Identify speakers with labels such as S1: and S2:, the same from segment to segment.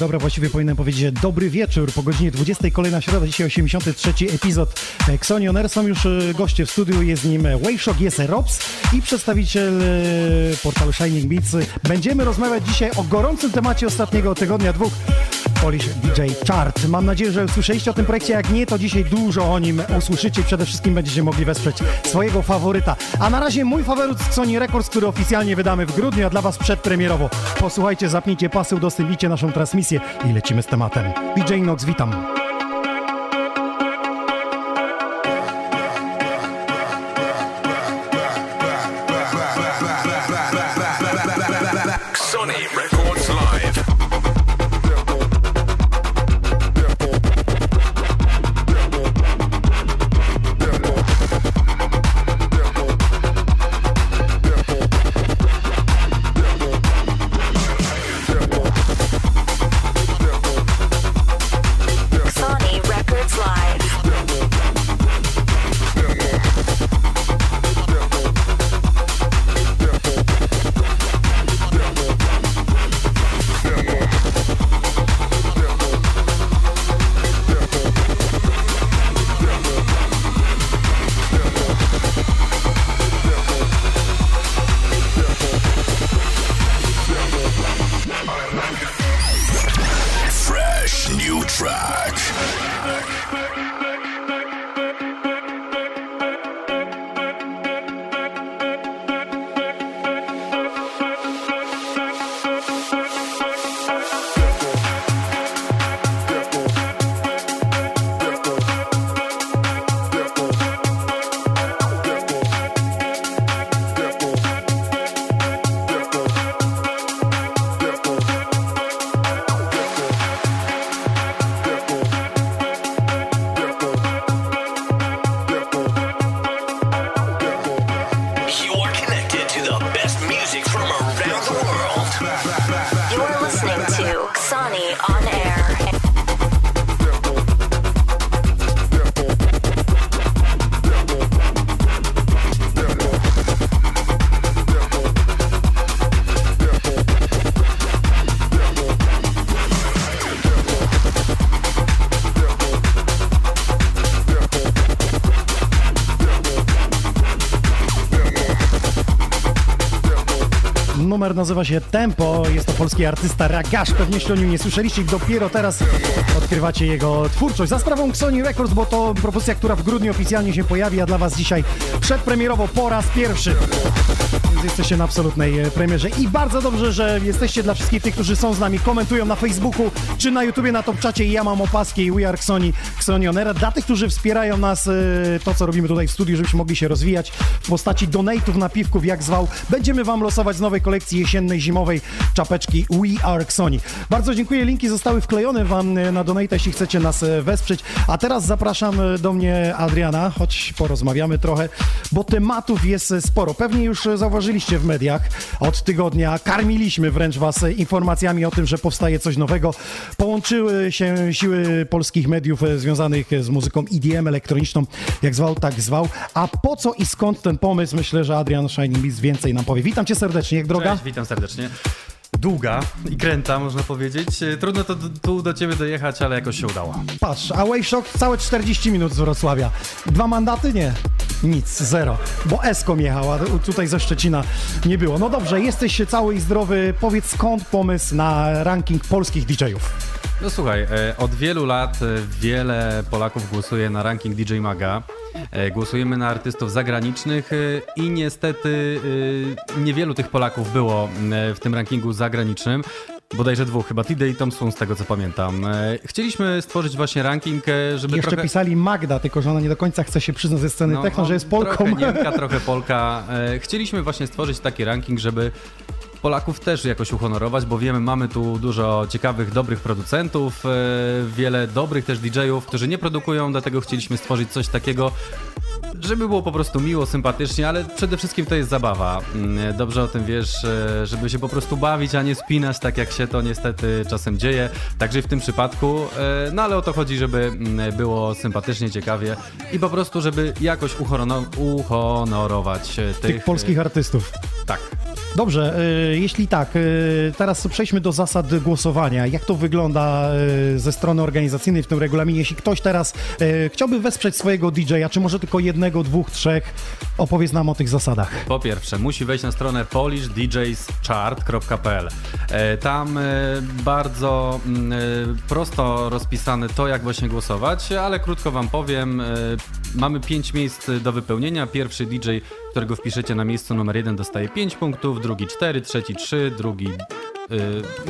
S1: Dobry, właściwie powinienem powiedzieć dobry wieczór. Po godzinie 20 kolejna środa, dzisiaj 83 epizod Xonion Air. Są już e, goście w studiu, jest nim Wayshock, jest Robs i przedstawiciel e, portalu Shining Beats. Będziemy rozmawiać dzisiaj o gorącym temacie ostatniego tygodnia, dwóch. Polish DJ Chart. Mam nadzieję, że usłyszeliście o tym projekcie. Jak nie, to dzisiaj dużo o nim usłyszycie przede wszystkim będziecie mogli wesprzeć swojego faworyta. A na razie mój faworyt z Sony Records, który oficjalnie wydamy w grudniu, a dla Was przedpremierowo. Posłuchajcie, zapnijcie pasy, udostępnijcie naszą transmisję i lecimy z tematem. DJ Nox, witam. Nazywa się Tempo, jest to polski artysta Ragasz, pewnie jeszcze o nim nie słyszeliście i dopiero teraz odkrywacie jego twórczość. Za sprawą Sony Records, bo to propozycja, która w grudniu oficjalnie się pojawi, a dla was dzisiaj przedpremierowo po raz pierwszy. Więc jesteście na absolutnej premierze i bardzo dobrze, że jesteście dla wszystkich tych, którzy są z nami, komentują na Facebooku czy na YouTubie, na Top Czacie i ja mam opaski i We Are Xoni, Xonionera. Dla tych, którzy wspierają nas, e, to co robimy tutaj w studiu, żebyśmy mogli się rozwijać w postaci donate'ów, napiwków, jak zwał, będziemy wam losować z nowej kolekcji jesiennej, zimowej czapeczki We Are Xoni. Bardzo dziękuję, linki zostały wklejone wam e, na donate, jeśli chcecie nas e, wesprzeć. A teraz zapraszam do mnie Adriana, choć porozmawiamy trochę, bo tematów jest sporo. Pewnie już zauważyliście w mediach od tygodnia, karmiliśmy wręcz was informacjami o tym, że powstaje coś nowego. Połączyły się siły polskich mediów e, związanych e, z muzyką EDM elektroniczną, jak zwał, tak zwał. A po co i skąd ten pomysł? Myślę, że Adrian Beats więcej nam powie. Witam cię serdecznie, jak droga?
S2: Cześć, witam serdecznie. Długa i kręta, można powiedzieć. E, Trudno to tu do ciebie dojechać, ale jakoś się udało.
S1: Patrz, a Wave Shock całe 40 minut z Wrocławia. Dwa mandaty? Nie. Nic, zero. Bo Eskom jechała, tutaj ze Szczecina nie było. No dobrze, jesteś cały i zdrowy. Powiedz skąd pomysł na ranking polskich DJ-ów?
S2: No słuchaj, e, od wielu lat e, wiele Polaków głosuje na ranking DJ Maga. E, Głosujemy na artystów zagranicznych e, i niestety e, niewielu tych Polaków było w tym rankingu zagranicznym. Bodajże dwóch, chyba Tidy i Thompson, z tego co pamiętam. Chcieliśmy stworzyć właśnie ranking, żeby
S1: Jeszcze
S2: trochę...
S1: pisali Magda, tylko że ona nie do końca chce się przyznać ze sceny techno, że jest Polką.
S2: Trochę Niemka, trochę Polka. Chcieliśmy właśnie stworzyć taki ranking, żeby Polaków też jakoś uhonorować, bo wiemy, mamy tu dużo ciekawych, dobrych producentów, e, wiele dobrych też DJ-ów, którzy nie produkują, dlatego chcieliśmy stworzyć coś takiego, żeby było po prostu miło, sympatycznie, ale przede wszystkim to jest zabawa. Mm, Dobrze o tym wiesz, e, żeby się po prostu bawić, a nie spinać, tak jak się to niestety czasem dzieje. Także w tym przypadku, e, no ale o to chodzi, żeby mm, było sympatycznie, ciekawie i po prostu, żeby jakoś uhonorować e, tych,
S1: Tych polskich artystów.
S2: Tak.
S1: Dobrze, jeśli tak, teraz przejdźmy do zasad głosowania. Jak to wygląda ze strony organizacyjnej w tym regulaminie? Jeśli ktoś teraz chciałby wesprzeć swojego DJ-a, czy może tylko jednego, dwóch, trzech, opowiedz nam o tych zasadach.
S2: Po pierwsze, musi wejść na stronę polishdjschart.pl. E, Tam e, bardzo mm, e, prosto rozpisane to, jak właśnie głosować, ale krótko Wam powiem. Mamy 5 miejsc do wypełnienia. Pierwszy DJ, którego wpiszecie na miejscu numer 1 dostaje 5 punktów, drugi 4, trzeci 3, drugi e,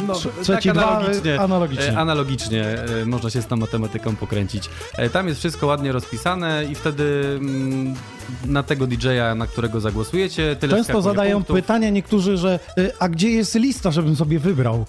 S2: no,
S1: Trzeci
S2: tak
S1: dwa,
S2: analogicznie,
S1: analogicznie.
S2: e, analogicznie e, można się z tą matematyką pokręcić. E, Tam jest wszystko ładnie rozpisane i wtedy mm, na tego DJ-a, na którego zagłosujecie, tyle
S1: Często zadają
S2: punktów.
S1: pytania niektórzy, że y, a gdzie jest lista, żebym sobie wybrał?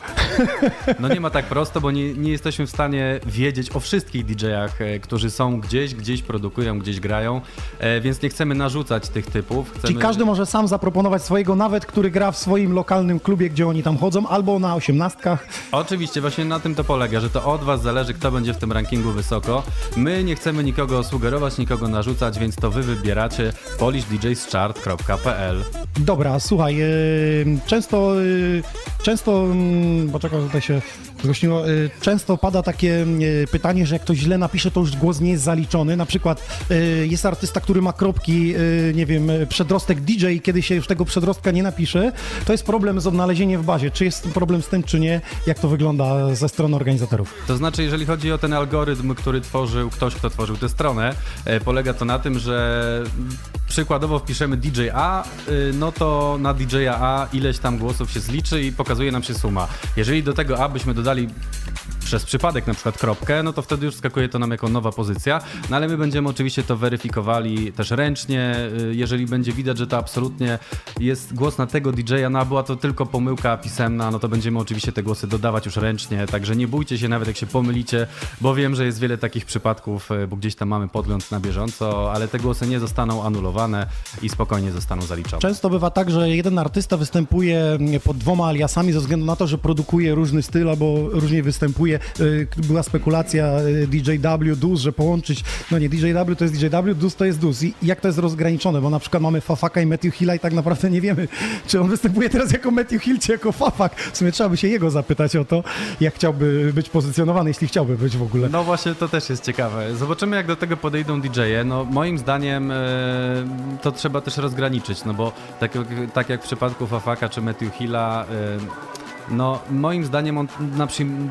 S2: No nie ma tak prosto, bo nie, nie jesteśmy w stanie wiedzieć o wszystkich DJ-ach, e, którzy są gdzieś, gdzieś produkują, gdzieś grają, e, więc nie chcemy narzucać tych typów. Chcemy...
S1: Czyli każdy może sam zaproponować swojego, nawet który gra w swoim lokalnym klubie, gdzie oni tam chodzą, albo na osiemnastkach.
S2: Oczywiście, właśnie na tym to polega, że to od was zależy, kto będzie w tym rankingu wysoko. My nie chcemy nikogo sugerować, nikogo narzucać, więc to wy wybieracie polishdjschart.pl
S1: Dobra, słuchaj, y, często, y, często, mm, bo czekaj, tutaj się y, często pada takie y, pytanie, że jak ktoś źle napisze, to już głos nie jest zaliczony. Na przykład y, jest artysta, który ma kropki, nie wiem, przedrostek DJ kiedy się już tego przedrostka nie napisze, to jest problem z odnalezieniem w bazie. Czy jest problem z tym, czy nie? Jak to wygląda ze strony organizatorów?
S2: To znaczy, jeżeli chodzi o ten algorytm, który tworzył ktoś, kto tworzył tę stronę, e, polega to na tym, że przykładowo wpiszemy DJ A, y, no to na DJ A ileś tam głosów się zliczy i pokazuje nam się suma. Jeżeli do tego A byśmy dodali przez przypadek na przykład kropkę, no to wtedy już skakuje to nam jako nowa pozycja, no ale my będziemy oczywiście to weryfikowali też ręcznie, y, jeżeli będzie widać, że to absolutnie jest głos na tego DJ-a, no a była to tylko pomyłka pisemna, no to będziemy oczywiście te głosy dodawać już ręcznie, także nie bójcie się nawet jak się pomylicie, bo wiem, że jest wiele takich przypadków, y, bo gdzieś tam mamy podgląd na bieżąco, ale te głosy nie zostaną anulowane i spokojnie zostaną zaliczone.
S1: Często bywa tak, że jeden artysta występuje pod dwoma aliasami ze względu na to, że produkuje różny styl albo różnie występuje. Y, Była spekulacja y, DJW, DUS, że połączyć, no nie, DJW to jest DJW, DUS to jest DUS. I jak to jest rozgraniczone? Bo na przykład mamy Fafaka i Matthew Hilla i tak naprawdę nie wiemy, czy on występuje teraz jako Matthew Hill, czy jako Fafak. W sumie trzeba by się jego zapytać o to, jak chciałby być pozycjonowany, jeśli chciałby być w ogóle.
S2: No właśnie, to też jest ciekawe. Zobaczymy, jak do tego podejdą DJ-e. No moim zdaniem e, to trzeba też rozgraniczyć, no bo tak, tak jak w przypadku Fafaka czy Matthew Hilla, e, no moim zdaniem on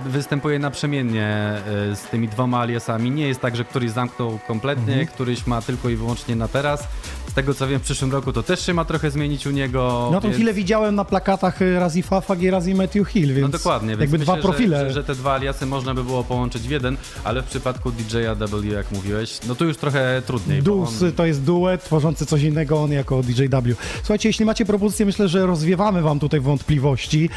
S2: występuje naprzemiennie e, z tymi dwoma aliasami. Nie jest tak, że któryś zamknął kompletnie, któryś ma tylko i wyłącznie na teraz. Z tego co wiem, w przyszłym roku to też się ma trochę zmienić u niego.
S1: No tą
S2: więc-
S1: chwilę widziałem na plakatach y, raz i Fafak i raz i Matthew Hill, więc
S2: no dokładnie, więc
S1: jakby
S2: myślę,
S1: dwa profile.
S2: Że, że, te dwa aliasy można by było połączyć w jeden, ale w przypadku DJ-a W, jak mówiłeś, no tu już trochę trudniej.
S1: Dus
S2: on-
S1: to jest duet tworzący coś innego, on jako DJW. Słuchajcie, jeśli macie propozycje, myślę, że rozwiewamy wam tutaj wątpliwości.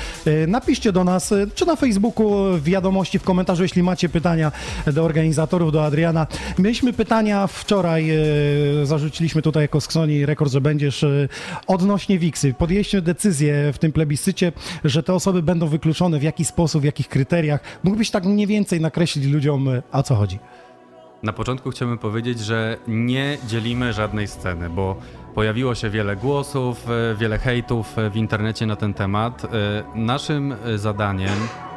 S1: E, Napiszcie do nas, e, czy na Facebooku, w wiadomości, w komentarzu, jeśli macie pytania do organizatorów, do Adriana. Mieliśmy pytania wczoraj, e, zarzuciliśmy tutaj jako Sony rekord, że będziesz e, odnośnie Wiksy. Podjęliście decyzję w tym plebiscycie, że te osoby będą wykluczone, w jaki sposób, w jakich kryteriach. Mógłbyś tak mniej więcej nakreślić ludziom, e, o co chodzi?
S2: Na początku chciałbym powiedzieć, że nie dzielimy żadnej sceny, bo pojawiło się wiele głosów, e, wiele hejtów e, w internecie na ten temat. E, Naszym zadaniem,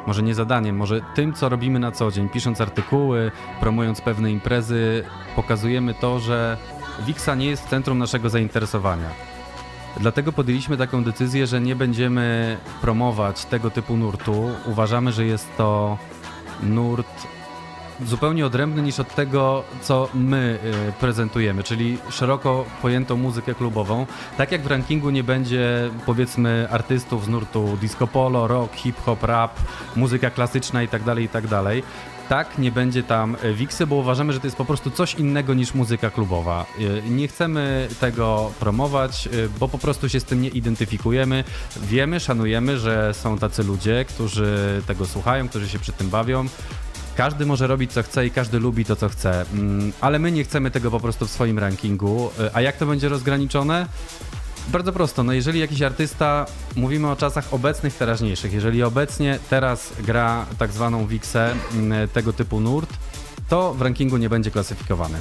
S2: może nie zadaniem, może tym, co robimy na co dzień, pisząc artykuły, promując pewne imprezy, pokazujemy to, że Wixa nie jest w centrum naszego zainteresowania. Dlatego podjęliśmy taką decyzję, że nie będziemy promować tego typu nurtu. Uważamy, że jest to nurt zupełnie odrębny niż od tego, co my y, prezentujemy, czyli szeroko pojętą muzykę klubową. Tak jak w rankingu nie będzie powiedzmy artystów z nurtu disco polo, rock, hip-hop, rap, muzyka klasyczna itd., itd., tak, nie będzie tam e, Wiksy, bo uważamy, że to jest po prostu coś innego niż muzyka klubowa. E, Nie chcemy tego promować, bo po prostu się z tym nie identyfikujemy. Wiemy, szanujemy, że są tacy ludzie, którzy tego słuchają, którzy się przy tym bawią. Każdy może robić co chce i każdy lubi to, co chce, Mm, ale my nie chcemy tego po prostu w swoim rankingu. E, A jak to będzie rozgraniczone? Bardzo prosto, no jeżeli jakiś artysta, mówimy o czasach obecnych, teraźniejszych, jeżeli obecnie teraz gra tak zwaną Wixę, mm, tego typu nurt, to w rankingu nie będzie klasyfikowany.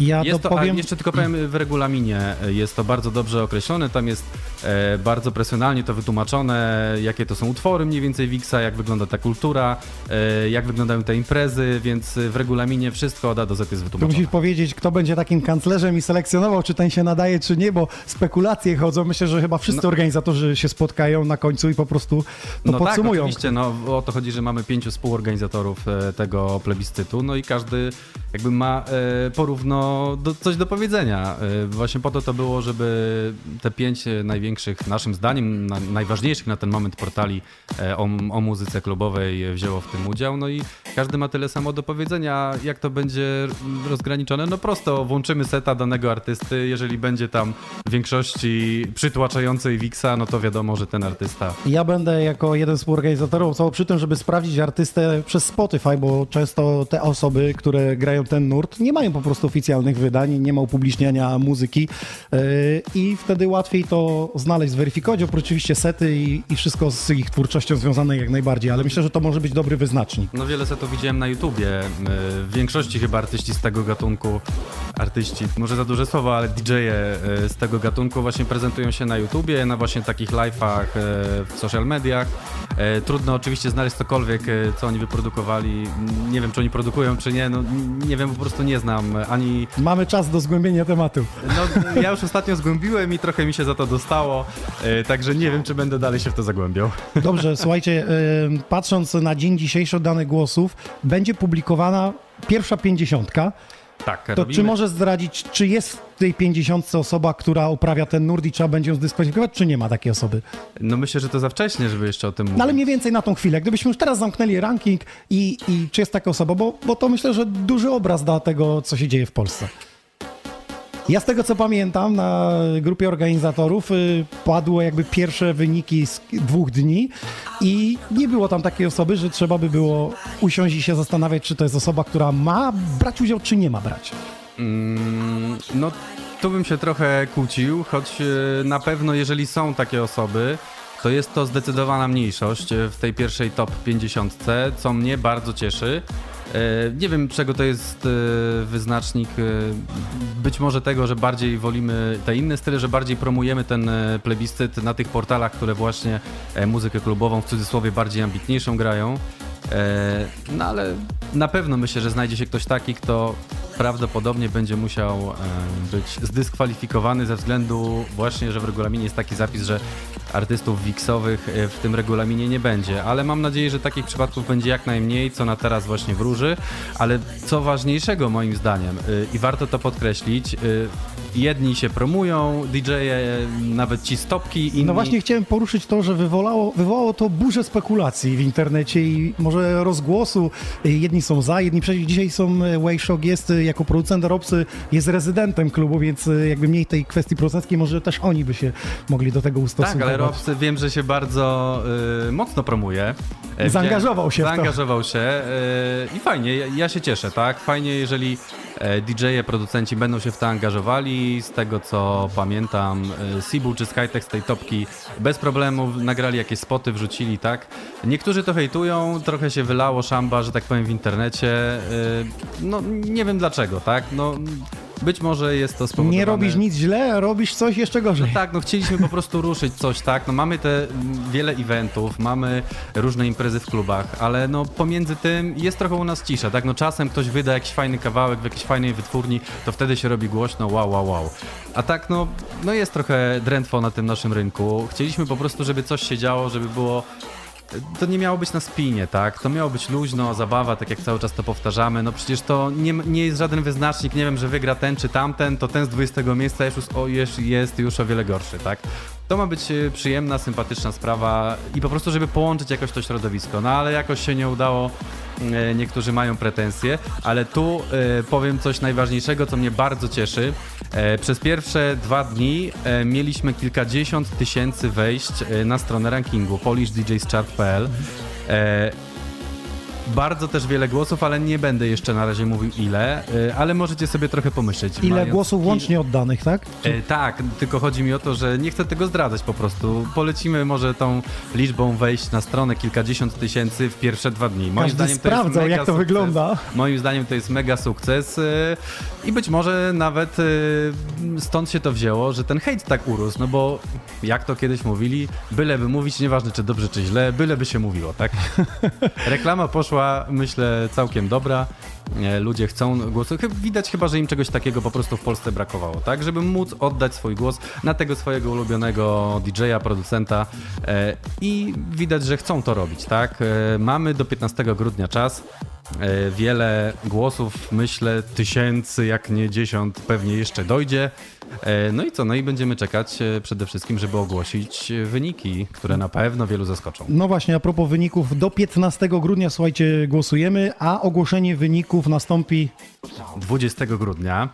S1: Ja
S2: Jest
S1: to
S2: to,
S1: powiem...
S2: jeszcze tylko powiem, w regulaminie jest to bardzo dobrze określone, tam jest e, bardzo profesjonalnie to wytłumaczone, jakie to są utwory mniej więcej Wixa, jak wygląda ta kultura, e, jak wyglądają te imprezy, więc w regulaminie wszystko od A do Z jest wytłumaczone.
S1: musisz powiedzieć, kto będzie takim kanclerzem i selekcjonował, czy ten się nadaje, czy nie, bo spekulacje chodzą. Myślę, że chyba wszyscy organizatorzy się spotkają na końcu i po prostu to
S2: No tak,
S1: podsumują.
S2: oczywiście, no o to chodzi, że mamy pięciu współorganizatorów e, tego plebiscytu, no i każdy każdy jakby ma e, porówno do, coś do powiedzenia. E, Właśnie po to to było, żeby te pięć e, największych, naszym zdaniem, na, najważniejszych na ten moment portali e, o, o muzyce klubowej e, wzięło w tym udział, no i każdy ma tyle samo do powiedzenia, jak to będzie rozgraniczone. No prosto włączymy seta danego artysty, jeżeli będzie tam większości przytłaczającej Wixa, no to wiadomo, że ten artysta
S1: Ja będę jako jeden z współorganizatorów cało przy tym, żeby sprawdzić artystę przez Spotify, bo często te osoby, które grają ten nurt, nie mają po prostu oficjalnych wydań, nie ma upubliczniania muzyki yy, i wtedy łatwiej to znaleźć, zweryfikować. Oprócz oczywiście sety i, i wszystko z ich twórczością związane jak najbardziej, ale myślę, że to może być dobry wyznacznik.
S2: No wiele setów widziałem na YouTubie. Y, W większości chyba artyści z tego gatunku, artyści, może za duże słowo, ale DJ-e y, z tego gatunku właśnie prezentują się na YouTubie, na właśnie takich live'ach w social mediach. Trudno oczywiście znaleźć cokolwiek, co oni wyprodukowali. Nie wiem, czy oni produkują, czy nie, no nie wiem, po prostu nie znam ani...
S1: Mamy czas do zgłębienia tematu.
S2: No ja już ostatnio zgłębiłem i trochę mi się za to dostało, y, także nie wiem, czy będę dalej się w to zagłębiał.
S1: Dobrze, słuchajcie, y, patrząc na dzień dzisiejszy danych głosów, będzie publikowana pierwsza pięćdziesiątka.
S2: Tak,
S1: To
S2: robimy...
S1: czy może zdradzić, czy jest w tej pięćdziesiątce osoba, która uprawia ten nurt i trzeba będzie ją zdyskwalifikować, czy nie ma takiej osoby?
S2: No myślę, że to za wcześnie, żeby jeszcze o tym mówić.
S1: No ale mniej więcej na tą chwilę. Gdybyśmy już teraz zamknęli ranking i, i czy jest taka osoba, bo, bo to myślę, że duży obraz da tego, co się dzieje w Polsce. Ja z tego co pamiętam, na grupie organizatorów y, padło jakby pierwsze wyniki z dwóch dni i nie było tam takiej osoby, że trzeba by było usiąść i się zastanawiać, czy to jest osoba, która ma brać udział, czy nie ma brać.
S2: Mm, no, tu bym się trochę kłócił, choć e, na pewno jeżeli są takie osoby, to jest to zdecydowana mniejszość e, w tej pierwszej top 50, co mnie bardzo cieszy. E, Nie wiem, czego to jest e, wyznacznik. e, Być może tego, że bardziej wolimy te inne style, że bardziej promujemy ten plebiscyt na tych portalach, które właśnie muzykę klubową w cudzysłowie bardziej ambitniejszą grają. E, No ale na pewno myślę, że znajdzie się ktoś taki, kto prawdopodobnie będzie musiał być zdyskwalifikowany ze względu właśnie, że w regulaminie jest taki zapis, że artystów wiksowych e, w tym regulaminie nie będzie. Ale mam nadzieję, że takich przypadków będzie jak najmniej, co na teraz właśnie wróży. Ale co ważniejszego moim zdaniem e, i warto to podkreślić, jedni się promują, DJ-e, nawet ci stopki, inni...
S1: No właśnie chciałem poruszyć to, że wywołało, wywołało to burzę spekulacji w internecie i może rozgłosu. Jedni są za, jedni przeciw. Dzisiaj są Wayshock jest y, jako producent Robsy, jest rezydentem klubu, więc y, jakby mniej tej kwestii producenckiej, może też oni by się mogli do tego
S2: Tak,
S1: ustosunkować.
S2: ale Robs wiem, że się bardzo y, mocno promuje. E,
S1: Zaangażował się w to.
S2: Zaangażował się y, i fajnie, ja, ja się cieszę, tak? Fajnie, jeżeli E, DJ-e, producenci będą się w to angażowali. Z tego co pamiętam, e, Sibu czy Skytex z tej topki bez problemu nagrali jakieś spoty, wrzucili, tak? Niektórzy to hejtują, trochę się wylało szamba, że tak powiem, w internecie. E, No nie wiem dlaczego, tak? No być może jest to spowodowane...
S1: Nie robisz nic źle, robisz coś jeszcze gorzej.
S2: Tak, no chcieliśmy po prostu ruszyć coś, tak? No mamy te wiele eventów, mamy różne imprezy w klubach, ale no pomiędzy tym jest trochę u nas cisza, tak? No czasem ktoś wyda jakiś fajny kawałek w jakiejś fajnej wytwórni, to wtedy się robi głośno, wow, wow, wow. A tak no, no jest trochę drętwo na tym naszym rynku. Chcieliśmy po prostu, żeby coś się działo, żeby było to nie miało być na spinie, tak? To miało być luźno, zabawa, tak jak cały czas to powtarzamy. No przecież to nie, nie jest żaden wyznacznik, nie wiem, że wygra ten czy tamten, to ten z 20 miejsca jest już, o, jest, jest już o wiele gorszy, tak? To ma być e, przyjemna, sympatyczna sprawa i po prostu, żeby połączyć jakoś to środowisko. No ale jakoś się nie udało, e, niektórzy mają pretensje, ale tu e, powiem coś najważniejszego, co mnie bardzo cieszy. Przez pierwsze dwa dni mieliśmy kilkadziesiąt tysięcy wejść na stronę rankingu polishdjschart.pl. Bardzo też wiele głosów, ale nie będę jeszcze na razie mówił ile, e, ale możecie sobie trochę pomyśleć.
S1: Ile
S2: Mając
S1: głosów łącznie oddanych, tak?
S2: E, tak, tylko chodzi mi o to, że nie chcę tego zdradzać po prostu. Polecimy może tą liczbą wejść na stronę kilkadziesiąt tysięcy w pierwsze dwa dni. Moim
S1: Każdy
S2: zdaniem to jest
S1: sprawdzał,
S2: mega
S1: jak to
S2: sukces.
S1: wygląda.
S2: Moim zdaniem to jest mega sukces e, i być może nawet e, stąd się to wzięło, że ten hejt tak urósł, no bo jak to kiedyś mówili, byleby mówić, nieważne czy dobrze czy źle, byleby się mówiło, tak? Reklama poszła, myślę, całkiem dobra. E, Ludzie chcą głosu. Widać chyba, że im czegoś takiego po prostu w Polsce brakowało, tak? Żeby móc oddać swój głos na tego swojego ulubionego DJ-a, producenta e, i widać, że chcą to robić, tak? E, Mamy do 15 grudnia czas. Wiele głosów, myślę, tysięcy, jak nie dziesiąt, pewnie jeszcze dojdzie. E, No i co? No i będziemy czekać e, przede wszystkim, żeby ogłosić e, wyniki, które na pewno wielu zaskoczą.
S1: No właśnie, a propos wyników, do 15 grudnia, słuchajcie, głosujemy, a ogłoszenie wyników nastąpi
S2: 20 grudnia.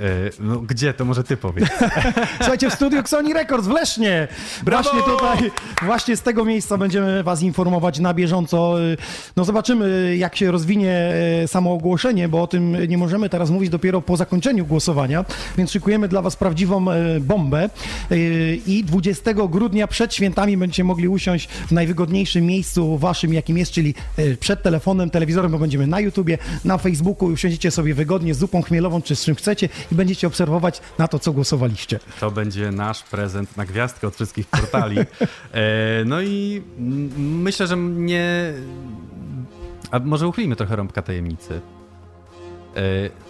S2: E, No, gdzie? To może ty powiedz.
S1: Słuchajcie, w studiu Xoni Records w Lesznie.
S2: Brawo!
S1: Właśnie tutaj, właśnie z tego miejsca będziemy was informować na bieżąco. No zobaczymy, jak się rozwinie e, samo ogłoszenie, bo o tym nie możemy teraz mówić dopiero po zakończeniu głosowania, więc szykujemy dla was prawdziwą e, bombę. E, I 20 grudnia przed świętami będziecie mogli usiąść w najwygodniejszym miejscu waszym, jakim jest, czyli e, przed telefonem, telewizorem, bo będziemy na YouTubie, na Facebooku i usiądziecie sobie wygodnie z zupą chmielową, czy z czym chcecie i będziecie obserwować na to, co głosowaliście.
S2: To będzie nasz prezent na gwiazdkę od wszystkich portali. E, no i myślę, że nie. A może uchylimy trochę rąbka tajemnicy. E,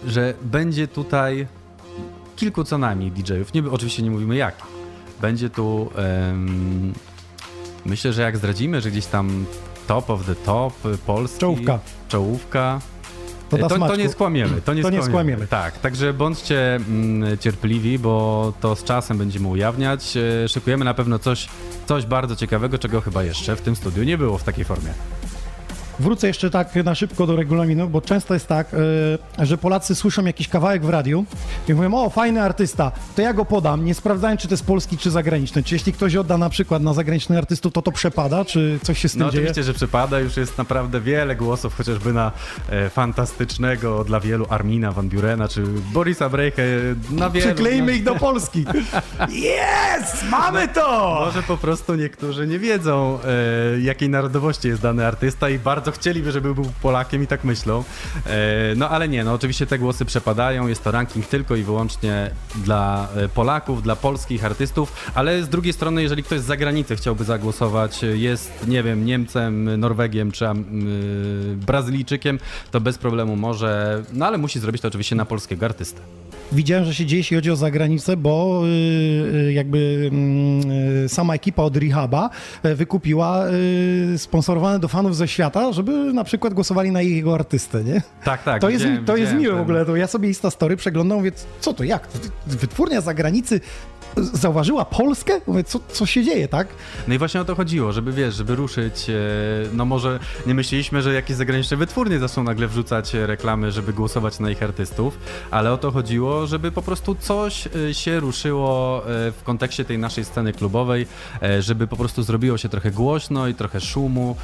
S2: że będzie tutaj kilku co najmniej DJ-ów. Nie, oczywiście nie mówimy jak. Będzie tu. myślę, że jak zdradzimy, że gdzieś tam top of the top, polski.
S1: Czołówka.
S2: Czołówka.
S1: To
S2: To, to nie skłamiemy, to nie,
S1: To nie
S2: skłamiemy.
S1: skłamiemy.
S2: Tak, także bądźcie mm, cierpliwi, bo to z czasem będziemy ujawniać. E, Szykujemy na pewno coś, coś bardzo ciekawego, czego chyba jeszcze w tym studiu nie było w takiej formie.
S1: Wrócę jeszcze tak na szybko do regulaminu, bo często jest tak, y, że Polacy słyszą jakiś kawałek w radiu i mówią, o, fajny artysta, to ja go podam, nie sprawdzając, czy to jest polski, czy zagraniczny. Czy jeśli ktoś odda na przykład na zagranicznych artystów, to to przepada, czy coś się z tym
S2: No
S1: dzieje?
S2: oczywiście, że przypada, już jest naprawdę wiele głosów, chociażby na e, fantastycznego dla wielu Armina Van Burena, czy Borisa Brejkę, na wielu.
S1: Przyklejmy
S2: no,
S1: ich do Polski. Jest! Mamy to!
S2: Może po prostu niektórzy nie wiedzą, e, jakiej narodowości jest dany artysta i bardzo chcieliby, żeby był Polakiem i tak myślą. E, no ale nie, no oczywiście te głosy przepadają, jest to ranking tylko i wyłącznie dla e, Polaków, dla polskich artystów, ale z drugiej strony, jeżeli ktoś z zagranicy chciałby zagłosować, e, jest, nie wiem, Niemcem, Norwegiem czy Brazylijczykiem, to bez problemu może, no ale musi zrobić to oczywiście na polskiego artystę.
S1: Widziałem, że się dzieje, jeśli chodzi o zagranicę, bo y, y, jakby mm, y, sama ekipa od Rehaba y, wykupiła sponsorowane do fanów ze świata, żeby na przykład głosowali na jego artystę, nie?
S2: Tak, tak.
S1: To jest, to jest miłe w
S2: ten-
S1: ogóle, to ja sobie Insta Story przeglądam, mówię, co to, jak? Wytwórnia zagranicy zauważyła Polskę? Mówię, co, co się dzieje, tak?
S2: No i właśnie o to chodziło, żeby wiesz, żeby ruszyć, e, no może nie myśleliśmy, że jakieś zagraniczne wytwórnie zaczną nagle wrzucać e, reklamy, żeby głosować na ich artystów, ale o to chodziło, żeby po prostu coś e, się ruszyło w kontekście tej naszej sceny klubowej, żeby po prostu zrobiło się trochę głośno i trochę szumu,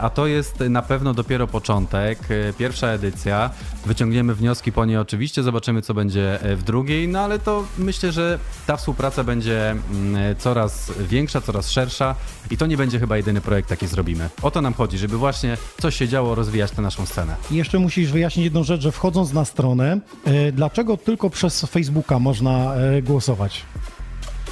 S2: a to jest na pewno dopiero początek, pierwsza edycja, wyciągniemy wnioski po niej oczywiście, zobaczymy co będzie e, w drugiej, no ale to myślę, że ta współpraca będzie mm, coraz większa, coraz szersza i to nie będzie chyba jedyny projekt, taki zrobimy. O to nam chodzi, żeby właśnie coś się działo, rozwijać tę naszą scenę.
S1: I jeszcze musisz wyjaśnić jedną rzecz, że wchodząc na stronę, e, dlaczego tylko przez Facebooka można e, głosować?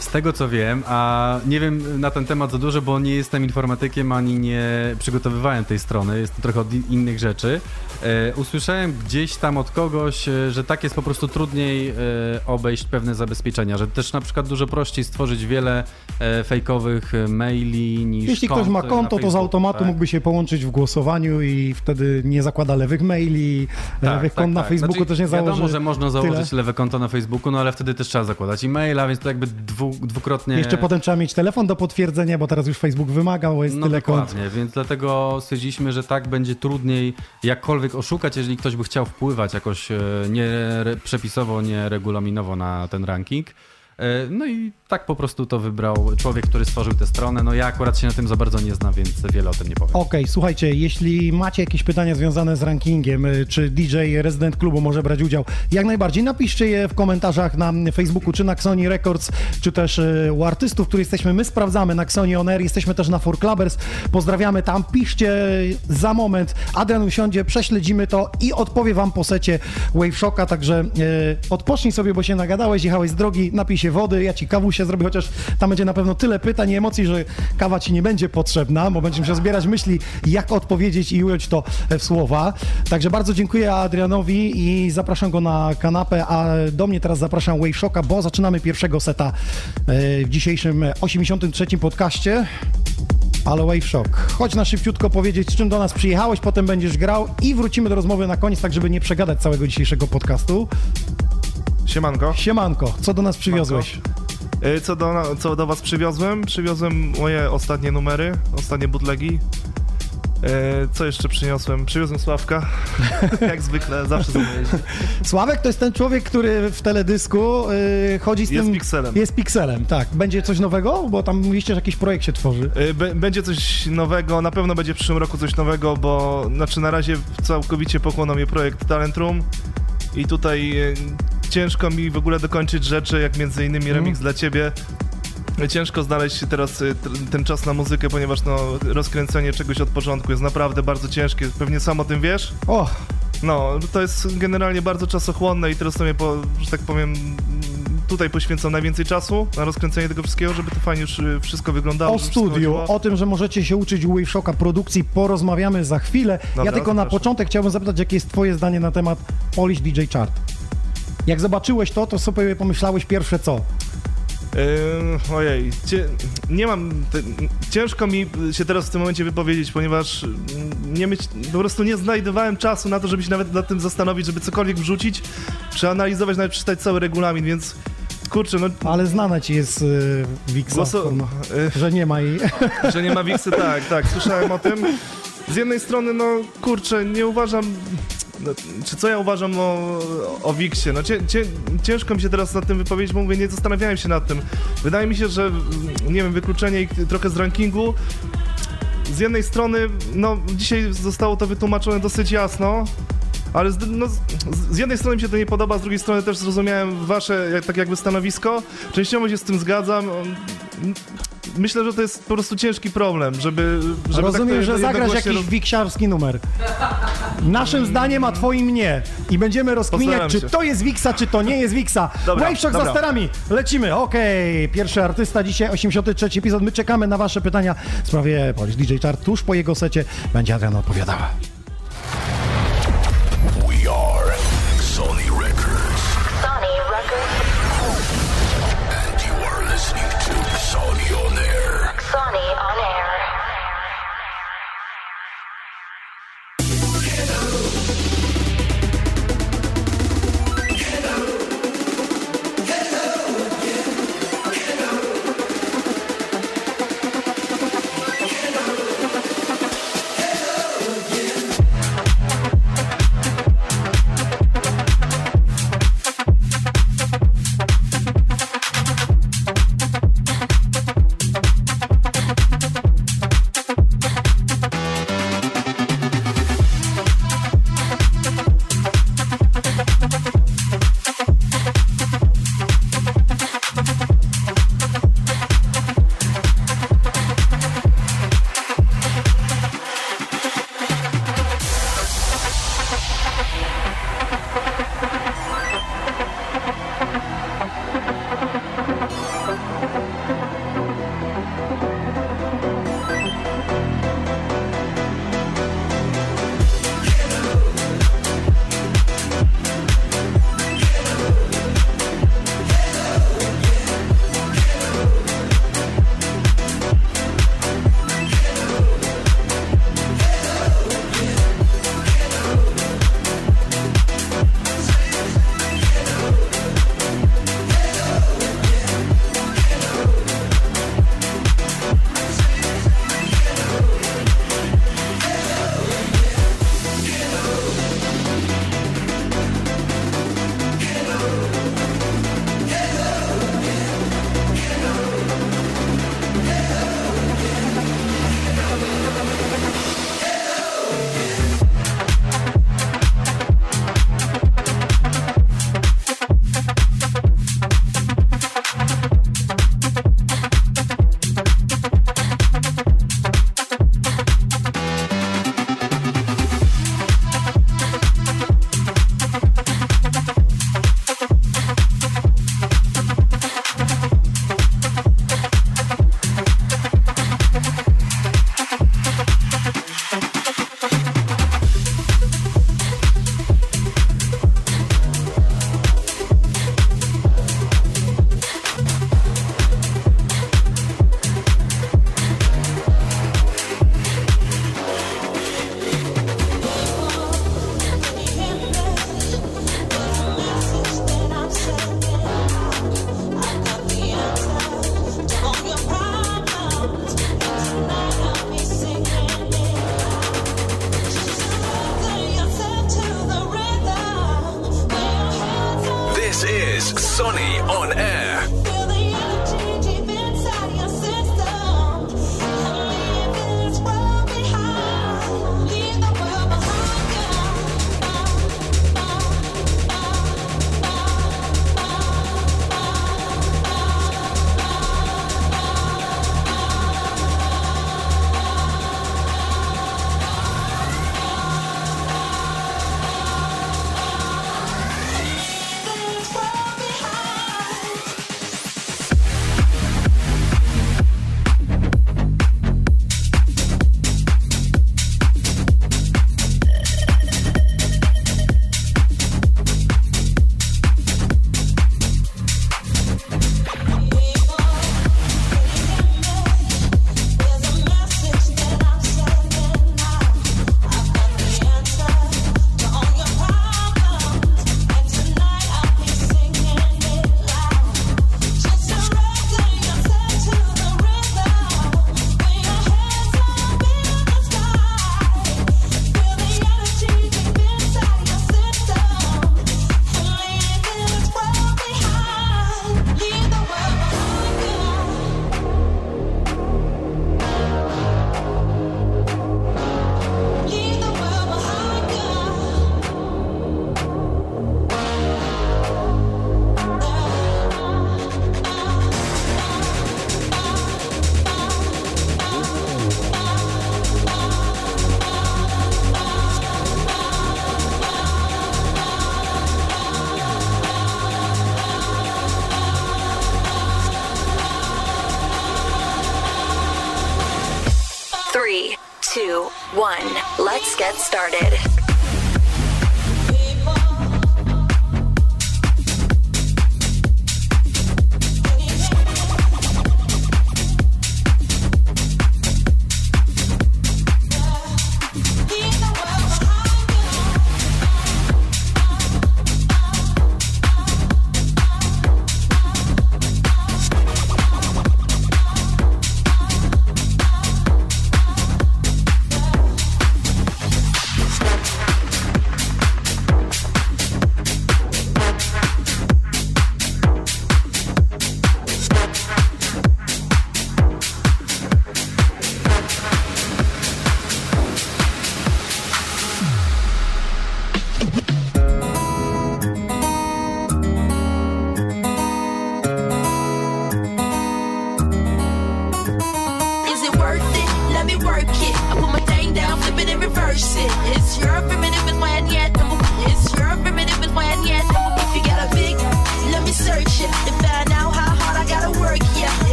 S2: Z tego co wiem, a nie wiem na ten temat za dużo, bo nie jestem informatykiem ani nie przygotowywałem tej strony, jest to trochę od in- innych rzeczy. E, usłyszałem gdzieś tam od kogoś, e, że tak jest po prostu trudniej e, obejść pewne zabezpieczenia, że też na przykład dużo prościej stworzyć wiele fejkowych maili niż
S1: Jeśli ktoś
S2: kont
S1: ma konto, to z automatu
S2: tak?
S1: mógłby się połączyć w głosowaniu i wtedy nie zakłada lewych maili, lewych kont na Facebooku
S2: Znaczy,
S1: też nie założy.
S2: Wiadomo, że można założyć
S1: tyle.
S2: lewe konto na Facebooku, no ale wtedy też trzeba zakładać e-maila, więc to jakby dwu, dwukrotnie...
S1: Jeszcze potem trzeba mieć telefon do potwierdzenia, bo teraz już Facebook wymaga, bo jest
S2: No
S1: tyle kont.
S2: dokładnie, więc dlatego stwierdziliśmy, że tak będzie trudniej jakkolwiek oszukać, jeżeli ktoś by chciał wpływać jakoś e, nie przepisowo, nie regulaminowo na ten ranking. E, No i tak po prostu to wybrał człowiek, który stworzył tę stronę. No ja akurat się na tym za bardzo nie znam, więc wiele o tym nie powiem.
S1: Okej, słuchajcie, jeśli macie jakieś pytania związane z rankingiem, y, czy DJ Resident Klubu może brać udział, jak najbardziej napiszcie je w komentarzach na Facebooku, czy na Xoni Records, czy też y, u artystów, których jesteśmy. My sprawdzamy na Xoni On Air, jesteśmy też na For Clubbers. Pozdrawiamy tam, piszcie za moment. Adrian usiądzie, prześledzimy to i odpowie wam po secie Wave Shocka, także y, odpocznij sobie, bo się nagadałeś, jechałeś z drogi, napij się wody, ja ci kawusie zrobię, chociaż tam będzie na pewno tyle pytań i emocji, że kawa ci nie będzie potrzebna, bo będziesz musiał zbierać myśli, jak odpowiedzieć i ująć to w słowa. Także bardzo dziękuję Adrianowi i zapraszam go na kanapę, a do mnie teraz zapraszam Wave Shocka, bo zaczynamy pierwszego seta e, w dzisiejszym 83. podcaście. Ale Wave Shock. Chodź na szybciutko powiedzieć, z czym do nas przyjechałeś, potem będziesz grał i wrócimy do rozmowy na koniec, tak żeby nie przegadać całego dzisiejszego podcastu.
S3: Siemanko.
S1: Siemanko, co do nas przywiozłeś?
S3: Y, Co do, co do was przywiozłem? Przywiozłem moje ostatnie numery, ostatnie bootlegi. Y, Co jeszcze przyniosłem? Przywiozłem Sławka, jak zwykle, zawsze ze.
S1: Sławek to jest ten człowiek, który w teledysku yy, chodzi z
S3: Jest
S1: tym...
S3: pikselem.
S1: Jest pikselem, tak. Będzie coś nowego? Bo tam mówiliście, że jakiś projekt się tworzy.
S3: Y, b- Będzie coś nowego, na pewno będzie w przyszłym roku coś nowego, bo znaczy na razie całkowicie pochłonął mnie projekt Talent Room i tutaj y, ciężko mi w ogóle dokończyć rzeczy, jak między innymi remix dla ciebie. Ciężko znaleźć teraz y, ten czas na muzykę, ponieważ no, rozkręcenie czegoś od początku jest naprawdę bardzo ciężkie. Pewnie sam o tym wiesz.
S1: O,
S3: No, to jest generalnie bardzo czasochłonne i teraz sobie, po, że tak powiem, tutaj poświęcam najwięcej czasu na rozkręcenie tego wszystkiego, żeby to fajnie już y, wszystko wyglądało.
S1: o studiu, o tym, że możecie się uczyć u Wave Shocka produkcji, porozmawiamy za chwilę. ja
S3: Dobra,
S1: tylko na
S3: zapraszam.
S1: początek chciałbym zapytać, jakie jest twoje zdanie na temat Polish DJ Chart? Jak zobaczyłeś to, to sobie pomyślałeś pierwsze co?
S3: Yy, ojej, cie, nie mam. Te, ciężko mi się teraz w tym momencie wypowiedzieć, ponieważ nie myśl, po prostu nie znajdowałem czasu na to, żeby się nawet nad tym zastanowić, żeby cokolwiek wrzucić, przeanalizować, nawet przeczytać cały regulamin, więc kurczę, no.
S1: Ale znana ci jest yy, Wixa,
S3: Głoso,
S1: forma, że nie ma jej.
S3: że nie ma Wixy, tak, tak, słyszałem o tym. Z jednej strony, no kurczę, nie uważam. No, czy co ja uważam o, o Wixie? No cię, cię, ciężko mi się teraz nad tym wypowiedzieć, bo mówię, nie zastanawiałem się nad tym. Wydaje mi się, że mm, nie wiem, wykluczenie ich trochę z rankingu. Z jednej strony, no dzisiaj zostało to wytłumaczone dosyć jasno. Ale z, no, z, jednej strony mi się to nie podoba, z drugiej strony też zrozumiałem wasze tak jakby stanowisko. Częściowo się z tym zgadzam. Myślę, że to jest po prostu ciężki problem, żeby... żeby
S1: Rozumiem,
S3: tak
S1: że zagrasz jakiś
S3: roz-
S1: wiksiarski numer. Naszym zdaniem, a twoim nie. I będziemy rozkminiać, czy to jest Wixa, czy to nie jest Wixa.
S3: Dobra,
S1: Wave Shock za sterami. Lecimy. Okej, pierwszy artysta dzisiaj, 83 epizod. My czekamy na wasze pytania w sprawie Polish DJ Chart. Tuż po jego secie będzie Adriana odpowiadała.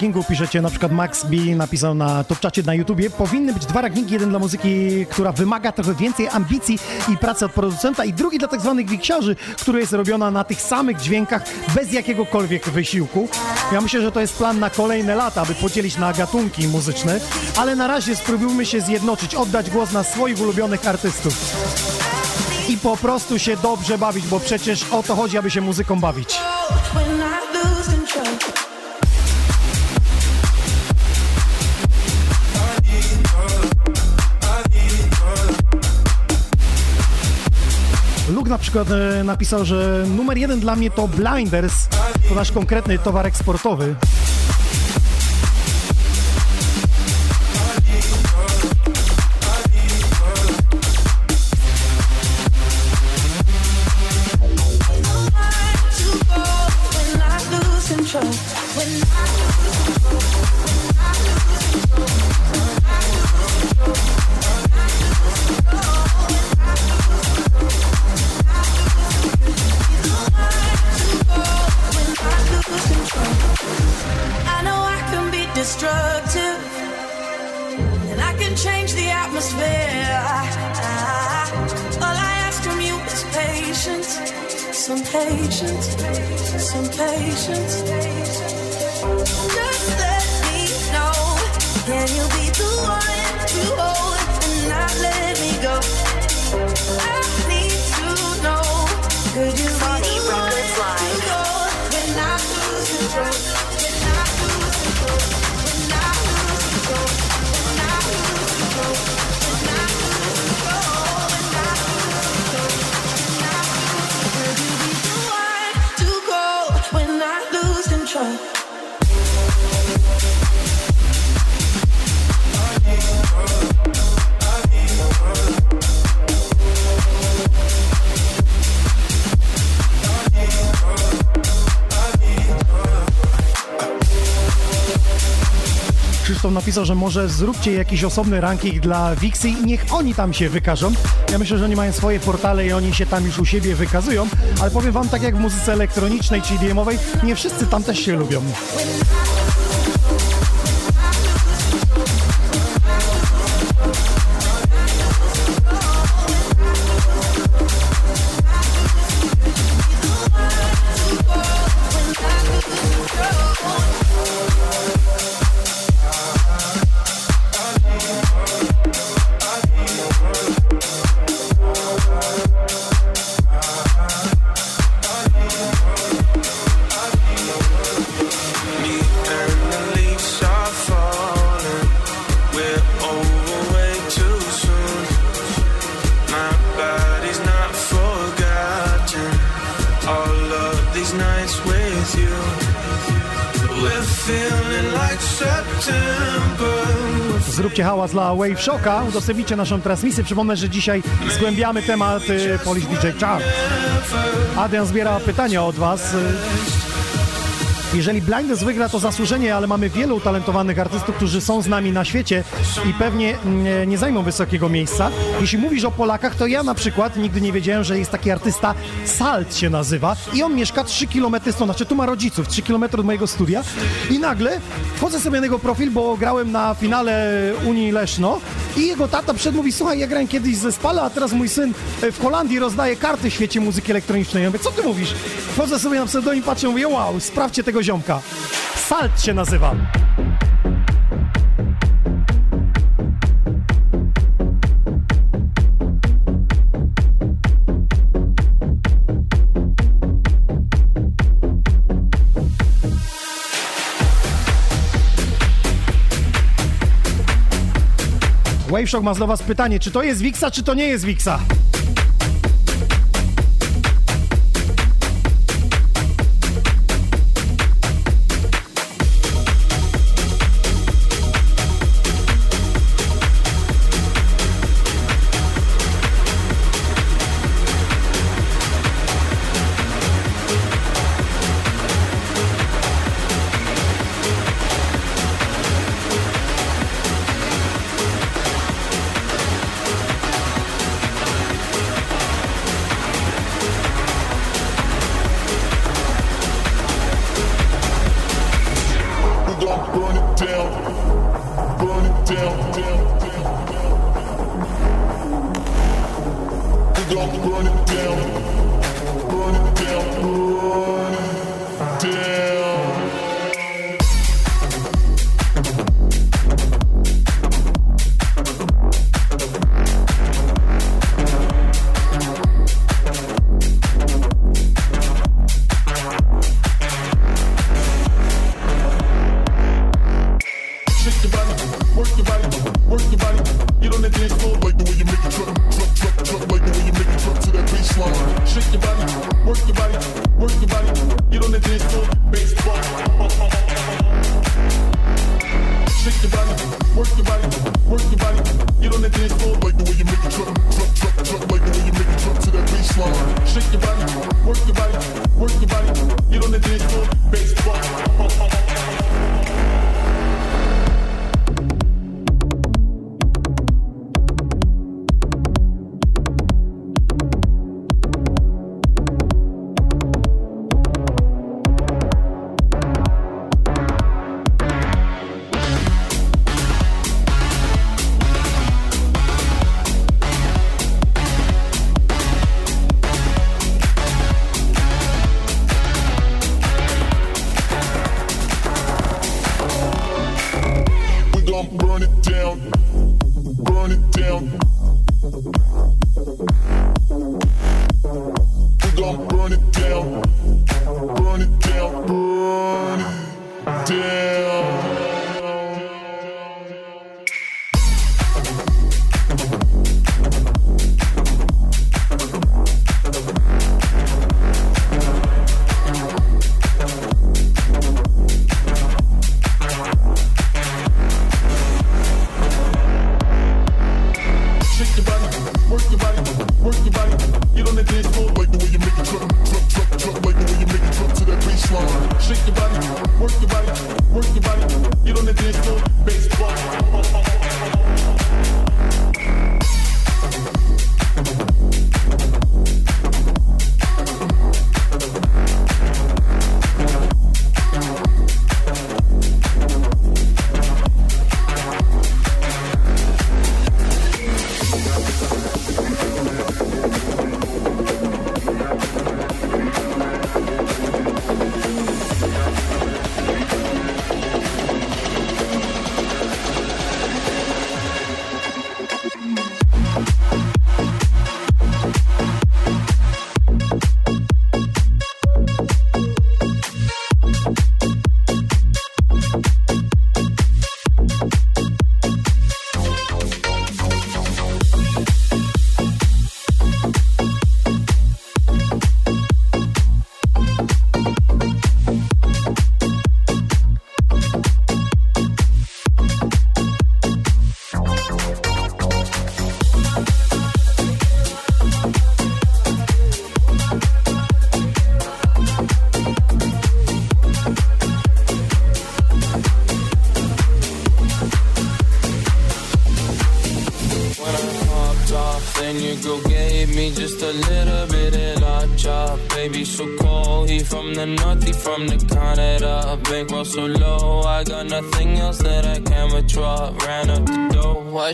S1: Rankingu, piszecie na przykład Max B napisał na topczacie na YouTubie, powinny być dwa rankingi, jeden dla muzyki, która wymaga trochę więcej ambicji i pracy od producenta i drugi dla tak zwanych wiksiarzy, która jest robiona na tych samych dźwiękach bez jakiegokolwiek wysiłku. Ja myślę, że to jest plan na kolejne lata, aby podzielić na gatunki muzyczne, ale na razie spróbujmy się zjednoczyć, oddać głos na swoich ulubionych artystów i po prostu się dobrze bawić, bo przecież o to chodzi, aby się muzyką bawić. Przykład e, napisał, że numer jeden dla mnie to Blinders, to nasz konkretny towar eksportowy. Napisał, że może zróbcie jakiś osobny ranking dla Wixy i niech oni tam się wykażą. Ja myślę, że oni mają swoje portale i oni się tam już u siebie wykazują, ale powiem wam tak jak w muzyce elektronicznej czy EDM-owej, nie wszyscy tam też się lubią. Hałas dla Wave Shocka, udostępnijcie naszą transmisję. Przypomnę, że dzisiaj zgłębiamy temat y, Polish DJ Chart. Adrian zbiera pytania od was. Jeżeli Blinders wygra, to zasłużenie, ale mamy wielu utalentowanych artystów, którzy są z nami na świecie i pewnie mm, nie zajmą wysokiego miejsca. Jeśli mówisz o Polakach, to ja na przykład nigdy nie wiedziałem, że jest taki artysta, Salt się nazywa i on mieszka 3 km stąd, znaczy tu ma rodziców, 3 km od mojego studia i nagle wchodzę sobie na jego profil, bo grałem na finale Unii Leszno i jego tata przed mówi, słuchaj, ja grałem kiedyś ze Spala, a teraz mój syn e, w Holandii rozdaje karty w świecie muzyki elektronicznej. Ja mówię, co ty mówisz? Wchodzę sobie na pseudonim, patrzę, mówię, wow, sprawdźcie tego ziomka. Salt się nazywa. Waveshock ma was pytanie, czy to jest Wixa, czy to nie jest Wixa?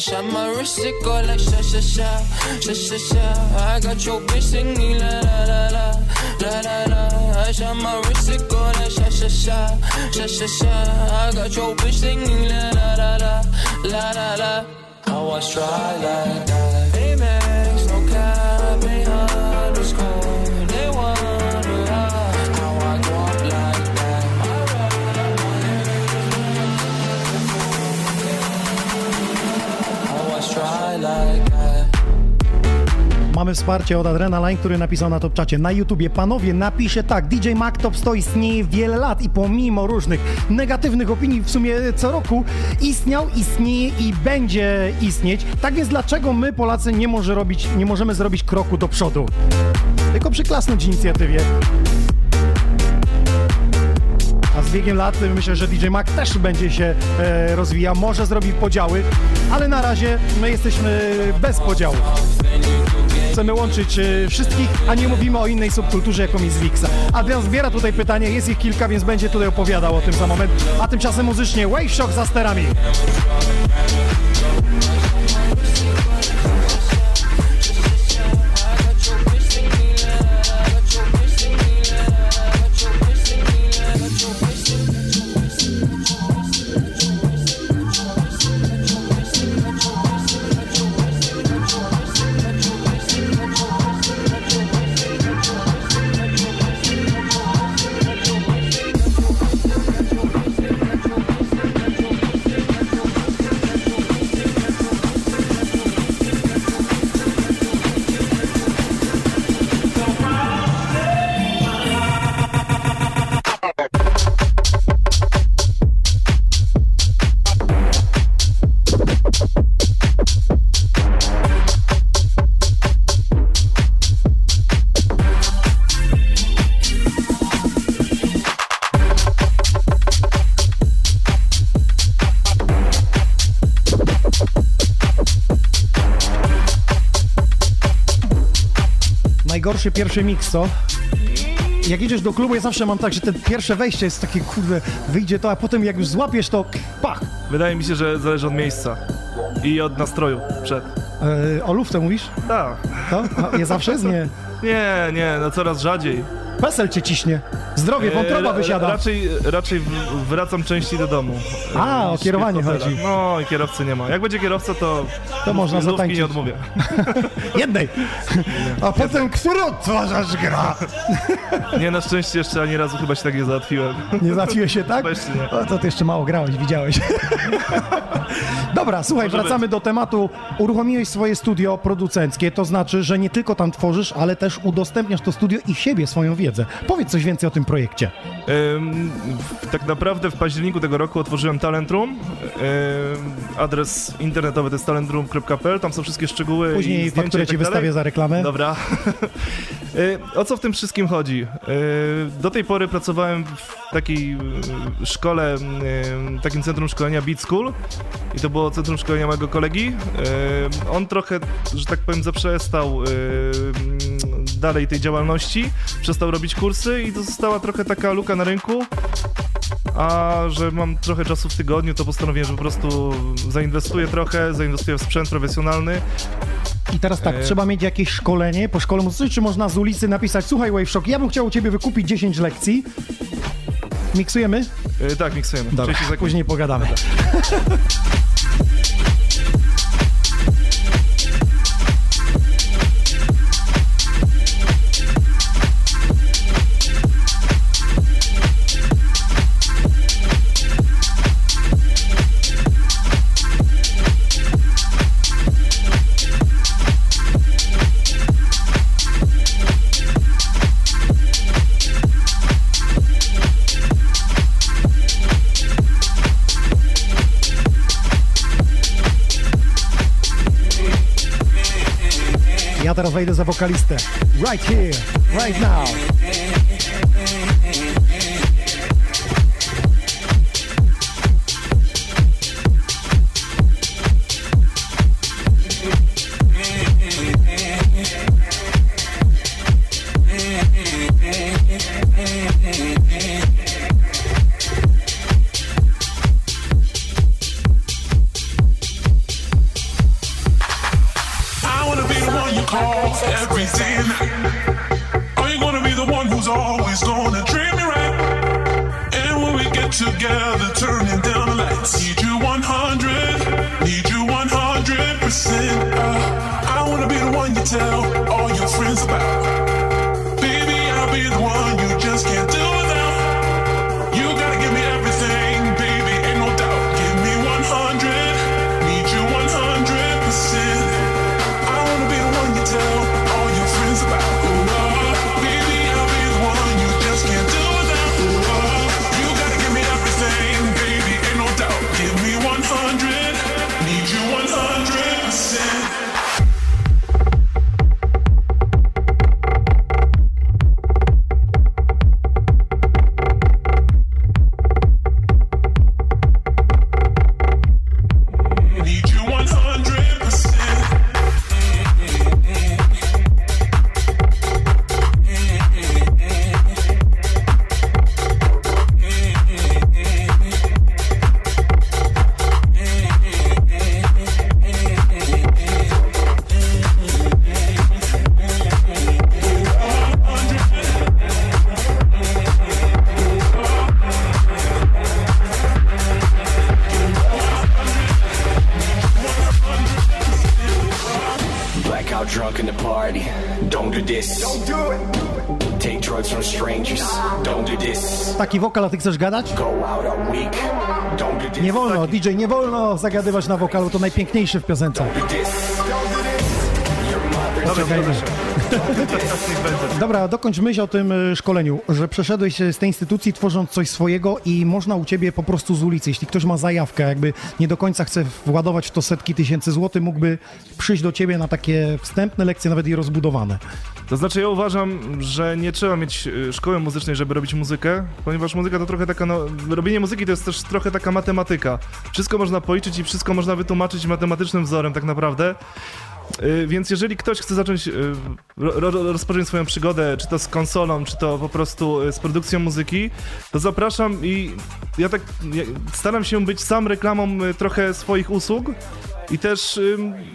S4: Shot my wrist, it go like sha sha sha, sha sha sha. I got your bitch singing la la la la, la la la. I shot my wrist, it go like sha sha sha, sha sha sha. I got your bitch singing la la la la, la la la. How I try like
S1: Mamy wsparcie od Adrenaline, który napisał na top czacie. Na YouTubie, panowie, napisze tak. DJ Mac Top 100 istnieje wiele lat i pomimo różnych negatywnych opinii w sumie co roku istniał, istnieje i będzie istnieć. Tak więc dlaczego my, Polacy, nie, może robić, nie możemy zrobić kroku do przodu? Tylko przyklasnąć inicjatywie. A z biegiem lat myślę, że DJ Mac też będzie się e, rozwijał, może zrobi podziały, ale na razie my jesteśmy bez podziałów. Chcemy łączyć e, wszystkich, a nie mówimy o innej subkulturze, jaką jest Wixa. Adrian zbiera tutaj pytanie, jest ich kilka, więc będzie tutaj opowiadał o tym za moment. A tymczasem muzycznie Wave Shock za sterami. Najgorszy pierwszy mix, co? Jak idziesz do klubu, ja zawsze mam tak, że te pierwsze wejście jest takie, kurde, wyjdzie to, a potem jak już złapiesz to, pach!
S3: Wydaje mi się, że zależy od miejsca i od nastroju przed.
S1: E, o luftę mówisz?
S3: Tak.
S1: To? A, ja zawsze jest nie.
S3: Nie, nie, no coraz rzadziej.
S1: Pesel cię ciśnie. Zdrowie, wątroba wysiada.
S3: Raczej, raczej wracam częściej do domu.
S1: A, o kierowanie chodzi.
S3: No i kierowcy nie ma. Jak będzie kierowca, to,
S1: To można zatańczyć.
S3: nie odmówię.
S1: Jednej. A potem, którą tworzysz gra?
S3: Nie, na szczęście jeszcze ani razu chyba się tak nie załatwiłem.
S1: Nie załatwiłeś się, tak? O, to ty jeszcze mało grałeś, widziałeś. Dobra, słuchaj,
S3: Może
S1: wracamy do tematu. Uruchomiłeś swoje studio producenckie, to znaczy, że nie tylko tam tworzysz, ale też udostępniasz to studio i siebie, swoją wiedzę. Powiedz coś więcej o tym projekcie.
S3: Ym, tak naprawdę w październiku tego roku otworzyłem Talent Room. Ym, adres internetowy to jest talentroom.pl, tam są wszystkie szczegóły i
S1: Później
S3: zdjęcia
S1: fakturę
S3: i tak
S1: ci
S3: dalej.
S1: wystawię za reklamę.
S3: Dobra. O co w tym wszystkim chodzi? Do tej pory pracowałem w takiej szkole, takim centrum szkolenia Beat School i to było centrum szkolenia mojego kolegi. On trochę, że tak powiem, zaprzestał dalej tej działalności, przestał robić kursy i to została trochę taka luka na rynku. A że mam trochę czasu w tygodniu, to postanowiłem, że po prostu zainwestuję trochę, zainwestuję w sprzęt profesjonalny
S1: I teraz tak,
S3: E-
S1: trzeba mieć jakieś szkolenie, po szkole muzycznej, czy można z ulicy napisać, słuchaj Waveshock, ja bym chciał u ciebie wykupić 10 lekcji. Miksujemy?
S3: Y, Tak, miksujemy.
S1: Dobra,
S3: 30 sekund.
S1: później pogadamy. Ja teraz wejdę za wokalistę. Right here, right now. Taki wokal, a ty chcesz gadać? Nie wolno, DJ, nie wolno zagadywać na wokalu, to najpiękniejsze w piosence.
S5: Mother.
S3: Dobra,
S1: dokończ myśl o tym y, szkoleniu, że przeszedłeś y, z tej instytucji tworząc coś swojego i można u ciebie po prostu z ulicy, jeśli ktoś ma zajawkę, jakby nie do końca chce władować w to setki tysięcy złotych, mógłby przyjść do ciebie na takie wstępne lekcje, nawet i rozbudowane.
S3: To znaczy ja uważam, że nie trzeba mieć y, szkoły muzycznej, żeby robić muzykę, ponieważ muzyka to trochę taka, no, robienie muzyki to jest też trochę taka matematyka. Wszystko można policzyć i wszystko można wytłumaczyć matematycznym wzorem tak naprawdę. Y, Więc jeżeli ktoś chce zacząć, y, ro, ro, rozpocząć swoją przygodę, czy to z konsolą, czy to po prostu y, z produkcją muzyki, to zapraszam i ja tak staram się być sam reklamą trochę swoich usług. I też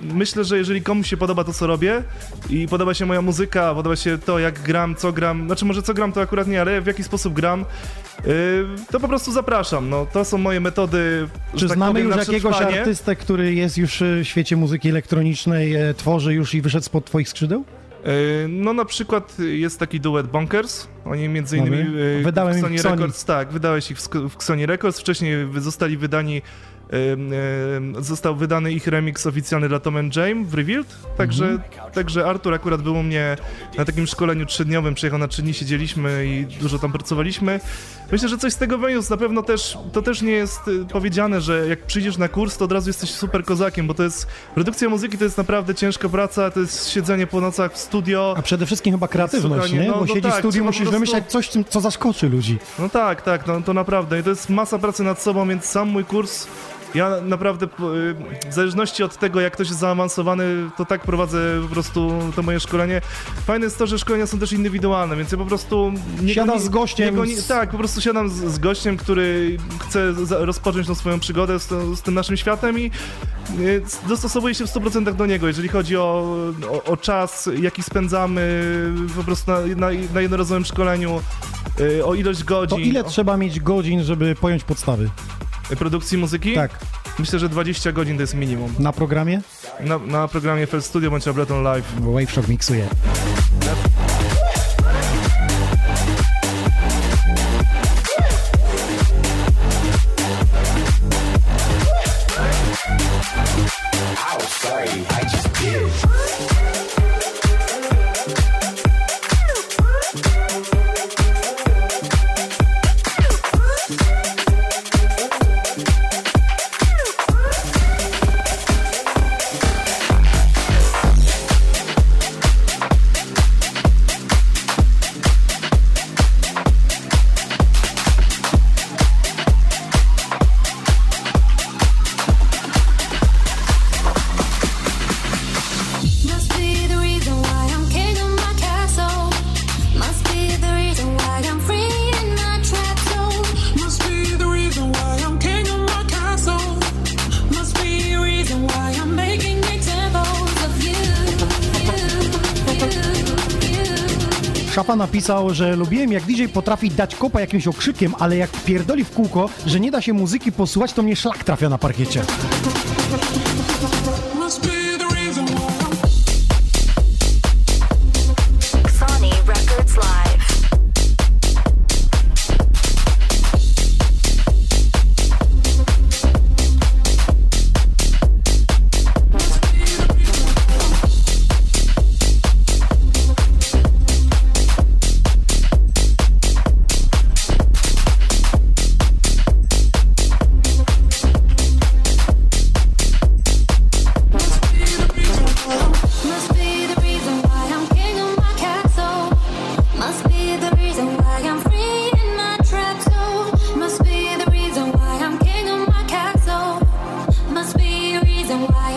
S3: myślę, że jeżeli komuś się podoba to, co robię i podoba się moja muzyka, podoba się to, jak gram, co gram, znaczy może co gram to akurat nie, ale w jaki sposób gram, to po prostu zapraszam. No, to są moje metody,
S1: Czy
S3: tak
S1: znamy
S3: powiem,
S1: już jakiegoś artystę, który jest już y, w świecie muzyki elektronicznej, e, tworzy już i wyszedł spod twoich skrzydeł?
S3: Yy, No na przykład jest taki duet Bonkers, oni między innymi
S1: Mamy.
S3: yy,
S1: Wydałem
S3: w Sony. Records, tak, wydałeś ich w, w Sony Records, wcześniej zostali wydani został wydany ich remix oficjalny dla Tom and James w Revealed, także,
S1: Mhm.
S3: także Artur akurat był u mnie na takim szkoleniu trzydniowym, przyjechał na trzy dni, siedzieliśmy i dużo tam pracowaliśmy. Myślę, że coś z tego wyniósł, na pewno też, to też nie jest y, powiedziane, że jak przyjdziesz na kurs, to od razu jesteś super kozakiem, bo to jest, produkcja muzyki to jest naprawdę ciężka praca, to jest siedzenie po nocach w studio,
S1: A przede wszystkim chyba kreatywność,
S3: Słuchanie,
S1: nie?
S3: no,
S1: Bo
S3: no
S1: siedzisz
S3: tak,
S1: w studiu,
S3: trzeba
S1: musisz
S3: prostu-
S1: wymyślać coś, co zaskoczy ludzi.
S3: No tak, tak, no to naprawdę. I to jest masa pracy nad sobą, więc sam mój kurs. Ja naprawdę, y, w zależności od tego, jak ktoś jest zaawansowany, to tak prowadzę po prostu to moje szkolenie. Fajne jest to, że szkolenia są też indywidualne, więc ja po prostu... Nie
S1: Siadasz
S3: goni-
S1: z gościem
S3: goni, Tak, po prostu siadam z, z gościem, który chce rozpocząć tą swoją przygodę z, z tym naszym światem i dostosowuję się w 100% do niego, jeżeli chodzi o, o, o czas, jaki spędzamy po prostu na, na, na jednorazowym szkoleniu, y, o ilość godzin.
S1: To ile
S3: o-
S1: trzeba mieć godzin, żeby pojąć podstawy?
S3: Produkcji muzyki?
S1: Tak,
S3: Myślę, że 20 godzin to jest minimum.
S1: na programie?
S3: Na, na programie FL Studio bądź Ableton Live.
S1: Bo Wave Shock miksuje. Że lubiłem jak DJ potrafi dać kopa jakimś okrzykiem, ale jak pierdoli w kółko, że nie da się muzyki posłuchać, to mnie szlak trafia na parkiecie.
S6: Why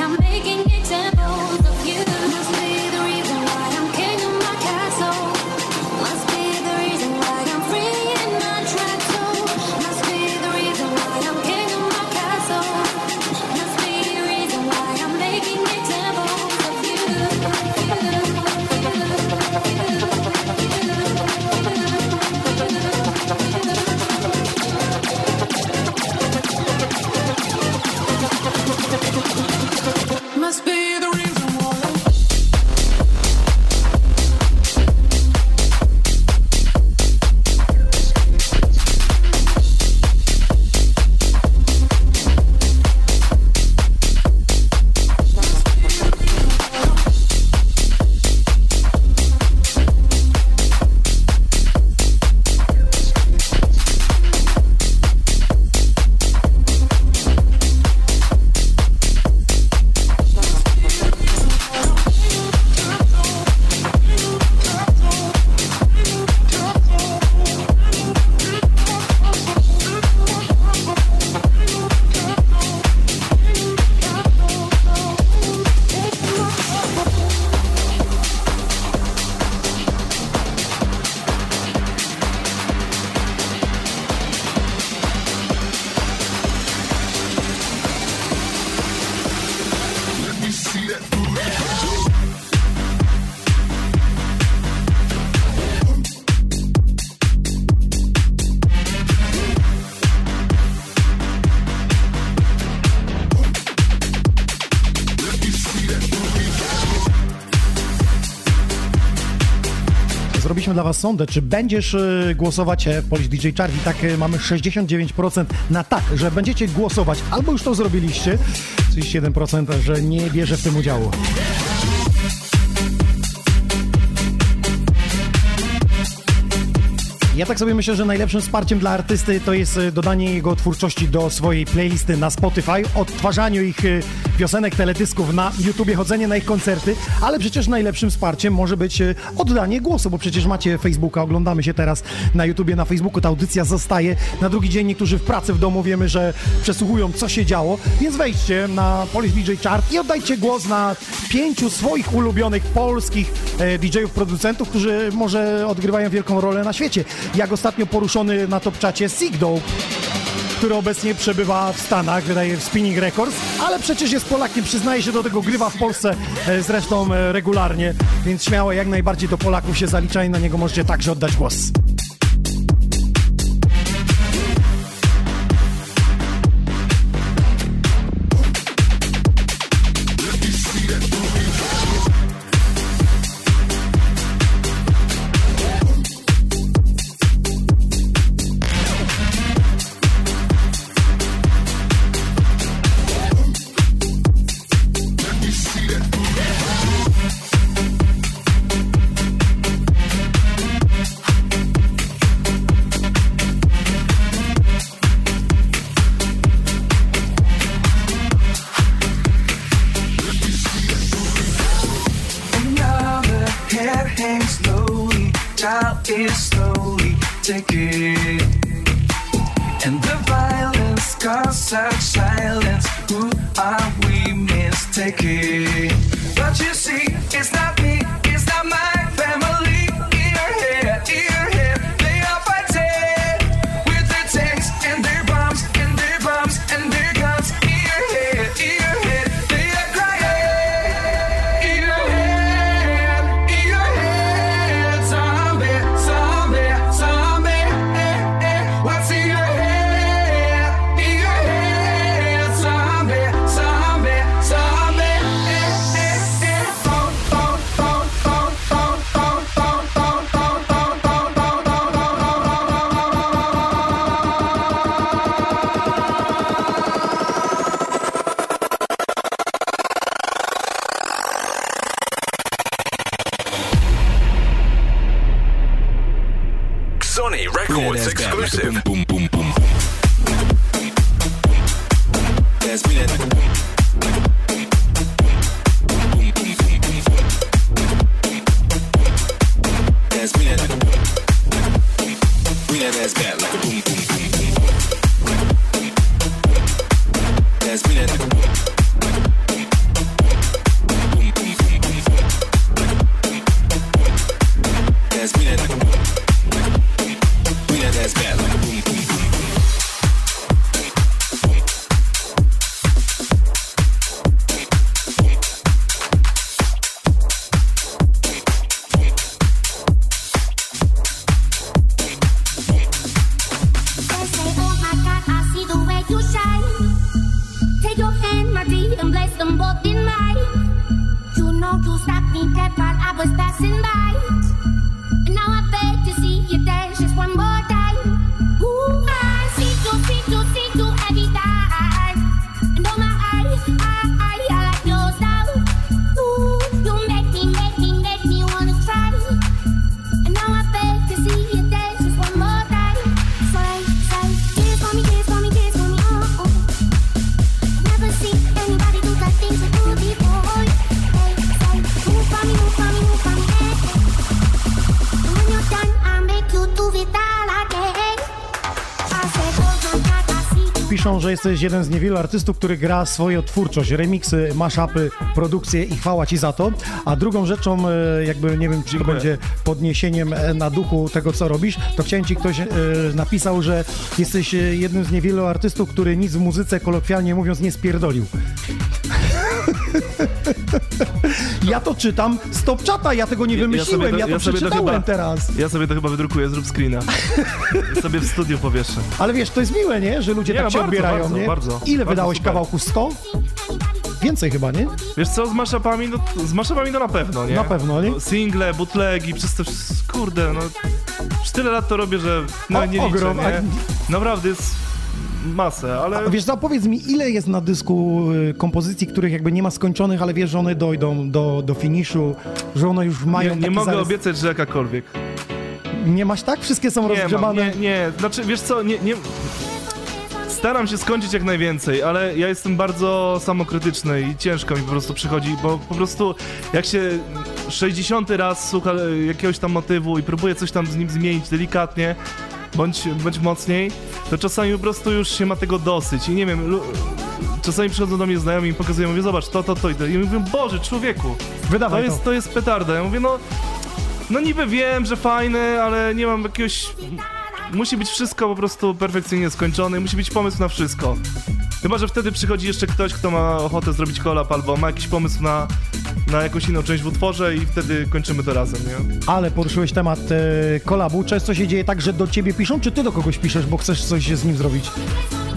S1: dla Was sondę, czy będziesz y, głosować e, w Polish DJ Chart i tak y, mamy 69% na tak, że będziecie głosować, albo już to zrobiliście, 31%, że nie bierze w tym udziału. Ja tak sobie myślę, że najlepszym wsparciem dla artysty to jest e, dodanie jego twórczości do swojej playlisty na Spotify, odtwarzaniu ich e, piosenek, teledysków na YouTubie, chodzenie na ich koncerty, ale przecież najlepszym wsparciem może być e, oddanie głosu, bo przecież macie Facebooka, oglądamy się teraz na YouTubie, na Facebooku, ta audycja zostaje. Na drugi dzień niektórzy w pracy w domu wiemy, że przesłuchują, co się działo, więc wejdźcie na Polish DJ Chart i oddajcie głos na pięciu swoich ulubionych polskich e, DJ-ów, producentów, którzy może odgrywają wielką rolę na świecie. Jak ostatnio poruszony na top czacie Sig Dope, który obecnie przebywa w Stanach, wydaje w Spinning Records, ale przecież jest Polakiem, przyznaje się do tego, grywa w Polsce e, zresztą e, regularnie, więc śmiało jak najbardziej do Polaków się zalicza i na niego możecie także oddać głos. Jesteś jeden z niewielu artystów, który gra swoją twórczość, remiksy, mashupy, produkcje i chwała ci za to. A drugą rzeczą, e, jakby nie wiem, czy
S3: Dziękuję.
S1: będzie podniesieniem e, na duchu tego, co robisz, to chciałem ci ktoś e, napisał, że jesteś jednym z niewielu artystów, który nic w muzyce, kolokwialnie mówiąc, nie spierdolił. Ja to czytam z top czata, ja tego nie wymyśliłem, ja, to przeczytałem teraz.
S3: Ja sobie to chyba wydrukuję, zrób screena. sobie w studiu powieszę.
S1: Ale wiesz, to jest miłe, nie? Że ludzie
S3: Nie,
S1: tak
S3: no
S1: się
S3: bardzo,
S1: odbierają,
S3: bardzo,
S1: nie?
S3: bardzo.
S1: Ile wydałeś
S3: super.
S1: kawałku? 100? Więcej chyba, nie?
S3: Wiesz co, z maszapami, no z maszapami to na pewno, nie?
S1: Na pewno, nie?
S3: No, Single, bootlegi, przez wszystko, kurde, no... Już tyle lat to robię, że no
S1: O,
S3: nie liczę,
S1: ogrom,
S3: nie? Naprawdę jest masę, ale...
S1: A wiesz co, powiedz mi, ile jest na dysku y, kompozycji, których jakby nie ma skończonych, ale wiesz, że one dojdą do, do finiszu, że one już mają
S3: Nie, nie mogę
S1: zarys...
S3: obiecać, że jakakolwiek.
S1: Nie masz tak? Wszystkie są
S3: Nie, mam,
S1: rozgrzebane?
S3: nie, nie, znaczy wiesz co, nie, nie... Staram się skończyć jak najwięcej, ale ja jestem bardzo samokrytyczny i ciężko mi po prostu przychodzi, bo po prostu jak się 60 raz słucha e, jakiegoś tam motywu i próbuje coś tam z nim zmienić delikatnie, bądź, bądź mocniej, to czasami po prostu już się ma tego dosyć i nie wiem, czasami przychodzą do mnie znajomi i pokazują, mówię, zobacz, to, to, to i to. I mówię, Boże, człowieku, to
S1: Wydawaj to.
S3: jest, to jest petarda. Ja mówię, no, no niby wiem, że fajne, ale nie mam jakiegoś... Musi być wszystko po prostu perfekcyjnie skończone, musi być pomysł na wszystko. Chyba, że wtedy przychodzi jeszcze ktoś, kto ma ochotę zrobić kolab albo ma jakiś pomysł na, na jakąś inną część w utworze i wtedy kończymy to razem, nie?
S1: Ale poruszyłeś temat e, kolabu. Często się dzieje tak, że do ciebie piszą, czy ty do kogoś piszesz, bo chcesz coś z nim zrobić?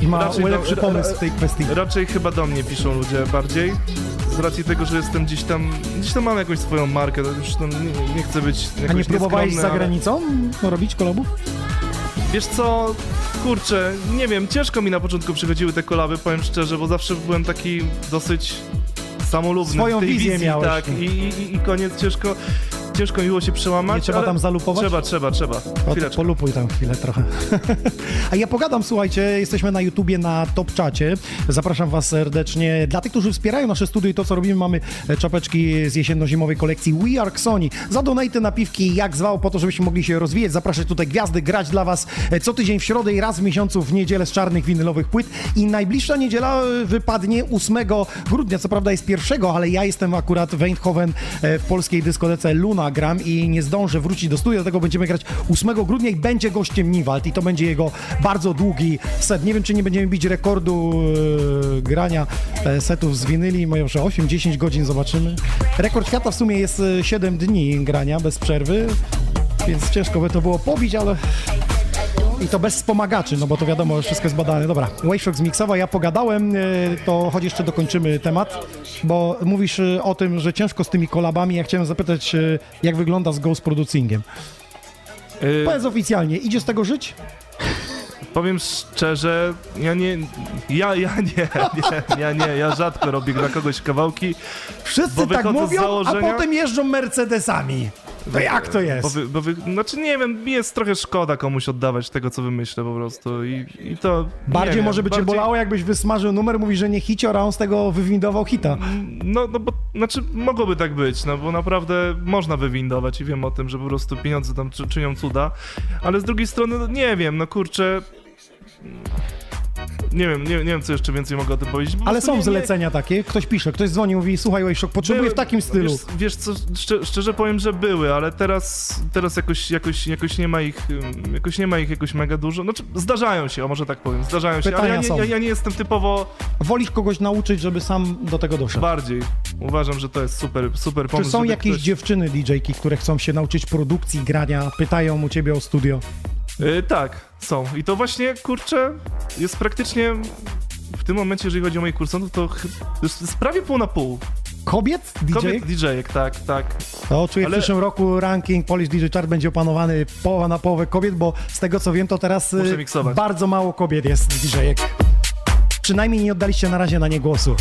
S1: I ma
S3: Raczej
S1: lepszy pomysł w tej kwestii.
S3: Raczej chyba do mnie piszą ludzie bardziej. Z racji tego, że jestem gdzieś tam, gdzieś tam mam jakąś swoją markę, to już tam nie, nie chcę być jakoś
S1: A nie próbowałeś za granicą robić kolabów?
S3: Wiesz co, kurczę, nie wiem, ciężko mi na początku przychodziły te kolaby, powiem szczerze, bo zawsze byłem taki dosyć samolubny
S1: Swoją
S3: w tej
S1: wizję
S3: wizji,
S1: miałeś.
S3: tak, i, i, i koniec ciężko, ciężko mi było się przełamać.
S1: Nie trzeba tam zalupować?
S3: Trzeba, trzeba, trzeba, chwileczkę.
S1: polupuj tam chwilę trochę. A ja pogadam, słuchajcie, jesteśmy na YouTubie, na Top Czacie. Zapraszam was serdecznie. Dla tych, którzy wspierają nasze studio i to, co robimy, mamy e, czapeczki z jesienno-zimowej kolekcji We Are Sony. Za donaty napiwki, jak zwał, po to, żebyśmy mogli się rozwijać, zapraszać tutaj gwiazdy, grać dla was e, co tydzień w środę i raz w miesiącu w niedzielę z czarnych winylowych płyt. I najbliższa niedziela e, wypadnie 8 grudnia, co prawda jest pierwszego, ale ja jestem akurat w Eindhoven w polskiej dyskotece Luna gram i nie zdążę wrócić do studia, dlatego będziemy grać 8 grudnia i będzie gościem Niwald i to będzie jego bardzo długi set. Nie wiem, czy nie będziemy bić rekordu e, grania e, setów z winyli, może 8-10 godzin zobaczymy. Rekord świata w sumie jest e, 7 dni grania bez przerwy, więc ciężko by to było pobić, ale i to bez wspomagaczy, no bo to wiadomo, wszystko jest badane. Dobra, Waveshock zmiksowa, ja pogadałem, e, to choć jeszcze dokończymy temat, bo mówisz e, o tym, że ciężko z tymi kolabami. Ja chciałem zapytać, e, jak wygląda z Ghost Producingiem.
S3: Y,
S1: Powiedz oficjalnie, idzie z tego żyć?
S3: Powiem szczerze, ja nie, ja, ja nie, nie, ja nie, ja rzadko robię dla kogoś kawałki.
S1: Wszyscy tak
S3: z
S1: mówią, a
S3: założenia-
S1: potem jeżdżą Mercedesami. No jak to jest?
S3: Bo wy, bo wy, znaczy nie wiem, mi jest trochę szkoda komuś oddawać tego, co wymyślę po prostu i, i to...
S1: Bardziej
S3: wiem,
S1: może by cię
S3: bardziej-
S1: bolało, jakbyś wysmażył numer, mówi, że nie hicior, a on z tego wywindował hita.
S3: No, no bo, znaczy mogłoby tak być, no bo naprawdę można wywindować i wiem o tym, że po prostu pieniądze tam czy, czynią cuda, ale z drugiej strony, no nie wiem, no kurczę... Nie wiem, nie, nie wiem, co jeszcze więcej mogę o tym powiedzieć. Po
S1: Ale są
S3: nie- nie-
S1: zlecenia takie, ktoś pisze, ktoś dzwoni, mówi, słuchaj, Wayshok, potrzebuję
S3: Były-
S1: w takim stylu.
S3: Wiesz, wiesz co, szczerze, szczerze powiem, że były, ale teraz, teraz jakoś, jakoś, jakoś nie ma ich, jakoś nie ma ich jakoś mega dużo. Znaczy, zdarzają się, o może tak powiem, zdarzają się, ale
S1: Pytania
S3: ja nie,
S1: są.
S3: ja, ja nie jestem typowo
S1: Wolisz kogoś nauczyć, żeby sam do tego doszedł.
S3: bardziej. Uważam, że to jest super, super
S1: Czy
S3: pomysł.
S1: są
S3: żeby
S1: jakieś
S3: ktoś-
S1: dziewczyny DJ-ki, które chcą się nauczyć produkcji, grania, pytają u ciebie o studio?
S3: Y, tak, są. I to właśnie, kurczę, jest praktycznie w tym momencie, jeżeli chodzi o moich kursantów, to ch- jest, prawie pół na pół.
S1: Kobiet DJ?
S3: Kobiet DJ-ek, tak, tak.
S1: To czuję
S3: Ale-
S1: w przyszłym roku ranking Polish DJ Chart będzie opanowany połowa na połowę kobiet, bo z tego co wiem, to teraz
S3: miksować.
S1: bardzo mało kobiet jest DJ-ek. Przynajmniej nie oddaliście na razie na nie głosu.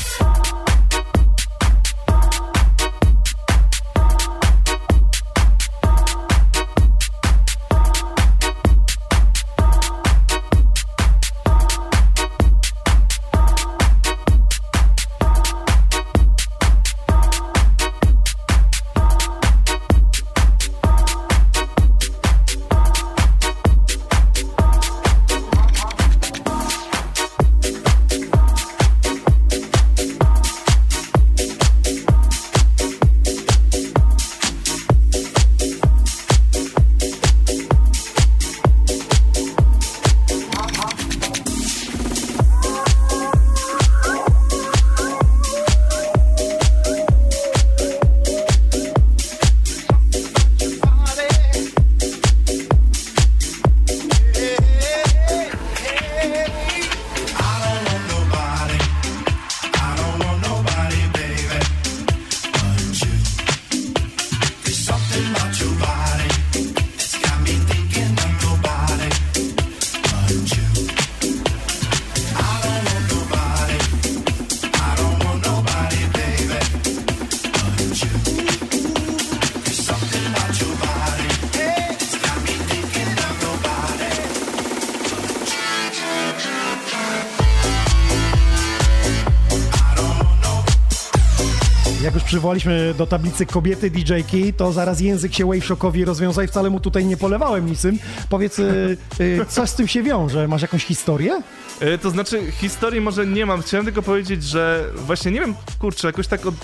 S1: Do tablicy kobiety DJ-ki, to zaraz język się Waveshockowi rozwiąza i wcale mu tutaj nie polewałem niczym. Powiedz, y, y, co z tym się wiąże? Masz jakąś historię?
S3: E, To znaczy, historii może nie mam. Chciałem tylko powiedzieć, że właśnie nie wiem, kurczę, jakoś tak od,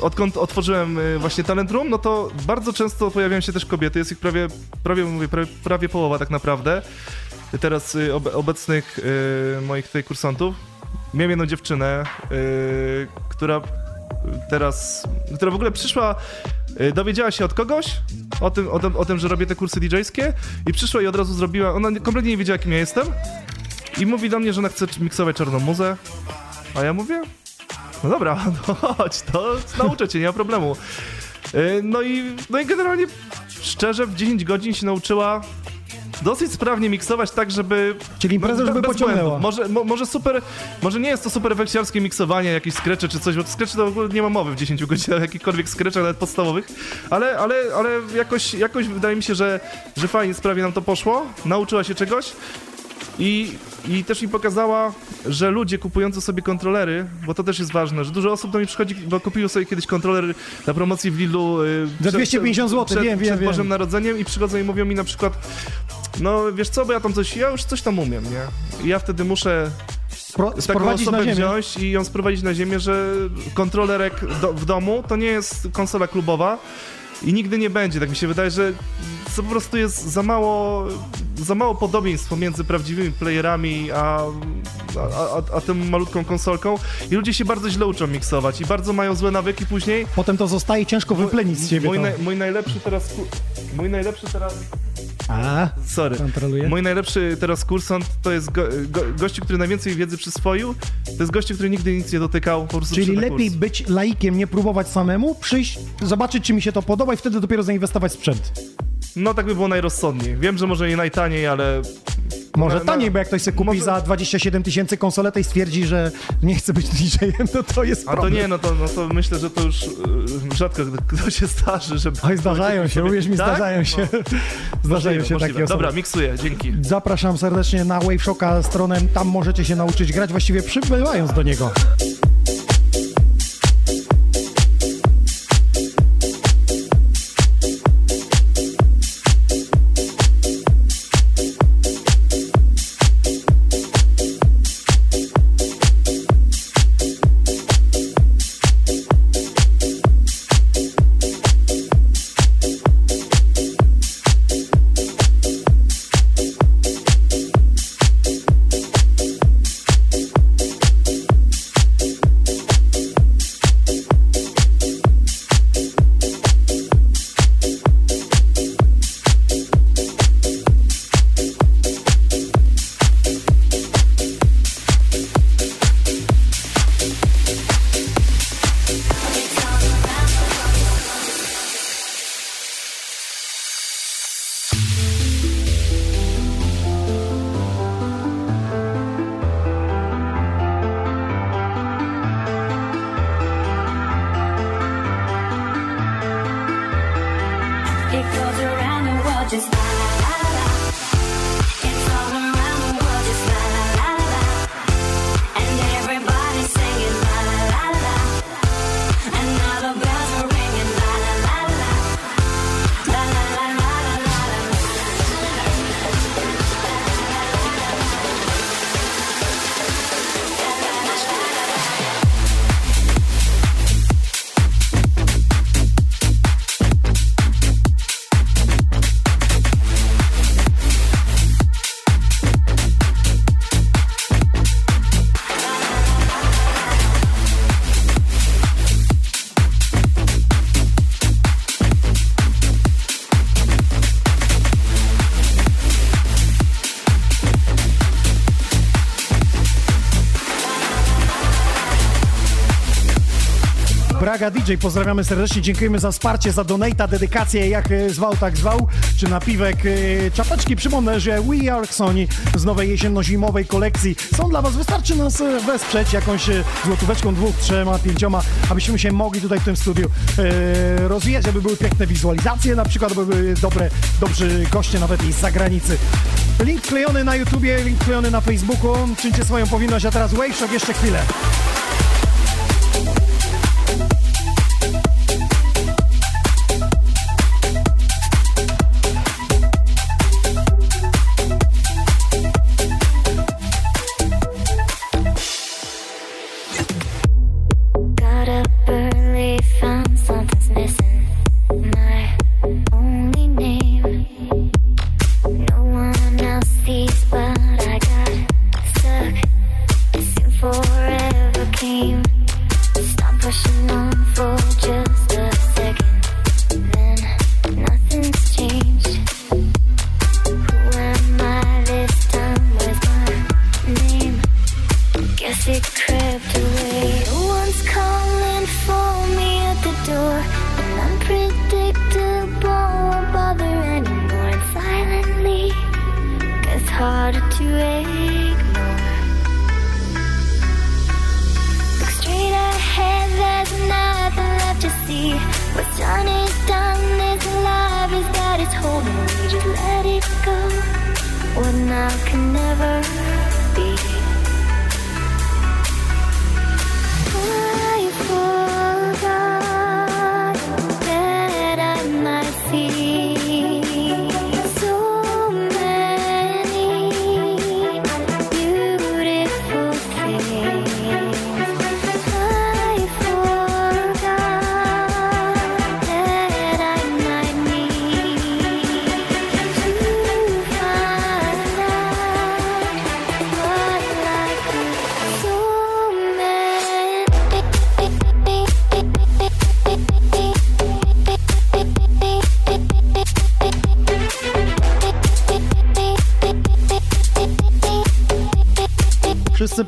S3: odkąd otworzyłem e, właśnie Talent Room, no to bardzo często pojawiają się też kobiety. Jest ich prawie, prawie mówię, prawie, prawie połowa tak naprawdę. Teraz obe, obecnych moich tutaj kursantów. Miałem jedną dziewczynę, która teraz, która w ogóle przyszła, e, dowiedziała się od kogoś o tym, o, tym, o tym, że robię te kursy DJ-skie i przyszła i od razu zrobiła, ona nie- kompletnie nie wiedziała, kim ja jestem. I mówi do mnie, że ona chce miksować czarną muzę. A ja mówię, no dobra, no chodź, to nauczę cię, nie ma problemu. Yy, No i, no i generalnie, szczerze, w 10 godzin się nauczyła dosyć sprawnie miksować tak, żeby...
S1: Czyli imprezę,
S3: no,
S1: żeby pociągnęła.
S3: Może, mo, może super, może nie jest to super weksiarskie miksowanie, jakieś skrecze czy coś, bo skrecze to w ogóle nie ma mowy w 10 godzinach, jakichkolwiek skreczach, nawet podstawowych, ale, ale, ale jakoś, jakoś wydaje mi się, że, że fajnie sprawie nam to poszło, nauczyła się czegoś i, I też mi pokazała, że ludzie kupujący sobie kontrolery, bo to też jest ważne, że dużo osób do mnie przychodzi, bo kupiły sobie kiedyś kontroler na promocji w Lidlu. y,
S1: Za
S3: przed-
S1: 250 zł,
S3: przed,
S1: wiem, wiem,
S3: przed
S1: wiem.
S3: Bożym Narodzeniem i przychodzą i mówią mi na przykład, no wiesz co, bo ja tam coś, ja już coś tam umiem, nie? I ja wtedy muszę
S1: Pro,
S3: taką osobę wziąć i ją sprowadzić na ziemię, że kontrolerek do, w domu to nie jest konsola klubowa i nigdy nie będzie. Tak mi się wydaje, że to po prostu jest za mało, za mało podobieństw pomiędzy prawdziwymi playerami a, a, a, a tą malutką konsolką i ludzie się bardzo źle uczą miksować i bardzo mają złe nawyki później.
S1: Potem to zostaje ciężko wyplenić z siebie.
S3: Mój, naj, mój najlepszy teraz... Mój najlepszy teraz...
S1: A,
S3: Sorry.
S1: kontroluję.
S3: Mój najlepszy teraz kursant to jest go, go, gościu, który najwięcej wiedzy przyswoił. To jest gościu, który nigdy nic nie dotykał. Po prostu
S1: Czyli lepiej
S3: kurs.
S1: być laikiem, nie próbować samemu, przyjść, zobaczyć, czy mi się to podoba i wtedy dopiero zainwestować w sprzęt.
S3: No tak by było najrozsądniej. Wiem, że może nie najtaniej, ale
S7: Może
S3: Na-
S7: taniej, bo jak ktoś sobie kupi
S3: może-
S7: za 27 tysięcy konsoletę i stwierdzi, że nie chce być DJ-em, no to jest
S3: A to
S7: problem.
S3: nie, no to, no to myślę, że to już y, rzadko kto się starzy, żeby...
S7: Oj, zdarzają się, uwierz mi,
S3: Tak?
S7: zdarzają się. Zdarzają
S3: Możliwe,
S7: się
S3: możliwe.
S7: takie osoby.
S3: Dobra, miksuję, dzięki.
S7: Zapraszam serdecznie na Wave Shocka stronę, tam możecie się nauczyć grać, właściwie przybywając do niego. Braga DJ, pozdrawiamy serdecznie, dziękujemy za wsparcie, za donata, dedykację, jak e, zwał, tak zwał, czy napiwek e, czapeczki. Przypomnę, że We Are Sony z nowej jesienno-zimowej kolekcji są dla Was. Wystarczy nas e, wesprzeć jakąś złotóweczką, dwóch, trzema, pięcioma, abyśmy się mogli tutaj w tym studiu rozwijać, aby były piękne wizualizacje, na przykład, aby były dobre, dobrzy goście nawet i z zagranicy. Link wklejony na YouTubie, link wklejony na Facebooku. Czyńcie swoją powinność, a teraz Wave Shock jeszcze chwilę.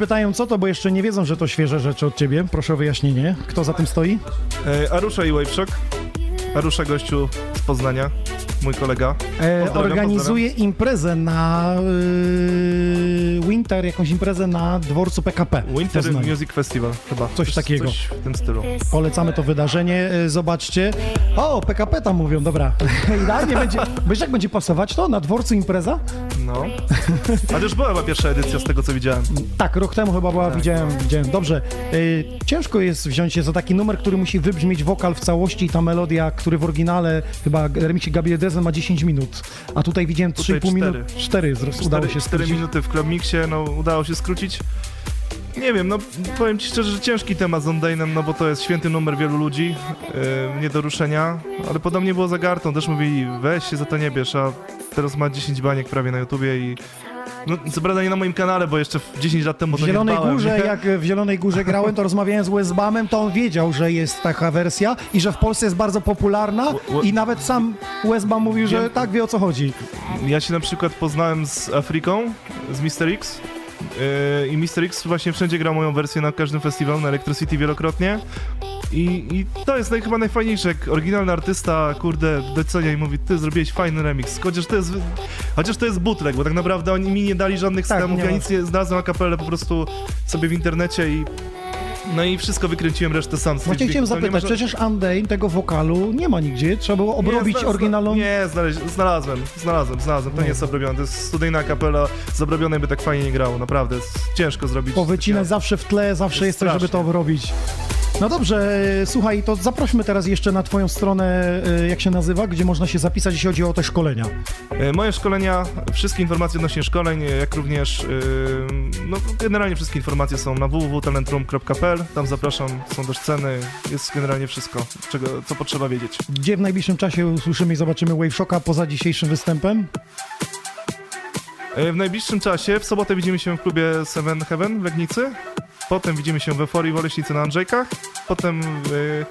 S7: Pytają, co to, bo jeszcze nie wiedzą, że to świeże rzeczy od ciebie. Proszę o wyjaśnienie. Kto za tym stoi?
S3: E, Arusza i Waveshock. Arusza gościu z Poznania. mój kolega.
S1: E,
S3: Pozdrawiam,
S1: organizuje imprezę na e, Winter, jakąś imprezę na dworcu PKP.
S3: Winter. Music Festival chyba.
S1: Coś takiego.
S3: Coś w tym stylu.
S1: Polecamy to wydarzenie, e, zobaczcie. O, PKP tam mówią, dobra. Idealnie będzie. Wiesz, jak będzie pasować to? Na dworcu impreza?
S3: No. Ale już była chyba pierwsza edycja z tego, co widziałem.
S1: Tak, rok temu chyba była, widziałem, widziałem. Dobrze. Y, ciężko jest wziąć się za taki numer, który musi wybrzmieć wokal w całości i ta melodia, który w oryginale chyba remiksie Gabriel Dezen ma 10 minut, a tutaj widziałem
S3: Tutaj
S1: 3,5 minut.
S3: cztery.
S1: 4 udało się
S3: 4
S1: skrócić.
S3: minuty w Club Mixie, no udało się skrócić. Nie wiem, no powiem ci szczerze, że ciężki temat z Ondane'em, no bo to jest święty numer wielu ludzi, yy, nie do ruszenia, ale podobnie było z Agartą, też mówili, weź się za to nie bierz, a teraz ma 10 baniek prawie na YouTubie i no co prawda nie na moim kanale, bo jeszcze w 10 lat temu
S1: W
S3: to
S1: Zielonej
S3: nie dbałem,
S1: Górze,
S3: nie?
S1: jak w Zielonej Górze grałem, to rozmawiałem z Westbamem, to on wiedział, że jest taka wersja i że w Polsce jest bardzo popularna i nawet sam Westbam mówił, że tak wie o co chodzi.
S3: Ja się na przykład poznałem z Afryką, z Mr. X yy, i Mr. X właśnie wszędzie grał moją wersję na każdym festiwalu, na Electricity wielokrotnie. I, I to jest naj, chyba najfajniejsze, jak oryginalny artysta, kurde, docenia i mówi, ty zrobiłeś fajny remix, chociaż to jest, chociaż to jest bootleg, bo tak naprawdę oni mi nie dali żadnych
S1: Tak,
S3: stemów, ja nic nie znalazłem a kapelę po prostu sobie w internecie i no i wszystko wykręciłem, resztę sam
S1: Właśnie chciałem zapytać,
S3: można-
S1: przecież Unday tego wokalu nie ma nigdzie, trzeba było obrobić
S3: Nie,
S1: oryginalną...
S3: Nie, znalazłem, znalazłem, znalazłem. To nie jest obrobione, to jest studyjna kapela. Z obrobionej by tak fajnie nie grało, naprawdę. Jest ciężko zrobić.
S1: Powycinać zawsze w tle, zawsze jest coś, żeby to obrobić. No dobrze, e, słuchaj, to zaprośmy teraz jeszcze na twoją stronę, e, jak się nazywa, gdzie można się zapisać, jeśli chodzi o te szkolenia.
S3: E, Moje szkolenia, wszystkie informacje odnośnie szkoleń, jak również, no generalnie wszystkie informacje są na Tam zapraszam, są też ceny, jest generalnie wszystko, czego, co potrzeba wiedzieć.
S1: Gdzie w najbliższym czasie usłyszymy i zobaczymy Wave Shocka poza dzisiejszym występem?
S3: E, W najbliższym czasie, w sobotę widzimy się w klubie Seven Heaven w Legnicy. Potem widzimy się w Euforii w Oleśnicy na Andrzejkach. Potem yy,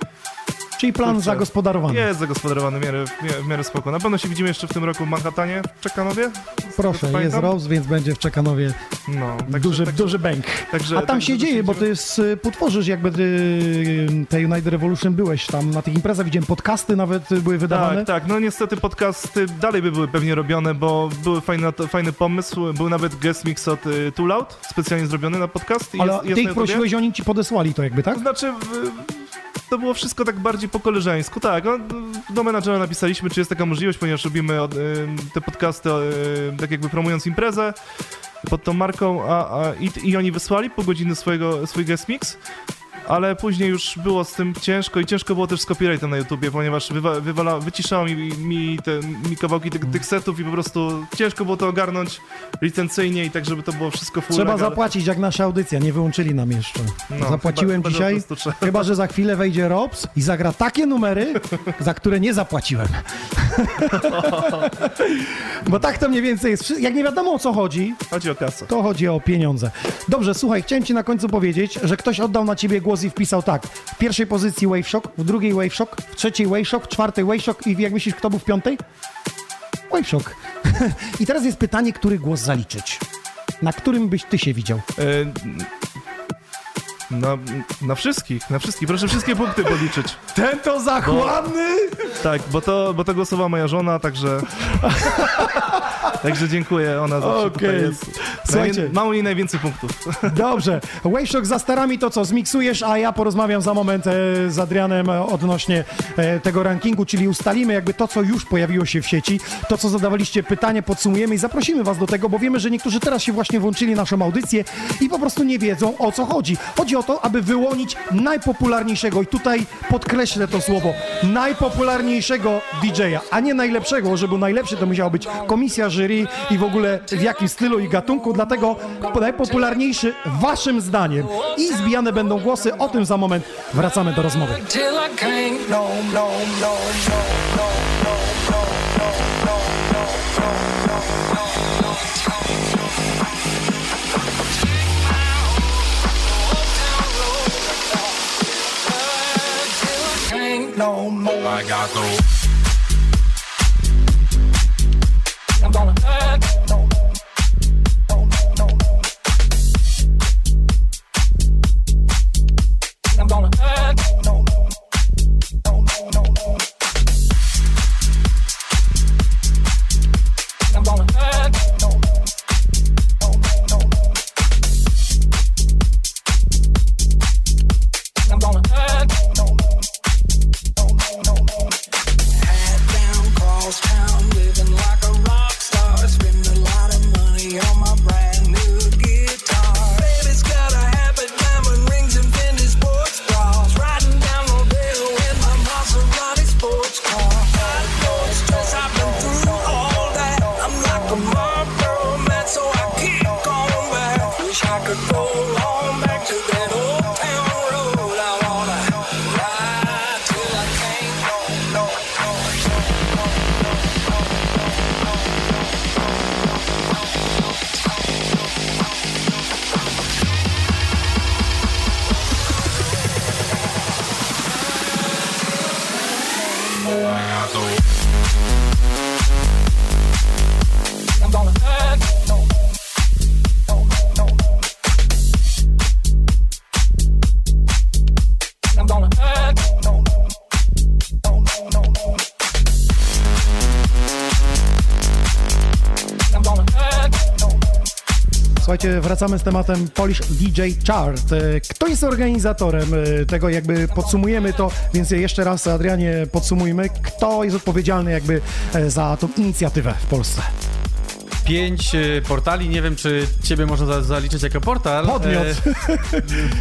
S1: Czyli plan
S3: Kurczę.
S1: zagospodarowany.
S3: Jest zagospodarowany w miarę, w miarę spoko. Na pewno się widzimy jeszcze w tym roku w Manhattanie, w Czekanowie.
S1: Proszę,
S3: Pamiętam?
S1: jest Rose, więc będzie w Czekanowie
S3: No, także,
S1: duży,
S3: także,
S1: duży bęk.
S3: także,
S1: A tam się dzieje,
S3: dosyć-
S1: bo to jest, y, potworzysz jakby ty, te United Revolution byłeś tam na tych imprezach, widziałem podcasty nawet y, były wydawane.
S3: Tak, tak. No niestety podcasty dalej by były pewnie robione, bo był fajny, fajny pomysł. Był nawet guest mix od y, Too Loud, specjalnie zrobiony na podcast.
S1: Ale
S3: jest, jest
S1: ty ich prosiłeś, oni ci podesłali to jakby, tak?
S3: Znaczy, w, to było wszystko tak bardziej po koleżeńsku. Tak, no, do menadżera napisaliśmy, czy jest taka możliwość, ponieważ robimy y, te podcasty y, tak jakby promując imprezę pod tą marką, a, a, i, i oni wysłali pół godziny swojego, swój guest mix. Ale później już było z tym ciężko i ciężko było też z copyrightem na YouTubie, ponieważ wywa, wywala, wyciszało mi, mi, te, mi kawałki tych, tych setów i po prostu ciężko było to ogarnąć licencyjnie i tak, żeby to było wszystko full
S1: Trzeba
S3: legal.
S1: zapłacić jak nasza audycja, nie wyłączyli nam jeszcze.
S3: No,
S1: Zapłaciłem
S3: chyba- chyba,
S1: dzisiaj,
S3: trzeba-
S1: chyba że za chwilę wejdzie Robs i zagra takie numery, za które nie zapłaciłem. Bo tak to mniej więcej jest. Jak nie wiadomo o co chodzi,
S3: Chodzi o kasę.
S1: to chodzi o pieniądze. Dobrze, słuchaj, chciałem ci na końcu powiedzieć, że ktoś oddał na ciebie głos i wpisał tak. W pierwszej pozycji Wave Shock, w drugiej Wave Shock, w trzeciej Wave Shock, w czwartej Wave Shock i jak myślisz, kto był w piątej? Wave Shock. I teraz jest pytanie, który głos zaliczyć. Na którym byś ty się widział?
S3: E, Na, na wszystkich, na wszystkich. Proszę wszystkie punkty policzyć.
S1: Ten to zachłanny!
S3: Tak, bo to, bo to głosowała moja żona, także... także dziękuję, ona zawsze tutaj
S1: Okej.
S3: jest.
S1: Słuchajcie.
S3: Mało jej najwięcej punktów.
S1: Dobrze. Wave Shock za starami to co, zmiksujesz, a ja porozmawiam za moment e, z Adrianem odnośnie e, tego rankingu, czyli ustalimy jakby to, co już pojawiło się w sieci, to, co zadawaliście pytanie, podsumujemy i zaprosimy was do tego, bo wiemy, że niektórzy teraz się właśnie włączyli naszą audycję i po prostu nie wiedzą, o co chodzi. Chodzi o to, aby wyłonić najpopularniejszego i tutaj podkreślę to słowo, najpopularniejszego DJ-a, a nie najlepszego, żeby najlepszy, to musiała być komisja jury i w ogóle w jakim stylu i gatunku, dlatego najpopularniejszy waszym zdaniem i zbijane będą głosy, o tym za moment wracamy do rozmowy.
S8: Ain't no more. I got no. I'm gonna.
S1: Słuchajcie, wracamy z tematem Polish DJ Chart. E, Kto jest organizatorem e, tego, jakby podsumujemy to, więc jeszcze raz, Adrianie, podsumujmy. Kto jest odpowiedzialny jakby e, za tą inicjatywę w Polsce?
S2: Pięć e, portali, nie wiem czy ciebie można za, zaliczyć jako portal.
S1: Podmiot.
S2: E,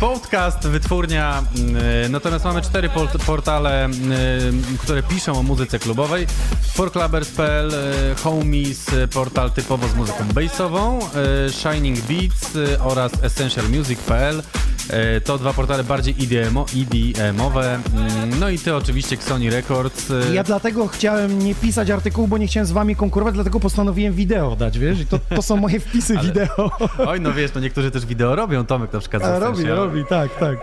S2: podcast, wytwórnia, mm, e, natomiast mamy cztery port- portale, mm, które piszą o muzyce klubowej. Forclubbers.pl, Homies, portal typowo z muzyką bassową, Shining Beats oraz essentialmusic.pl. E, To dwa portale bardziej EDM-o, EDM-owe. Mm, No i ty oczywiście Sony Records. e,
S1: Ja dlatego chciałem nie pisać artykułu, bo nie chciałem z wami konkurować, dlatego postanowiłem wideo dać, wiesz? I to, to są moje wpisy wideo.
S2: Oj, no wiesz, no niektórzy też wideo robią, Tomek na przykład.
S1: A, robi,
S2: Essential.
S1: robi, tak, tak.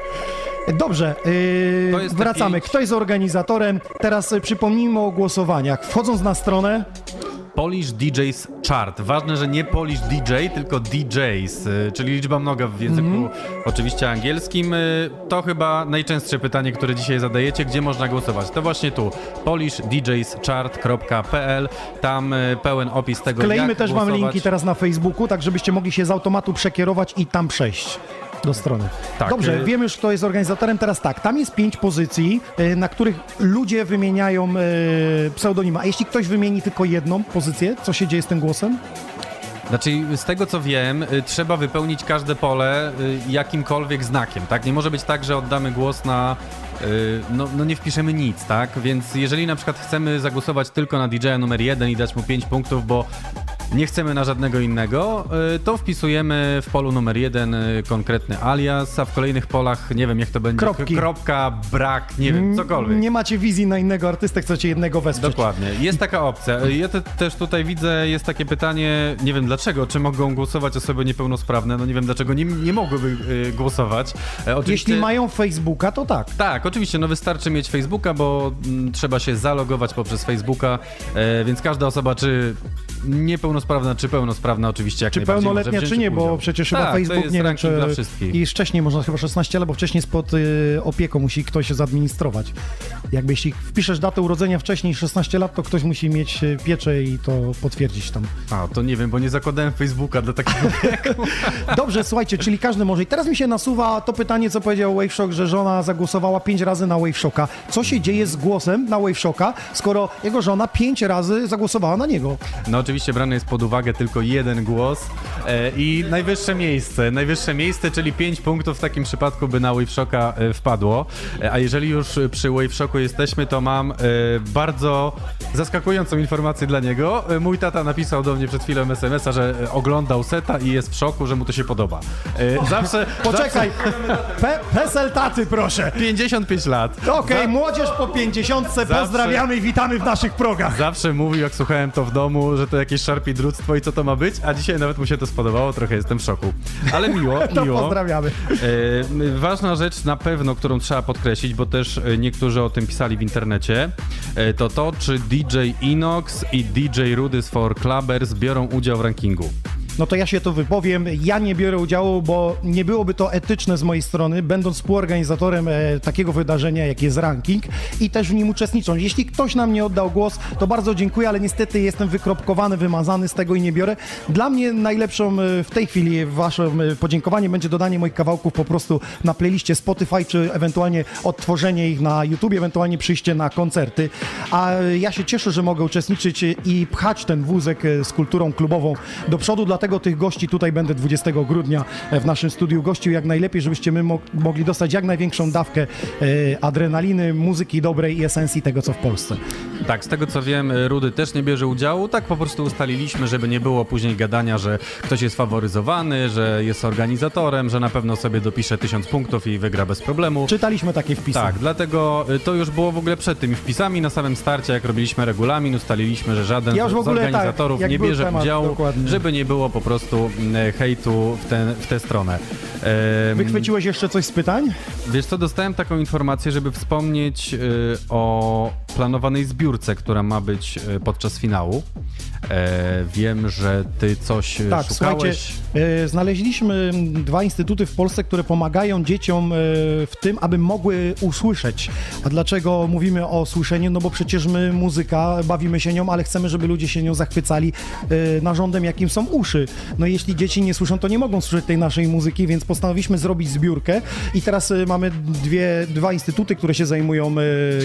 S1: Dobrze, yy, wracamy.
S2: taki-
S1: Kto jest organizatorem? Teraz y, przypomnijmy o głosowaniach. Wchodząc na stronę,
S2: Polish DJs Chart. Ważne, że nie Polish DJ, tylko DJs, y, czyli liczba mnoga w języku
S1: Mhm.
S2: oczywiście angielskim. Y, To chyba najczęstsze pytanie, które dzisiaj zadajecie, gdzie można głosować. To właśnie tu, polishdjschart.pl. Tam y, pełen opis tego,
S1: kleimy
S2: jak
S1: też wam
S2: głosować.
S1: linki teraz na Facebooku, tak żebyście mogli się z automatu przekierować i tam przejść. Do strony.
S2: Tak,
S1: Dobrze,
S2: y-
S1: wiem już, kto jest organizatorem. Teraz tak, tam jest pięć pozycji, y, na których ludzie wymieniają y, pseudonimy. A jeśli ktoś wymieni tylko jedną pozycję, co się dzieje z tym głosem?
S2: Znaczy, z tego co wiem, trzeba wypełnić każde pole jakimkolwiek znakiem, tak? Nie może być tak, że oddamy głos na. No, no nie wpiszemy nic, tak? Więc jeżeli na przykład chcemy zagłosować tylko na DJ-a numer jeden i dać mu 5 punktów, bo nie chcemy na żadnego innego, y, to wpisujemy w polu numer jeden y, konkretny alias, a w kolejnych polach nie wiem jak to będzie.
S1: Kropki.
S2: Kropka, brak, nie wiem, cokolwiek.
S1: Nie macie wizji na innego artystę, chcecie jednego wesprzeć.
S2: Dokładnie. Jest taka opcja. Ja te, też tutaj widzę, jest takie pytanie, nie wiem dlaczego, czy mogą głosować osoby niepełnosprawne? No nie wiem dlaczego nie, nie mogłyby y, głosować. Oczywiście,
S1: Jeśli mają Facebooka, to tak.
S2: Tak, oczywiście, no wystarczy mieć Facebooka, bo mm, trzeba się zalogować poprzez Facebooka, e, więc każda osoba, czy niepełnosprawna, czy pełnosprawna oczywiście jak
S1: Czy pełnoletnia, czy nie, bo przecież
S2: tak,
S1: chyba Facebook nie wiem, czy...
S2: dla wszystkich.
S1: I wcześniej można chyba 16, ale bo wcześniej jest pod y, opieką, musi ktoś się zadministrować. Jakby jeśli wpiszesz datę urodzenia wcześniej 16 lat, to ktoś musi mieć y, pieczę i to potwierdzić tam.
S2: A, to nie wiem, bo nie zakładałem Facebooka dla takiego wieku.
S1: Dobrze, słuchajcie, czyli każdy może. I teraz mi się nasuwa to pytanie, co powiedział Waveshock, że żona zagłosowała pięć razy na Waveshocka. Co się dzieje z głosem na Waveshocka, skoro jego żona pięć razy zagłosowała na niego?
S2: No oczywiście brany jest pod uwagę tylko jeden głos e, i najwyższe miejsce. Najwyższe miejsce, czyli 5 punktów w takim przypadku by na Waveshocka e, wpadło. E, a jeżeli już przy Waveshocku jesteśmy, to mam bardzo zaskakującą informację dla niego. Mój tata napisał do mnie przed chwilą SMS-a, że oglądał seta i jest w szoku, że mu to się podoba. Zawsze...
S1: Poczekaj, Pe PESEL taty, proszę.
S2: Zawsze 55 lat.
S1: Okej,
S2: Za-
S1: młodzież po 50, pozdrawiamy i witamy w naszych progach.
S2: Zawsze mówił, jak słuchałem to w domu, że to jakieś szarpie dructwo i co to ma być, a dzisiaj nawet mu się to spodobało, trochę jestem w szoku. Ale miło,
S1: To
S2: miło.
S1: pozdrawiamy.
S2: E, ważna rzecz na pewno, którą trzeba podkreślić, bo też e, niektórzy o tym pisali w internecie, e, to to, czy DJ Inox i DJ Rudys for Clubbers biorą udział w rankingu.
S1: No to ja się to wypowiem. Ja nie biorę udziału, bo nie byłoby to etyczne z mojej strony, będąc współorganizatorem e, takiego wydarzenia, jak jest ranking i też w nim uczestniczą. Jeśli ktoś nam nie oddał głos, to bardzo dziękuję, ale niestety jestem wykropkowany, wymazany z tego i nie biorę. Dla mnie najlepszą e, w tej chwili waszym e, podziękowanie będzie dodanie moich kawałków po prostu na playliście Spotify, czy ewentualnie odtworzenie ich na YouTube, ewentualnie przyjście na koncerty. A e, ja się cieszę, że mogę uczestniczyć e, i pchać ten wózek z kulturą klubową do przodu, dlatego tych gości tutaj będę 20 grudnia e, w naszym studiu gościł jak najlepiej, żebyście my mo- mogli dostać jak największą dawkę e, adrenaliny, muzyki dobrej i esencji tego, co w Polsce.
S2: Tak, z tego co wiem, Rudy też nie bierze udziału. Tak po prostu ustaliliśmy, żeby nie było później gadania, że ktoś jest faworyzowany, że jest organizatorem, że na pewno sobie dopisze tysiąc punktów i wygra bez problemu.
S1: Czytaliśmy takie wpisy.
S2: Tak, dlatego y, to już było w ogóle przed tymi wpisami. Na samym starcie, jak robiliśmy regulamin, ustaliliśmy, że żaden
S1: Ja
S2: z
S1: tak,
S2: organizatorów
S1: jak
S2: nie bierze
S1: temat,
S2: udziału,
S1: dokładnie.
S2: żeby nie było po prostu mm, hejtu w, tę w tę stronę. Em,
S1: Wychwyciłeś jeszcze coś z pytań?
S2: Wiesz co, dostałem taką informację, żeby wspomnieć y, o planowanej zbiórce, która ma być y, podczas finału. E, wiem, że ty coś y,
S1: Tak,
S2: szukałeś.
S1: słuchajcie, e, znaleźliśmy dwa instytuty w Polsce, które pomagają dzieciom e, w tym, aby mogły usłyszeć. A dlaczego mówimy o słyszeniu? No bo przecież my muzyka, bawimy się nią, ale chcemy, żeby ludzie się nią zachwycali e, narządem, jakim są uszy. no jeśli dzieci nie słyszą, to nie mogą słyszeć tej naszej muzyki, więc postanowiliśmy zrobić zbiórkę i teraz mamy dwie, dwa instytuty, które się zajmują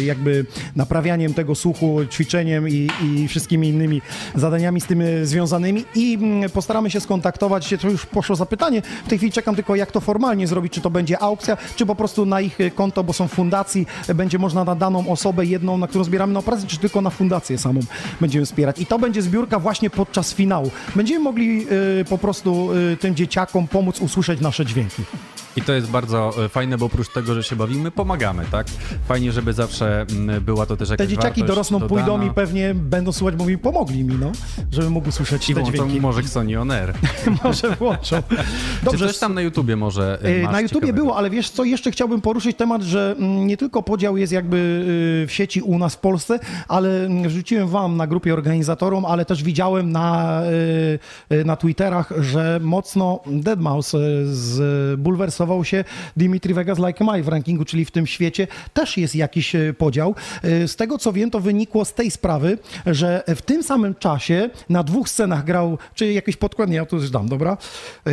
S1: jakby naprawianiem tego słuchu, ćwiczeniem i, i wszystkimi innymi zadaniami z tym y, związanymi i mm, postaramy się skontaktować to już poszło zapytanie, w tej chwili czekam tylko jak to formalnie zrobić, czy to będzie aukcja, czy po prostu na ich y, konto, bo są fundacji, y, będzie można na daną osobę jedną, na którą zbieramy na operację, czy tylko na fundację samą będziemy wspierać. I to będzie zbiórka właśnie podczas finału. Będziemy mogli y, po prostu y, tym dzieciakom pomóc usłyszeć nasze dźwięki.
S2: I to jest bardzo e, fajne, bo oprócz tego, że się bawimy, pomagamy, tak? Fajnie, żeby zawsze mm, była to też jakaś
S1: Te dzieciaki dorosną,
S2: dodana.
S1: pójdą i pewnie będą słuchać, bo mi pomogli mi, no, żeby mógł usłyszeć
S2: I
S1: te dźwięki.
S2: może Xoni On Air.
S1: może włączą.
S2: Czy coś tam na YouTubie może e,
S1: Na YouTubie
S2: ciekawego?
S1: było, ale wiesz co, jeszcze chciałbym poruszyć temat, że mm, nie tylko podział jest jakby yy, w sieci u nas w Polsce, ale mm, rzuciłem wam na grupie organizatorom, ale też widziałem na, yy, yy, na Twitterach, że mocno Deadmau5 yy, zbulwersował się Dimitri Vegas Like My w rankingu, czyli w tym świecie też jest jakiś yy, podział. Yy, Z tego co wiem, to wynikło z tej sprawy, że w tym samym czasie na dwóch scenach grał, czy jakieś podkładnie, ja tu już dam, dobra? Yy,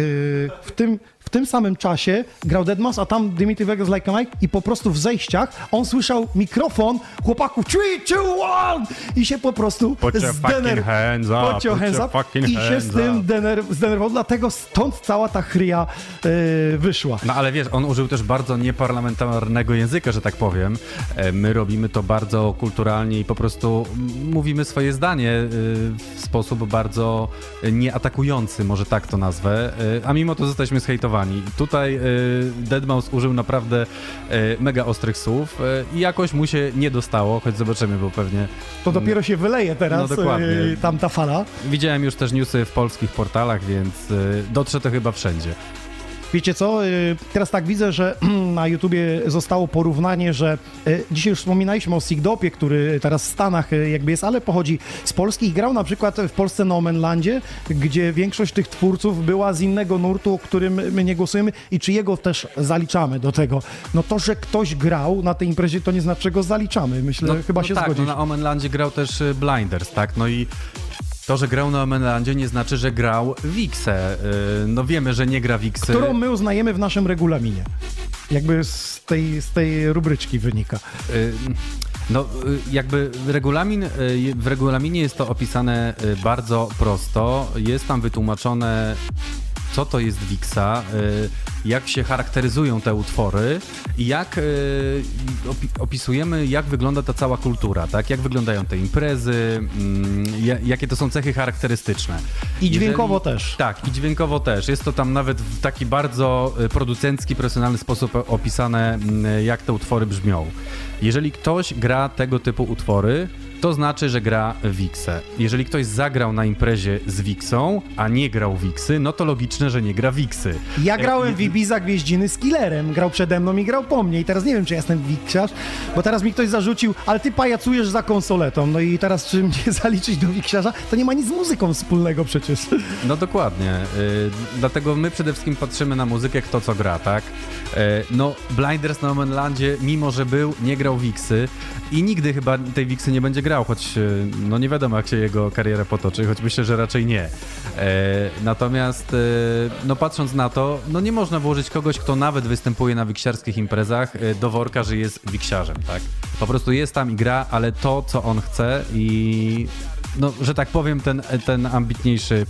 S1: W tym tym samym czasie grał Deadmas, a tam Dimitri Vegas Like a Mike i po prostu w zejściach on słyszał mikrofon chłopaków 3, 2, 1 i się po prostu
S2: Put your fucking hands up,
S1: put your
S2: put
S1: hands up
S2: fucking
S1: i się z tym dener, zdenerwował, dlatego stąd cała ta chryja yy, wyszła.
S2: No ale wiesz, on użył też bardzo nieparlamentarnego języka, że tak powiem. E, My robimy to bardzo kulturalnie i po prostu mówimy swoje zdanie y, w sposób bardzo nieatakujący, może tak to nazwę, y, a mimo to zostaliśmy zhejtowani. Tutaj y, Deadmau5 użył naprawdę y, mega ostrych słów y, i jakoś mu się nie dostało, choć zobaczymy, bo pewnie...
S1: To dopiero się wyleje teraz
S2: No dokładnie.
S1: yy, tamta fala.
S2: Widziałem już też newsy w polskich portalach, więc dotrze to chyba wszędzie.
S1: Wiecie co, y, teraz tak widzę, że na YouTubie zostało porównanie, że y, dzisiaj już wspominaliśmy o Sigdopie, który teraz w Stanach y, jakby jest, ale pochodzi z Polski i grał na przykład w Polsce na Omenlandzie, gdzie większość tych twórców była z innego nurtu, o którym my nie głosujemy i czyjego też zaliczamy do tego. No to, że ktoś grał na tej imprezie, to nie znaczy, że go zaliczamy. Myślę, chyba się
S2: tak,
S1: zgodzisz.
S2: No na Omenlandzie grał też Blinders, tak? No i to, że grał na Omenlandzie nie znaczy, że grał Wixę. Y, No wiemy, że nie gra Wixy.
S1: Którą my uznajemy w naszym regulaminie. Jakby z tej, z tej rubryczki wynika.
S2: Y, No, y, jakby regulamin, w regulaminie jest to opisane bardzo prosto. Jest tam wytłumaczone, co to jest Wixa, y, jak się charakteryzują te utwory i jak y, opi- opisujemy, jak wygląda ta cała kultura, tak? Jak wyglądają te imprezy, mm, ja- jakie to są cechy charakterystyczne.
S1: I dźwiękowo też.
S2: Tak, i dźwiękowo też. Jest to tam nawet w taki bardzo y, producencki, profesjonalny sposób opisane, mm, jak te utwory brzmią. Jeżeli ktoś gra tego typu utwory, to znaczy, że gra Wixę. Jeżeli ktoś zagrał na imprezie z Wixą, a nie grał Wixy, no to logiczne, że nie gra Wixy.
S1: Ja grałem w Ibiza Gwieździny z Killerem. Grał przede mną i grał po mnie. I teraz nie wiem, czy ja jestem wiksiarz, bo teraz mi ktoś zarzucił, ale ty pajacujesz za konsoletą. No i teraz, czy mnie zaliczyć do wiksiarza? To nie ma nic z muzyką wspólnego przecież.
S2: No dokładnie. Y, dlatego my przede wszystkim patrzymy na muzykę, kto co gra, tak? Y, no, Blinders na Omenlandzie, mimo że był, nie grał Wixy i nigdy chyba tej Wixy nie będzie grał, choć y, no nie wiadomo, jak się jego kariera potoczy, choć myślę, że raczej nie. Y, natomiast, y, no patrząc na to, no nie można włożyć kogoś, kto nawet występuje na wiksiarskich imprezach y, do worka, że jest wiksiarzem, tak? Po prostu jest tam i gra, ale to, co on chce i no, że tak powiem, ten, ten ambitniejszy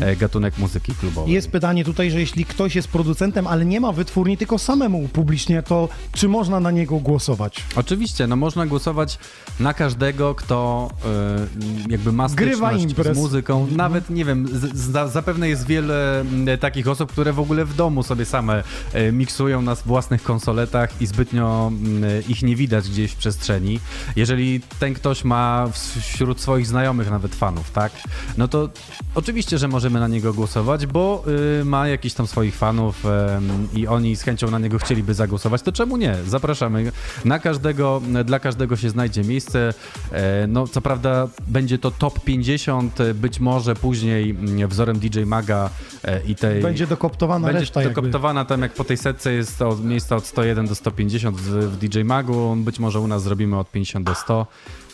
S2: e, gatunek muzyki klubowej.
S1: Jest pytanie tutaj, że jeśli ktoś jest producentem, ale nie ma wytwórni, tylko samemu upublicznie, to czy można na niego głosować?
S2: Oczywiście, no można głosować na każdego, kto e, jakby ma styczność z muzyką. Nawet, nie wiem, z, z, zapewne jest wiele takich osób, które w ogóle w domu sobie same e, miksują na własnych konsoletach i zbytnio m, ich nie widać gdzieś w przestrzeni. Jeżeli ten ktoś ma wśród swoich znajomych nawet fanów, tak? No to oczywiście, że możemy na niego głosować, bo y, ma jakiś tam swoich fanów em, i oni z chęcią na niego chcieliby zagłosować, to czemu nie? Zapraszamy. Na każdego, dla każdego się znajdzie miejsce. E, no, co prawda będzie to top 50, e, być może później mm, wzorem DJ Maga e, i tej...
S1: Będzie dokoptowana
S2: Będzie
S1: reszta jakby.
S2: dokoptowana tam, jak po tej setce jest od miejsca od 101 do 150 w, w DJ Magu. Być może u nas zrobimy od 50 do 100.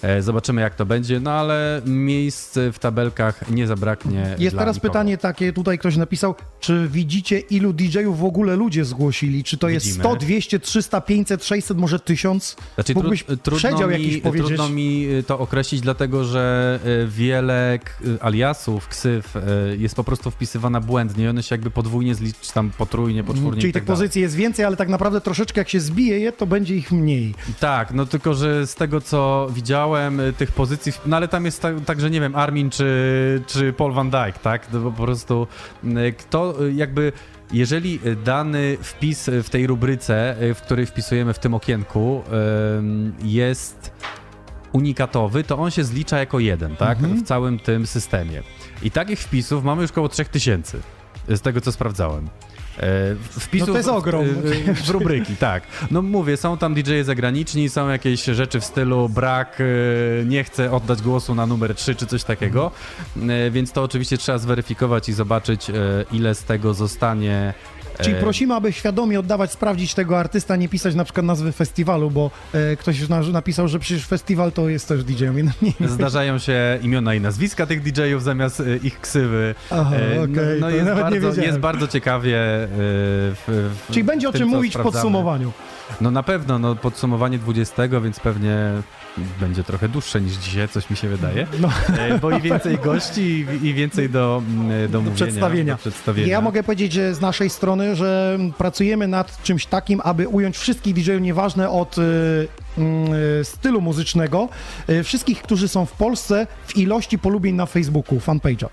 S2: E, Zobaczymy, jak to będzie, no ale miejsc w tabelkach nie zabraknie.
S1: Jest teraz
S2: nikogo.
S1: pytanie takie, tutaj ktoś napisał, czy widzicie ilu DJ-ów w ogóle ludzie zgłosili? Czy to jest
S2: Widzimy.
S1: 100, 200, 300, 500, 600, może 1000?
S2: Znaczy,
S1: Mógłbyś
S2: trud, trudno,
S1: przedział
S2: mi,
S1: jakiś powiedzieć?
S2: trudno mi y, to określić, dlatego że y, wiele aliasów, ksyw jest po prostu wpisywana błędnie i one się jakby podwójnie zlicz, tam potrójnie, poczwórnie
S1: Mm, Czyli
S2: tak
S1: tych pozycji jest więcej, ale tak naprawdę troszeczkę jak się zbije je, to będzie ich mniej.
S2: Tak, no tylko, że z tego co widziałem, y, tych pozycji, no ale tam jest tak, także nie wiem, Armin czy, czy Paul Van Dijk, tak? To po prostu y, kto y, jakby. Jeżeli dany wpis w tej rubryce, w której wpisujemy w tym okienku, jest unikatowy, to on się zlicza jako jeden, tak?
S1: Mhm.
S2: W całym tym systemie. I takich wpisów mamy już około 3000, z tego co sprawdzałem. E, Wpisów
S1: No to jest ogrom.
S2: W, rubryki, tak. No mówię, są tam DJ-e zagraniczni, są jakieś rzeczy w stylu brak, e, nie chcę oddać głosu na numer 3 czy coś takiego, E, więc to oczywiście trzeba zweryfikować i zobaczyć, ile z tego zostanie. E,
S1: Czyli prosimy, aby świadomie oddawać, sprawdzić tego artysta, nie pisać na przykład nazwy festiwalu, bo e, ktoś już na, napisał, że przecież festiwal to jest też DJ-em. Nie, nie,
S2: Zdarzają się imiona i nazwiska tych DJ-ów zamiast e, ich ksywy.
S1: Aha,
S2: E,
S1: okej,
S2: no, no jest, bardzo, jest bardzo ciekawie. e, W, w,
S1: Czyli będzie o czym mówić w podsumowaniu.
S2: No na pewno, no podsumowanie 20, więc pewnie będzie trochę dłuższe niż dzisiaj, coś mi się wydaje.
S1: No.
S2: E, Bo i więcej gości i, więcej do, mm, do, mówienia,
S1: przedstawienia.
S2: Do przedstawienia.
S1: Ja mogę powiedzieć że z naszej strony, że pracujemy nad czymś takim, aby ująć wszystkich DJ-ów, nieważne od y, y, stylu muzycznego, y, wszystkich, którzy są w Polsce w ilości polubień na Facebooku, fanpage'a.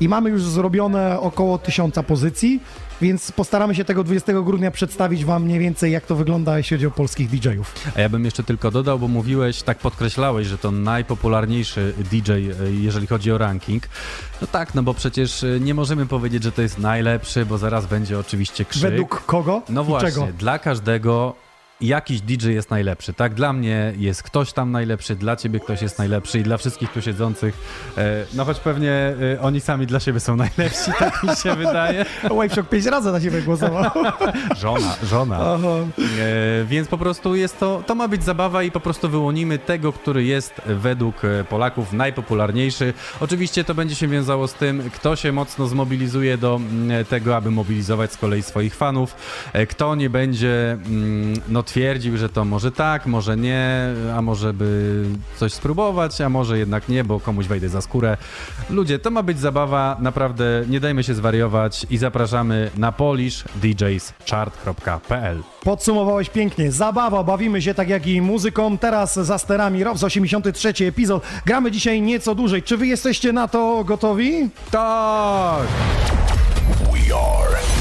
S1: I mamy już zrobione około tysiąca pozycji, więc postaramy się tego 20 grudnia przedstawić wam mniej więcej, jak to wygląda, jeśli chodzi o polskich DJ-ów.
S2: A ja bym jeszcze tylko dodał, bo mówiłeś, tak podkreślałeś, że to najpopularniejszy DJ, e, jeżeli chodzi o ranking. No tak, no bo przecież e, nie możemy powiedzieć, że to jest najlepszy, bo zaraz będzie oczywiście krzyk.
S1: Według kogo
S2: No
S1: i
S2: właśnie,
S1: czego?
S2: dla każdego jakiś DJ jest najlepszy, tak? Dla mnie jest ktoś tam najlepszy, dla ciebie ktoś jest najlepszy i dla wszystkich tu siedzących, e, no choć pewnie e, oni sami dla siebie są najlepsi, tak mi się wydaje.
S1: Waveshock pięć razy na siebie głosował.
S2: Żona, żona. E, więc po prostu jest to, to ma być zabawa i po prostu wyłonimy tego, który jest według e, Polaków najpopularniejszy. Oczywiście to będzie się wiązało z tym, kto się mocno zmobilizuje do mm, tego, aby mobilizować z kolei swoich fanów, kto nie będzie mm, no, twierdził, że to może tak, może nie, a może by coś spróbować, a może jednak nie, bo komuś wejdę za skórę. Ludzie, to ma być zabawa, naprawdę nie dajmy się zwariować i zapraszamy na polishdjschart.pl
S1: Podsumowałeś pięknie. Zabawa, bawimy się tak jak i muzyką. Teraz za sterami Rob z 83 epizod. Gramy dzisiaj nieco dłużej. Czy wy jesteście na to gotowi?
S2: Tak!
S9: We are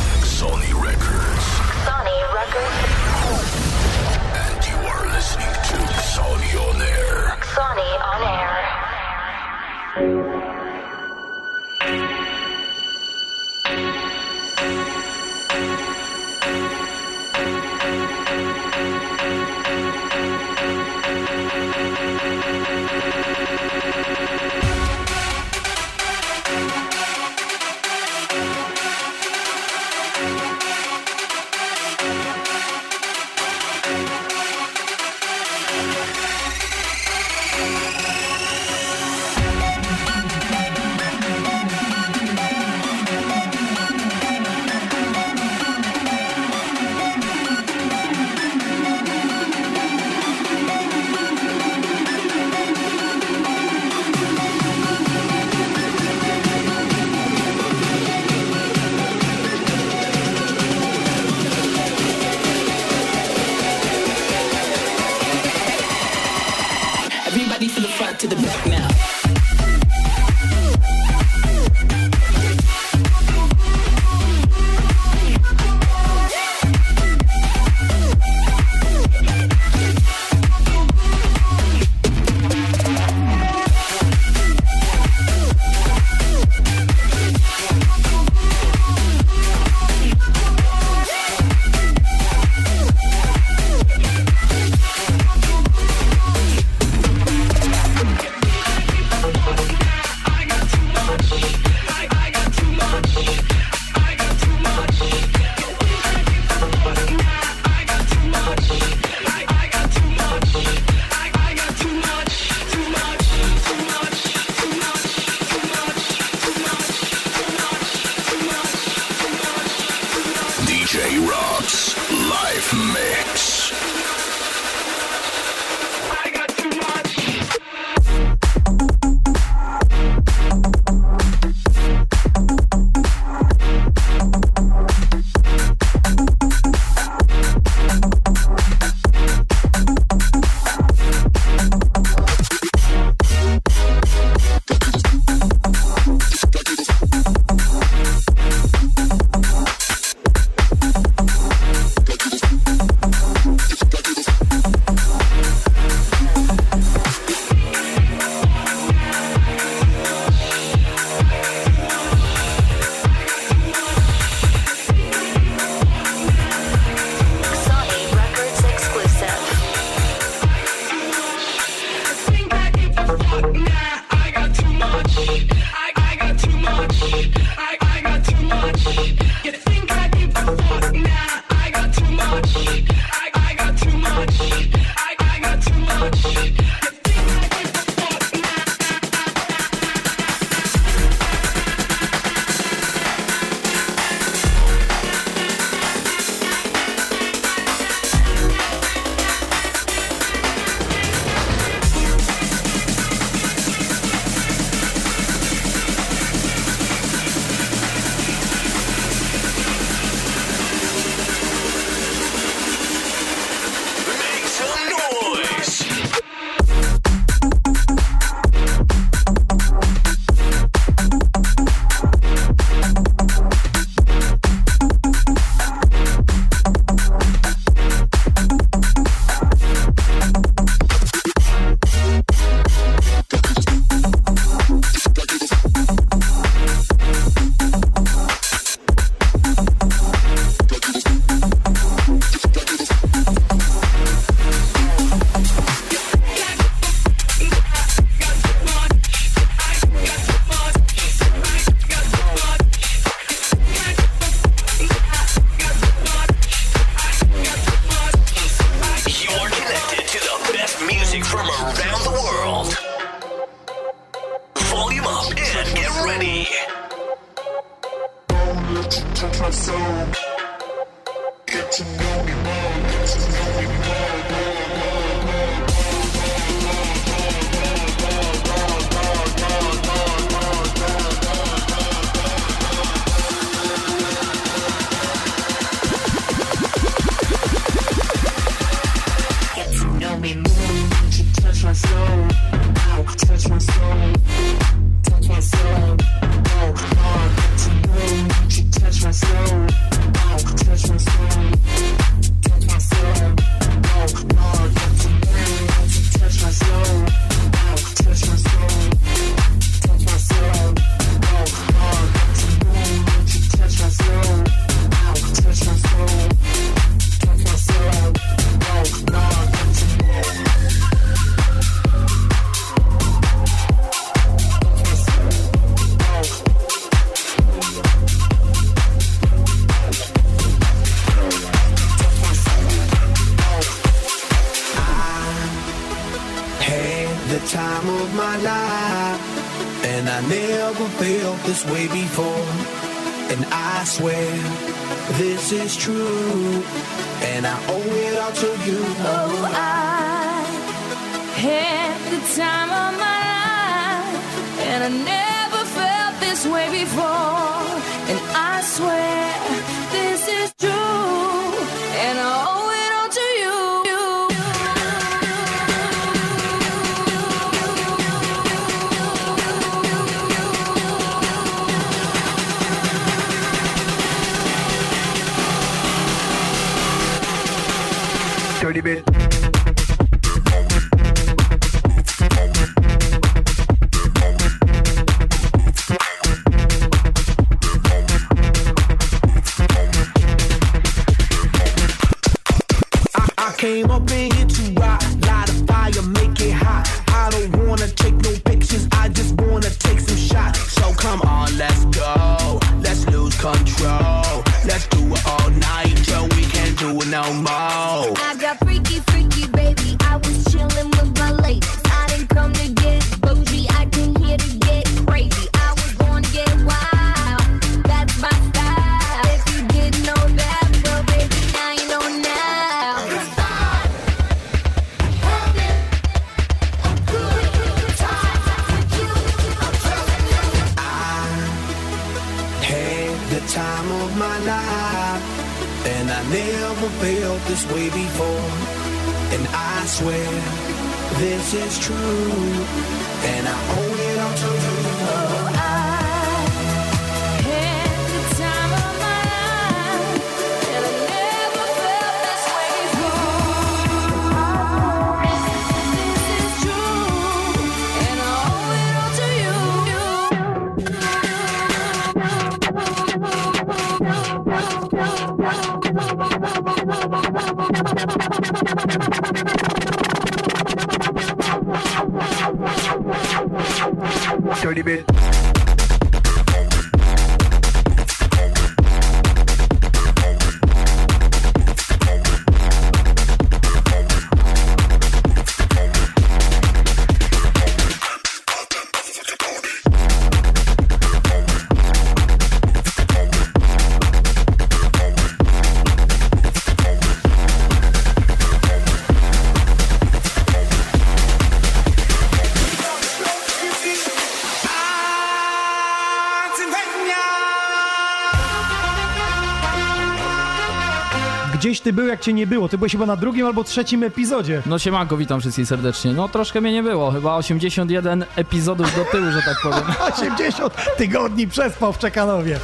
S1: ty był, jak cię nie było. Ty byłeś chyba na drugim albo trzecim epizodzie.
S10: No siemanko, witam wszystkich serdecznie. No troszkę mnie nie było, chyba 81 epizodów do tyłu, że tak powiem.
S1: 80 tygodni przespał w Czekanowie.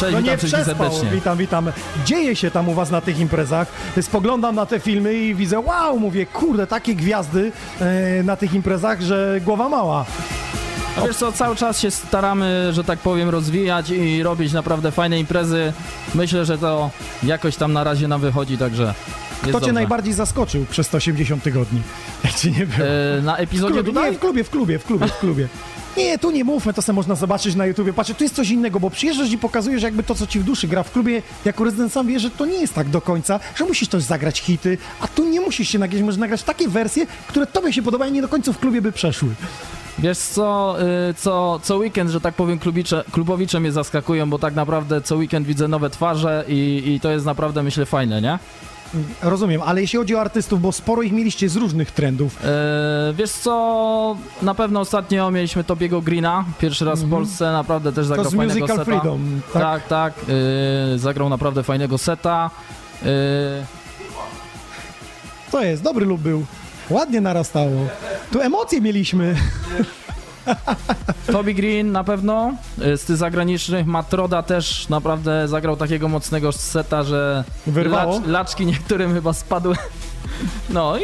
S10: Cześć,
S1: no
S10: witam
S1: nie
S10: wszystkich
S1: przespał.
S10: serdecznie.
S1: Witam, witam. Dzieje się tam u was na tych imprezach. Spoglądam na te filmy i widzę, wow, mówię, kurde, takie gwiazdy e, na tych imprezach, że głowa mała.
S10: No wiesz co, cały czas się staramy, że tak powiem, rozwijać i robić naprawdę fajne imprezy. Myślę, że to jakoś tam na razie nam wychodzi, także
S1: Kto
S10: dobrze.
S1: cię najbardziej zaskoczył przez te 80 tygodni? Jak cię nie było?
S10: E, na
S1: w
S10: epizodzie
S1: klubie,
S10: tutaj?
S1: nie, w klubie, w klubie, w klubie, w klubie. Nie, tu nie mówmy, to sobie można zobaczyć na YouTubie. Patrzcie, tu jest coś innego, bo przyjeżdżasz i pokazujesz jakby to, co ci w duszy gra w klubie. Jako rezydent sam wie, że to nie jest tak do końca, że musisz też zagrać hity, a tu nie musisz się nagrać, możesz nagrać takie wersje, które tobie się podobają i nie do końca w klubie by przeszły.
S10: Wiesz co, y, co, co weekend, że tak powiem, klubicze, klubowicze mnie zaskakują, bo tak naprawdę co weekend widzę nowe twarze i, i to jest naprawdę, myślę, fajne, nie?
S1: Rozumiem, ale jeśli chodzi o artystów, bo sporo ich mieliście z różnych trendów.
S10: E, wiesz co, na pewno ostatnio mieliśmy Tobiego Greena, pierwszy raz w Polsce, naprawdę też zagrał
S1: z
S10: fajnego
S1: Musical
S10: seta.
S1: Freedom, tak?
S10: tak, tak y, zagrał naprawdę fajnego seta. Y,
S1: To jest, dobry lub był. Ładnie narastało. Tu emocje mieliśmy.
S10: Toby Green na pewno, y, z tych zagranicznych, Matroda też naprawdę zagrał takiego mocnego seta, że
S1: Wyrwało?
S10: lacz, laczki niektórym chyba spadły. No i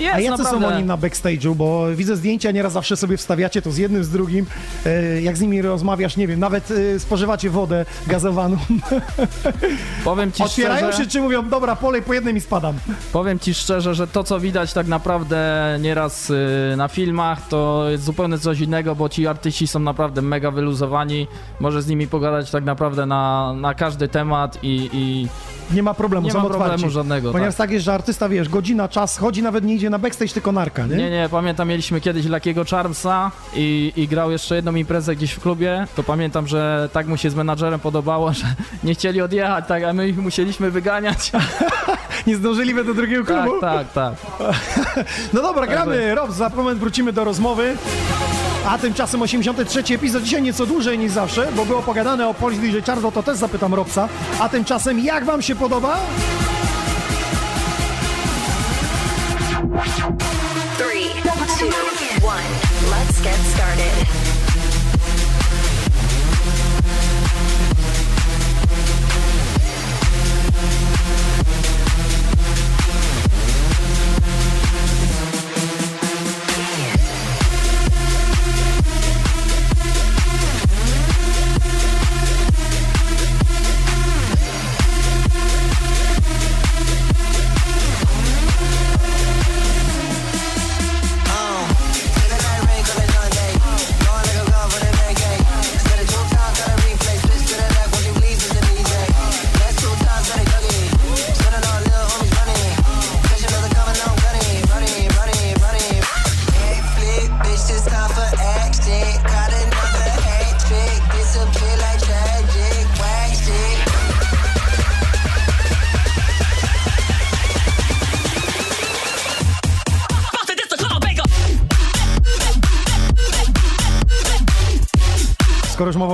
S10: jest
S1: A jacy
S10: naprawdę...
S1: są oni na backstage'u? Bo widzę zdjęcia, nieraz zawsze sobie wstawiacie to z jednym, z drugim. E, Jak z nimi rozmawiasz, nie wiem, nawet e, spożywacie wodę gazowaną.
S10: Powiem ci
S1: Otwierają
S10: szczerze,
S1: się, czy mówią, dobra, polej po jednym i spadam.
S10: Powiem ci szczerze, że to co widać tak naprawdę nieraz y, na filmach to jest zupełnie coś innego, bo ci artyści są naprawdę mega wyluzowani. Może z nimi pogadać tak naprawdę na, na każdy temat i, i
S1: Nie ma problemu,
S10: Nie
S1: są
S10: ma
S1: otwarci.
S10: problemu żadnego,
S1: Ponieważ
S10: tak.
S1: tak. jest, że artysta, wiesz, godzina, czas, chodzi, nawet nie idzie na backstage, tylko narka, nie?
S10: Nie, nie, pamiętam, mieliśmy kiedyś Luckiego Charmsa i, i grał jeszcze jedną imprezę gdzieś w klubie, to pamiętam, że tak mu się z menadżerem podobało, że nie chcieli odjechać, tak, a my ich musieliśmy wyganiać.
S1: Nie zdążyli do drugiego
S10: tak,
S1: klubu?
S10: tak, tak.
S1: No dobra, gramy. Rob, za moment wrócimy do rozmowy. A tymczasem 83 epizod, dzisiaj nieco dłużej niż zawsze, bo było pogadane o Polish DJ Chardo, to też zapytam Robsa. A tymczasem jak wam się podoba?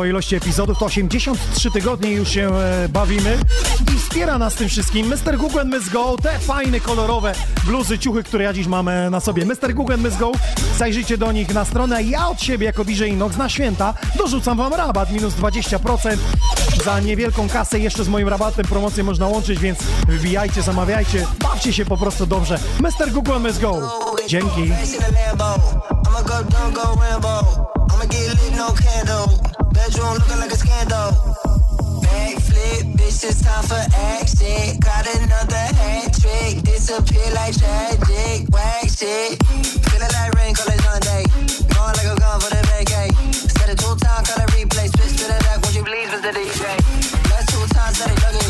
S1: Ilości epizodów, to 83 tygodnie już się e, bawimy i wspiera nas tym wszystkim Mr. Google and Miss Go, te fajne, kolorowe bluzy, ciuchy, które ja dziś mam e, na sobie. Mr. Google and Miss Go, zajrzyjcie do nich na stronę. Ja od siebie jako DJ Inox na święta dorzucam wam rabat minus 20% za niewielką kasę. Jeszcze z moim rabatem promocję można łączyć, więc wybijajcie, zamawiajcie, bawcie się po prostu dobrze. Mr. Google and Miss Go. Dzięki.
S11: I'ma go dumb, go Rambo. I'ma get lit, no candle. Bedroom looking like a scandal. Backflip, bitch, it's time for action. Got another hat trick. Disappear like tragic. Whack shit. Feeling like rain, call it Sunday. Going like a gun for the vacay. Set it two times, call it replay. Switch to the deck, won't you please, Mr. DJ? Last two times, set it dugging. Set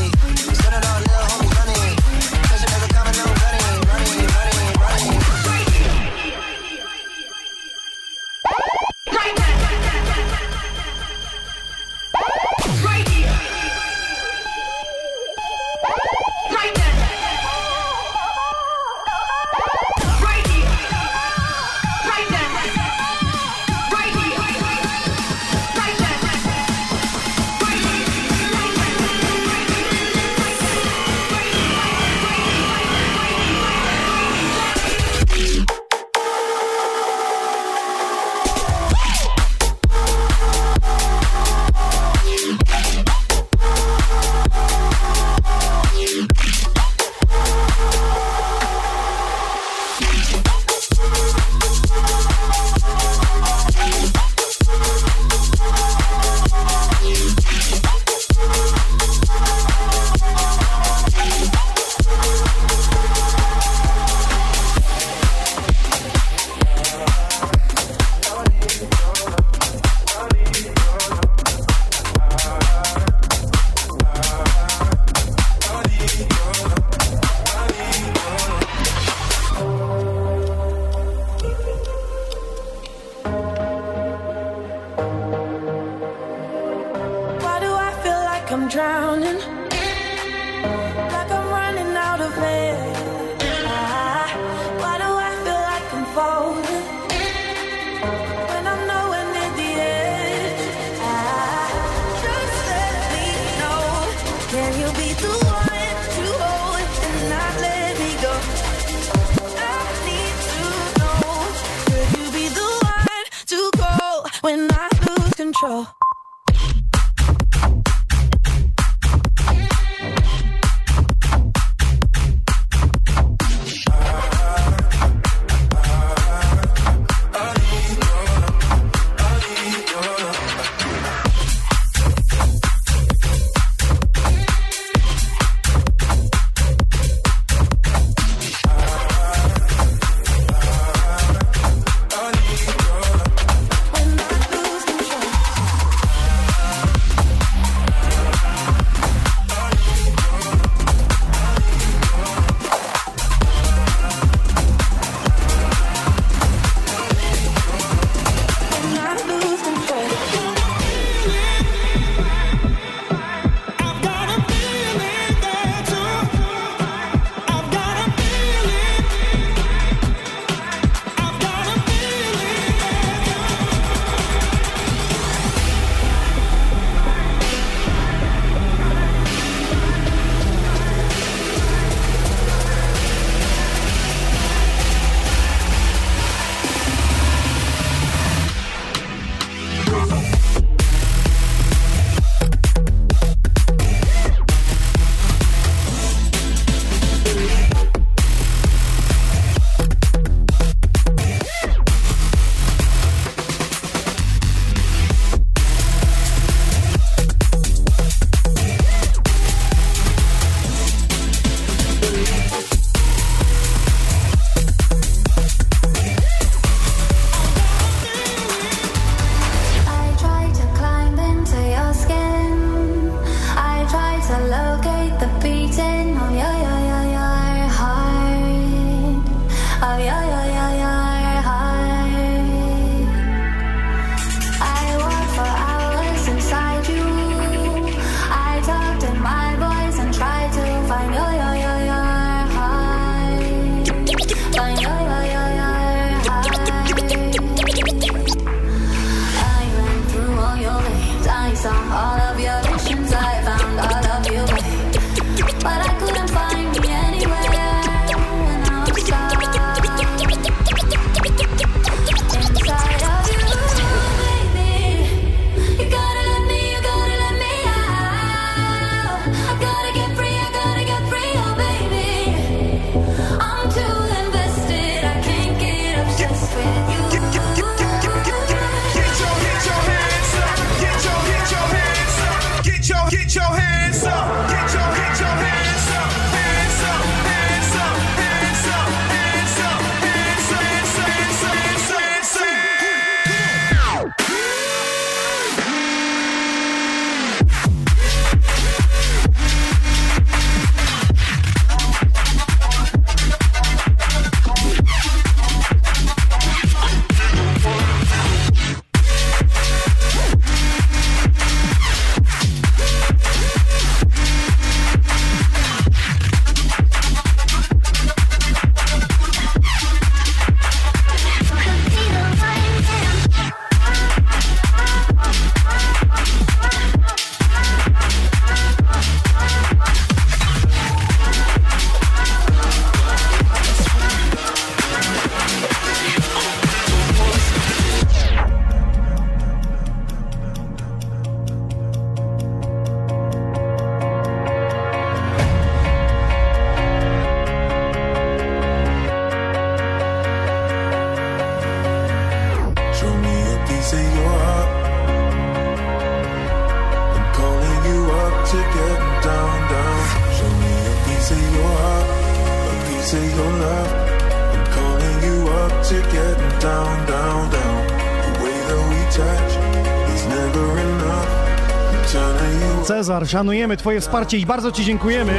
S12: Cezar, szanujemy Twoje wsparcie i bardzo Ci dziękujemy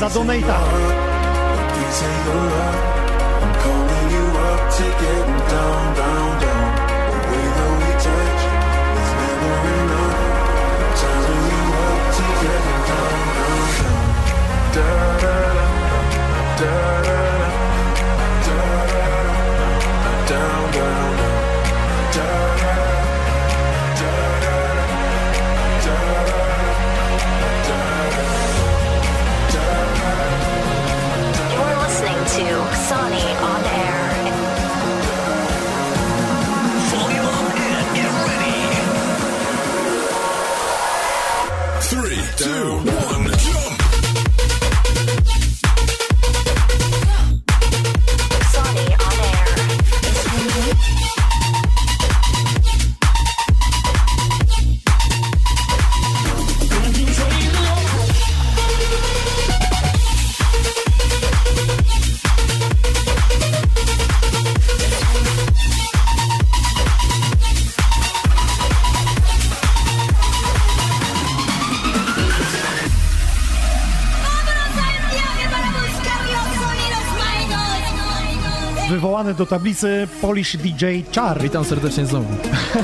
S12: za donata.
S1: Do tablicy Polish DJ Char.
S10: Witam serdecznie znowu.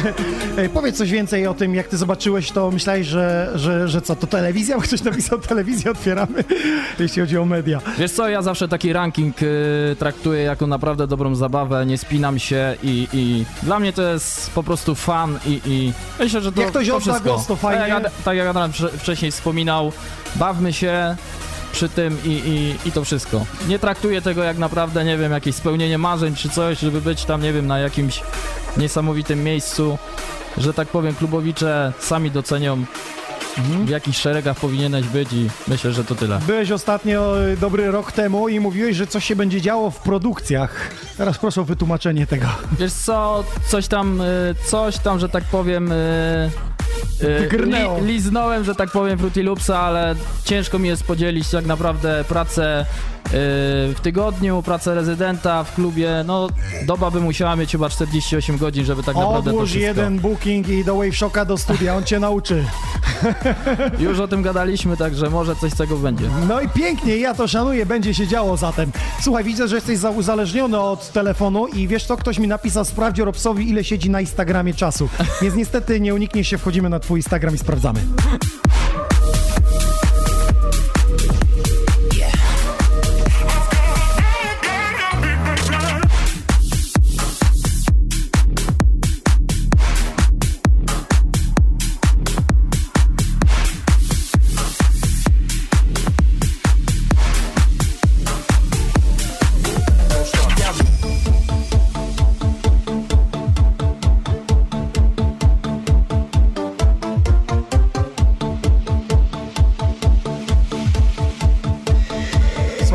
S1: Ej, Powiedz coś więcej o tym, jak ty zobaczyłeś to, myślałeś, że, że, że co, to telewizja? Bo ktoś napisał telewizję otwieramy, jeśli chodzi o media.
S10: Wiesz co, ja zawsze taki ranking y, traktuję jako naprawdę dobrą zabawę, nie spinam się i, i dla mnie to jest po prostu fan i, i myślę, że to
S1: Jak ktoś
S10: to
S1: odda
S10: wszystko.
S1: głos, to fajnie.
S10: Tak jak, tak jak Adam wcze- wcześniej wspominał, bawmy się przy tym i, i, i to wszystko. Nie traktuję tego jak naprawdę, nie wiem, jakieś spełnienie marzeń czy coś, żeby być tam, nie wiem, na jakimś niesamowitym miejscu, że tak powiem, klubowicze sami docenią w jakich szeregach powinieneś być i myślę, że to tyle.
S1: Byłeś ostatnio y, dobry rok temu i mówiłeś, że coś się będzie działo w produkcjach. Teraz proszę o wytłumaczenie tego.
S10: Wiesz co, coś tam, y, coś tam, że tak powiem... y, y. Li, liznąłem, że tak powiem, Fruity Loopsa, ale ciężko mi jest podzielić tak naprawdę pracę w tygodniu, pracę rezydenta w klubie, no doba by musiała mieć chyba 48 godzin, żeby tak naprawdę to
S1: Odłóż
S10: wszystko...
S1: jeden booking i do Wave Shocka do studia, on cię nauczy.
S10: Już o tym gadaliśmy, także może coś z tego będzie.
S1: No i pięknie, ja to szanuję, będzie się działo zatem. Słuchaj, widzę, że jesteś za- uzależniony od telefonu i wiesz co, ktoś mi napisał, sprawdź Robsowi, ile siedzi na Instagramie czasu. Więc niestety nie uniknie się, wchodzimy na twój Instagram i sprawdzamy.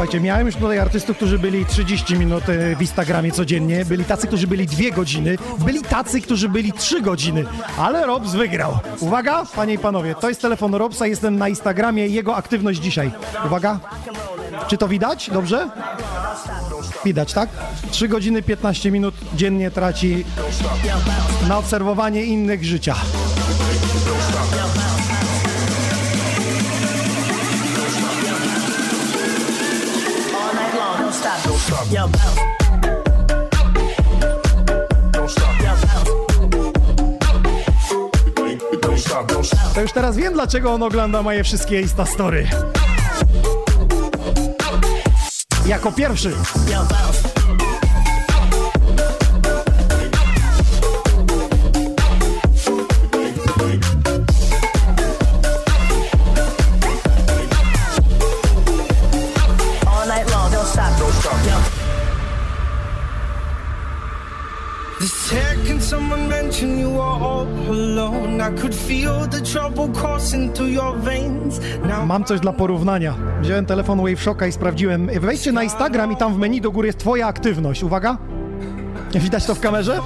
S1: Słuchajcie, miałem już tutaj artystów, którzy byli 30 minut e, w Instagramie codziennie, byli tacy, którzy byli 2 godziny, byli tacy, którzy byli 3 godziny, ale Robs wygrał. Uwaga, panie i panowie, to jest telefon Robsa, jestem na Instagramie, jego aktywność dzisiaj. Uwaga, czy to widać? Dobrze? Widać, tak? 3 godziny 15 minut dziennie traci na obserwowanie innych życia.
S13: Stop. Yo, bounce. Don't stop. Yo, bounce.
S14: Don't stop, don't stop.
S1: To już teraz wiem, dlaczego on ogląda moje wszystkie Insta Story. Jako pierwszy.
S13: Yo, bounce.
S1: Mam coś dla porównania. Wziąłem telefon Wave Shocka i sprawdziłem. Wejdźcie na Instagram i tam w menu do góry jest twoja aktywność. Uwaga. Widać to w kamerze?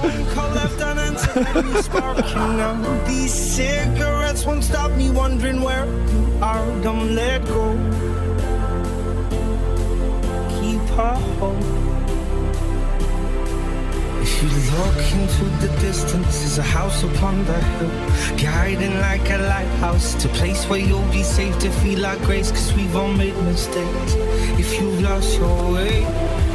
S8: You look into the distance, there's a house upon the hill, guiding like a lighthouse. to a place where you'll be safe to feel our grace, cause we've all made mistakes. If you've lost your way,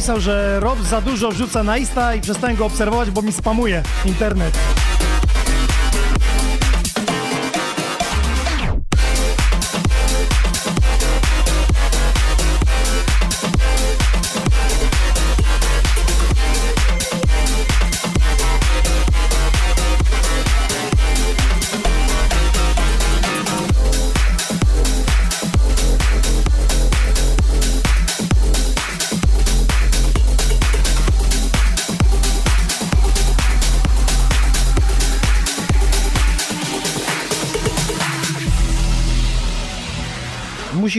S1: napisał, że Rob za dużo rzuca na Insta i przestałem go obserwować, bo mi spamuje internet.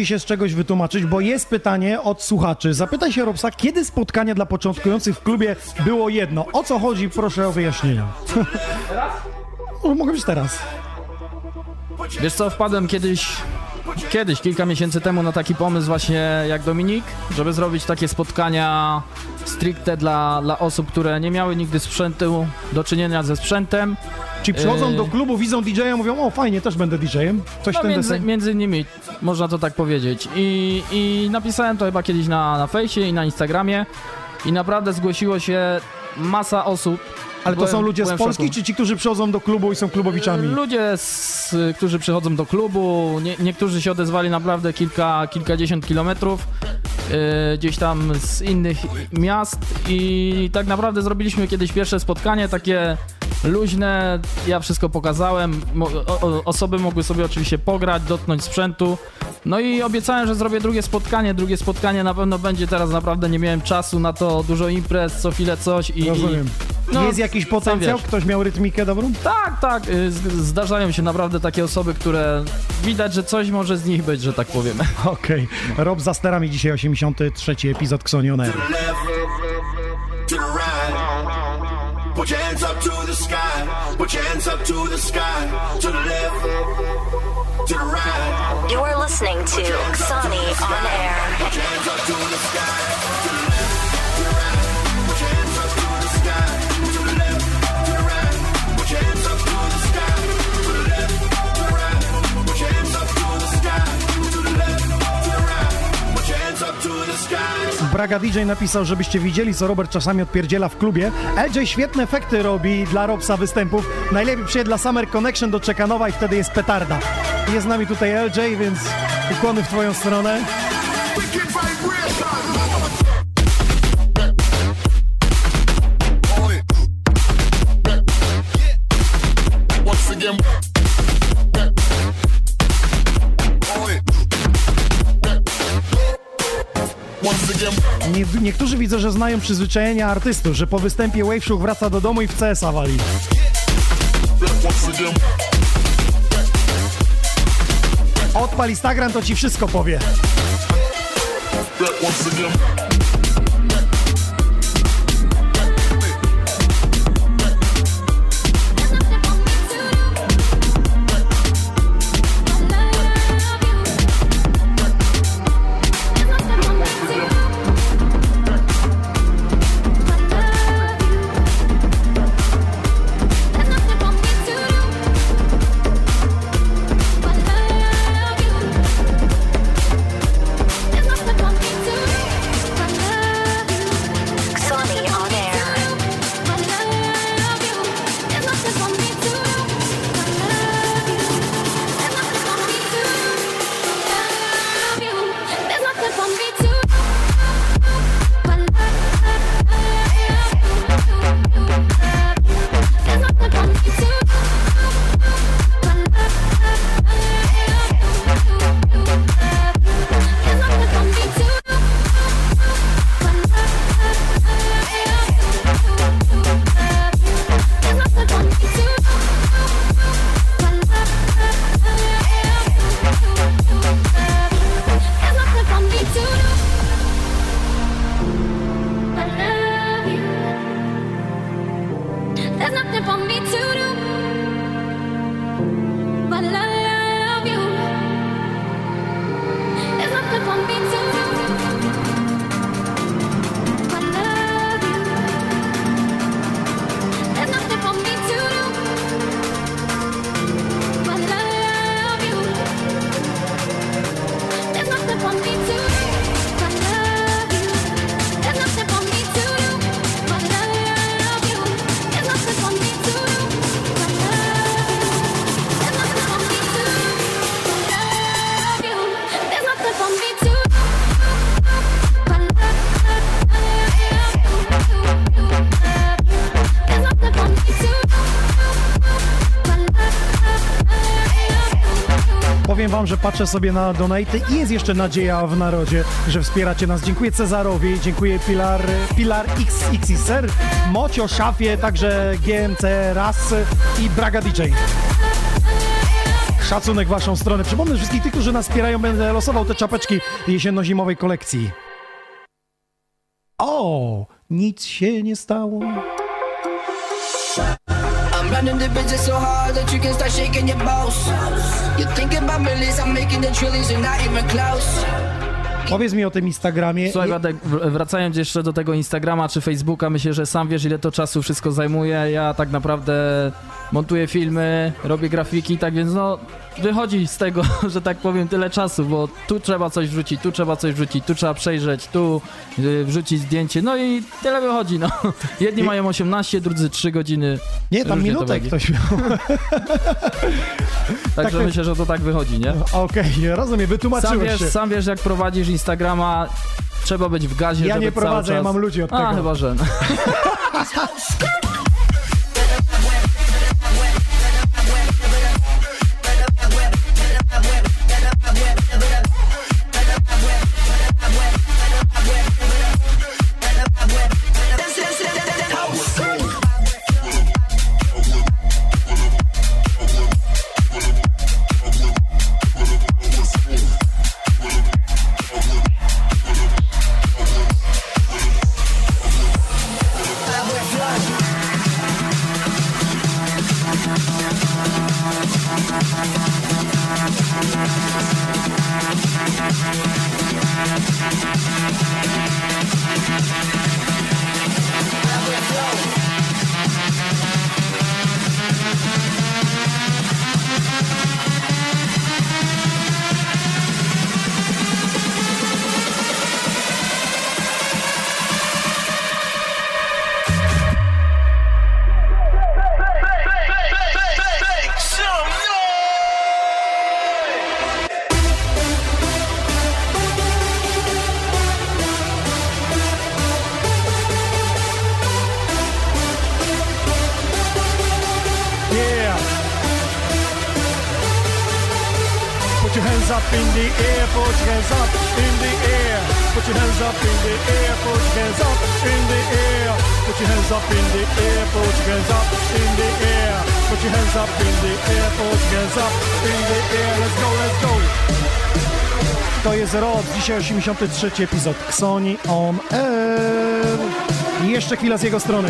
S1: Musi się z czegoś wytłumaczyć, bo jest pytanie od słuchaczy. Zapytaj się Robsa, kiedy spotkanie dla początkujących w klubie było jedno? O co chodzi? Proszę o wyjaśnienia. No, Mogę być teraz.
S10: Wiesz co, wpadłem kiedyś, kiedyś, kilka miesięcy temu na taki pomysł właśnie jak Dominik, żeby zrobić takie spotkania stricte dla, dla osób, które nie miały nigdy sprzętu, do czynienia ze sprzętem.
S1: Czy przychodzą
S10: Yy,
S1: do klubu, widzą DJ-a, mówią, o fajnie, też będę DJ-em. Coś
S10: no,
S1: ten
S10: między, między innymi, można to tak powiedzieć. I, I napisałem to chyba kiedyś na, na fejsie i na Instagramie i naprawdę zgłosiło się masa osób.
S1: Ale to
S10: Byłem-
S1: są ludzie z Polski, czy ci, którzy przychodzą do klubu i są klubowiczami?
S10: Ludzie, z, którzy przychodzą do klubu, nie, niektórzy się odezwali naprawdę kilka, kilkadziesiąt kilometrów yy, gdzieś tam z innych miast i tak naprawdę zrobiliśmy kiedyś pierwsze spotkanie, takie luźne, ja wszystko pokazałem, Mo, o, o, osoby mogły sobie oczywiście pograć, dotknąć sprzętu, no i obiecałem, że zrobię drugie spotkanie, drugie spotkanie na pewno będzie teraz, naprawdę nie miałem czasu na to, dużo imprez, co chwilę coś i...
S1: Rozumiem.
S10: i no,
S1: jest jakiś potencjał? Ktoś miał rytmikę dobrą?
S10: Tak, tak. y, Zdarzają się naprawdę takie osoby, które widać, że coś może z nich być, że tak powiem.
S1: Okej. Rob za sterami dzisiaj 83 epizod Xonion
S14: Put your hands up to the sky. Put your hands up to the sky. To the left, to the right.
S15: You're listening to Xani on air.
S1: Braga DJ napisał, żebyście widzieli, co Robert czasami odpierdziela w klubie. LJ świetne efekty robi dla Robsa występów. Najlepiej przyjedzie dla Summer Connection do Czekanowa i wtedy jest petarda. Jest z nami tutaj LJ, więc ukłony w twoją stronę. Nie, niektórzy widzę, że znają przyzwyczajenia artystów, że po występie Wave Show wraca do domu i w CS-a wali. Odpal Instagram, to ci wszystko powie. Wam, że patrzę sobie na donaty i jest jeszcze nadzieja w narodzie, że wspieracie nas. Dziękuję Cezarowi, dziękuję Pilar, Pilar XXR, Mocio, Szafie, także GMC Ras i Braga DJ. Szacunek waszą stronę. Przypomnę wszystkich tych, którzy nas wspierają, będę losował te czapeczki jesienno-zimowej kolekcji. O, nic się nie stało.
S16: The business so hard that you can start shaking your balls. You're thinking about millions, I'm making the trillions, you're not even close.
S1: Powiedz mi o tym Instagramie.
S10: Słuchaj, Wadek, w- wracając jeszcze do tego Instagrama czy Facebooka, myślę, że sam wiesz, ile to czasu wszystko zajmuje. Ja tak naprawdę montuję filmy, robię grafiki, tak więc no wychodzi z tego, że tak powiem, tyle czasu, bo tu trzeba coś wrzucić, tu trzeba coś wrzucić, tu trzeba przejrzeć, tu y, wrzucić zdjęcie, no i tyle wychodzi, no. Jedni mają 18, drudzy 3 godziny.
S1: Nie, tam
S10: wychodzi.
S1: ktoś miał.
S10: Także
S1: Tak-
S10: myślę, że to tak wychodzi, nie?
S1: Okej, rozumiem,
S10: Sam
S1: wytłumaczyłeś
S10: wiesz,
S1: się.
S10: sam wiesz, jak prowadzisz Instagrama, trzeba być w gazie,
S1: Ja nie prowadzę, ja
S10: czas...
S1: mam ludzi od
S10: A,
S1: tego.
S10: chyba, że...
S1: dzisiaj 83 epizod Xoni on Air. I jeszcze chwila z jego strony.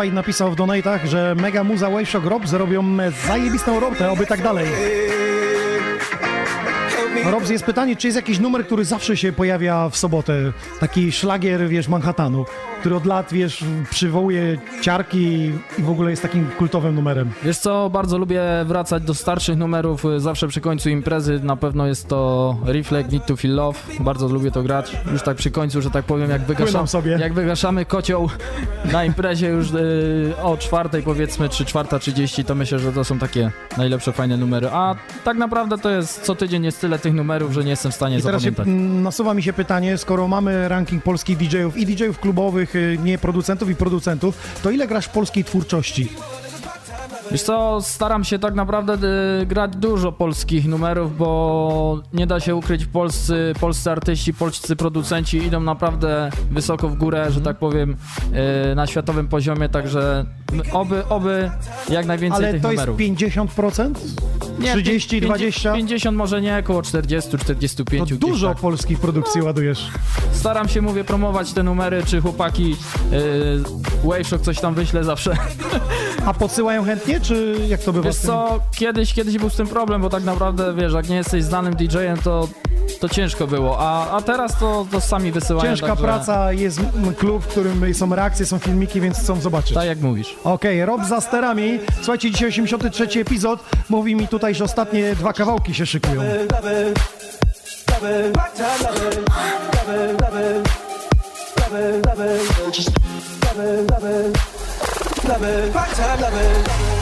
S1: Awaj napisał w donatach, że Mega Muza Wave Shock Robs robią zajebistą robotę, oby tak dalej. Robs, jest pytanie, czy jest jakiś numer, który zawsze się pojawia w sobotę? Taki szlagier, wiesz, Manhattanu, który od lat, wiesz, przywołuje ciarki i w ogóle jest takim kultowym numerem.
S10: Wiesz co, bardzo lubię wracać do starszych numerów, y, zawsze przy końcu imprezy, na pewno jest to Reflect, Need to Feel Love, bardzo lubię to grać, już tak przy końcu, że tak powiem, jak, wygaszam,
S1: sobie.
S10: jak wygaszamy kocioł na imprezie już y, o czwartej powiedzmy, czy czwarta trzydzieści, to myślę, że to są takie najlepsze, fajne numery, a tak naprawdę to jest co tydzień jest tyle tych numerów, że nie jestem w stanie
S1: I teraz się,
S10: zapamiętać.
S1: mm, nasuwa mi się pytanie, skoro mamy ranking polskich DJ-ów i DJ-ów klubowych, y, nie producentów i producentów, to ile grasz polskiej twórczości?
S10: Wiesz co, staram się tak naprawdę y, grać dużo polskich numerów, bo nie da się ukryć, polscy, polscy artyści, polscy producenci idą naprawdę wysoko w górę, że tak powiem, y, na światowym poziomie, także oby, oby jak najwięcej
S1: Ale
S10: tych
S1: to
S10: numerów.
S1: jest 50%? 30, 20?
S10: 50 może nie, około 40, 45.
S1: To dużo
S10: tak.
S1: polskiej produkcji ładujesz.
S10: Staram się, mówię, promować te numery, czy chłopaki y, Waveshock coś tam wyśle zawsze.
S1: A podsyłają chętnie, czy jak to bywa
S10: Wiesz co, kiedyś, kiedyś był z tym problem, bo tak naprawdę, wiesz, jak nie jesteś znanym DJ-em, to, to ciężko było, a, a teraz to, to sami wysyłają.
S1: Ciężka
S10: także...
S1: praca, jest klub, w którym są reakcje, są filmiki, więc chcą zobaczyć.
S10: Tak jak mówisz.
S1: Okej, Rob za sterami. Słuchajcie, dzisiaj 83 epizod. Mówi mi tutaj, że ostatnie dwa kawałki się szykują.
S17: Cause I don't care, oh, oh, I don't care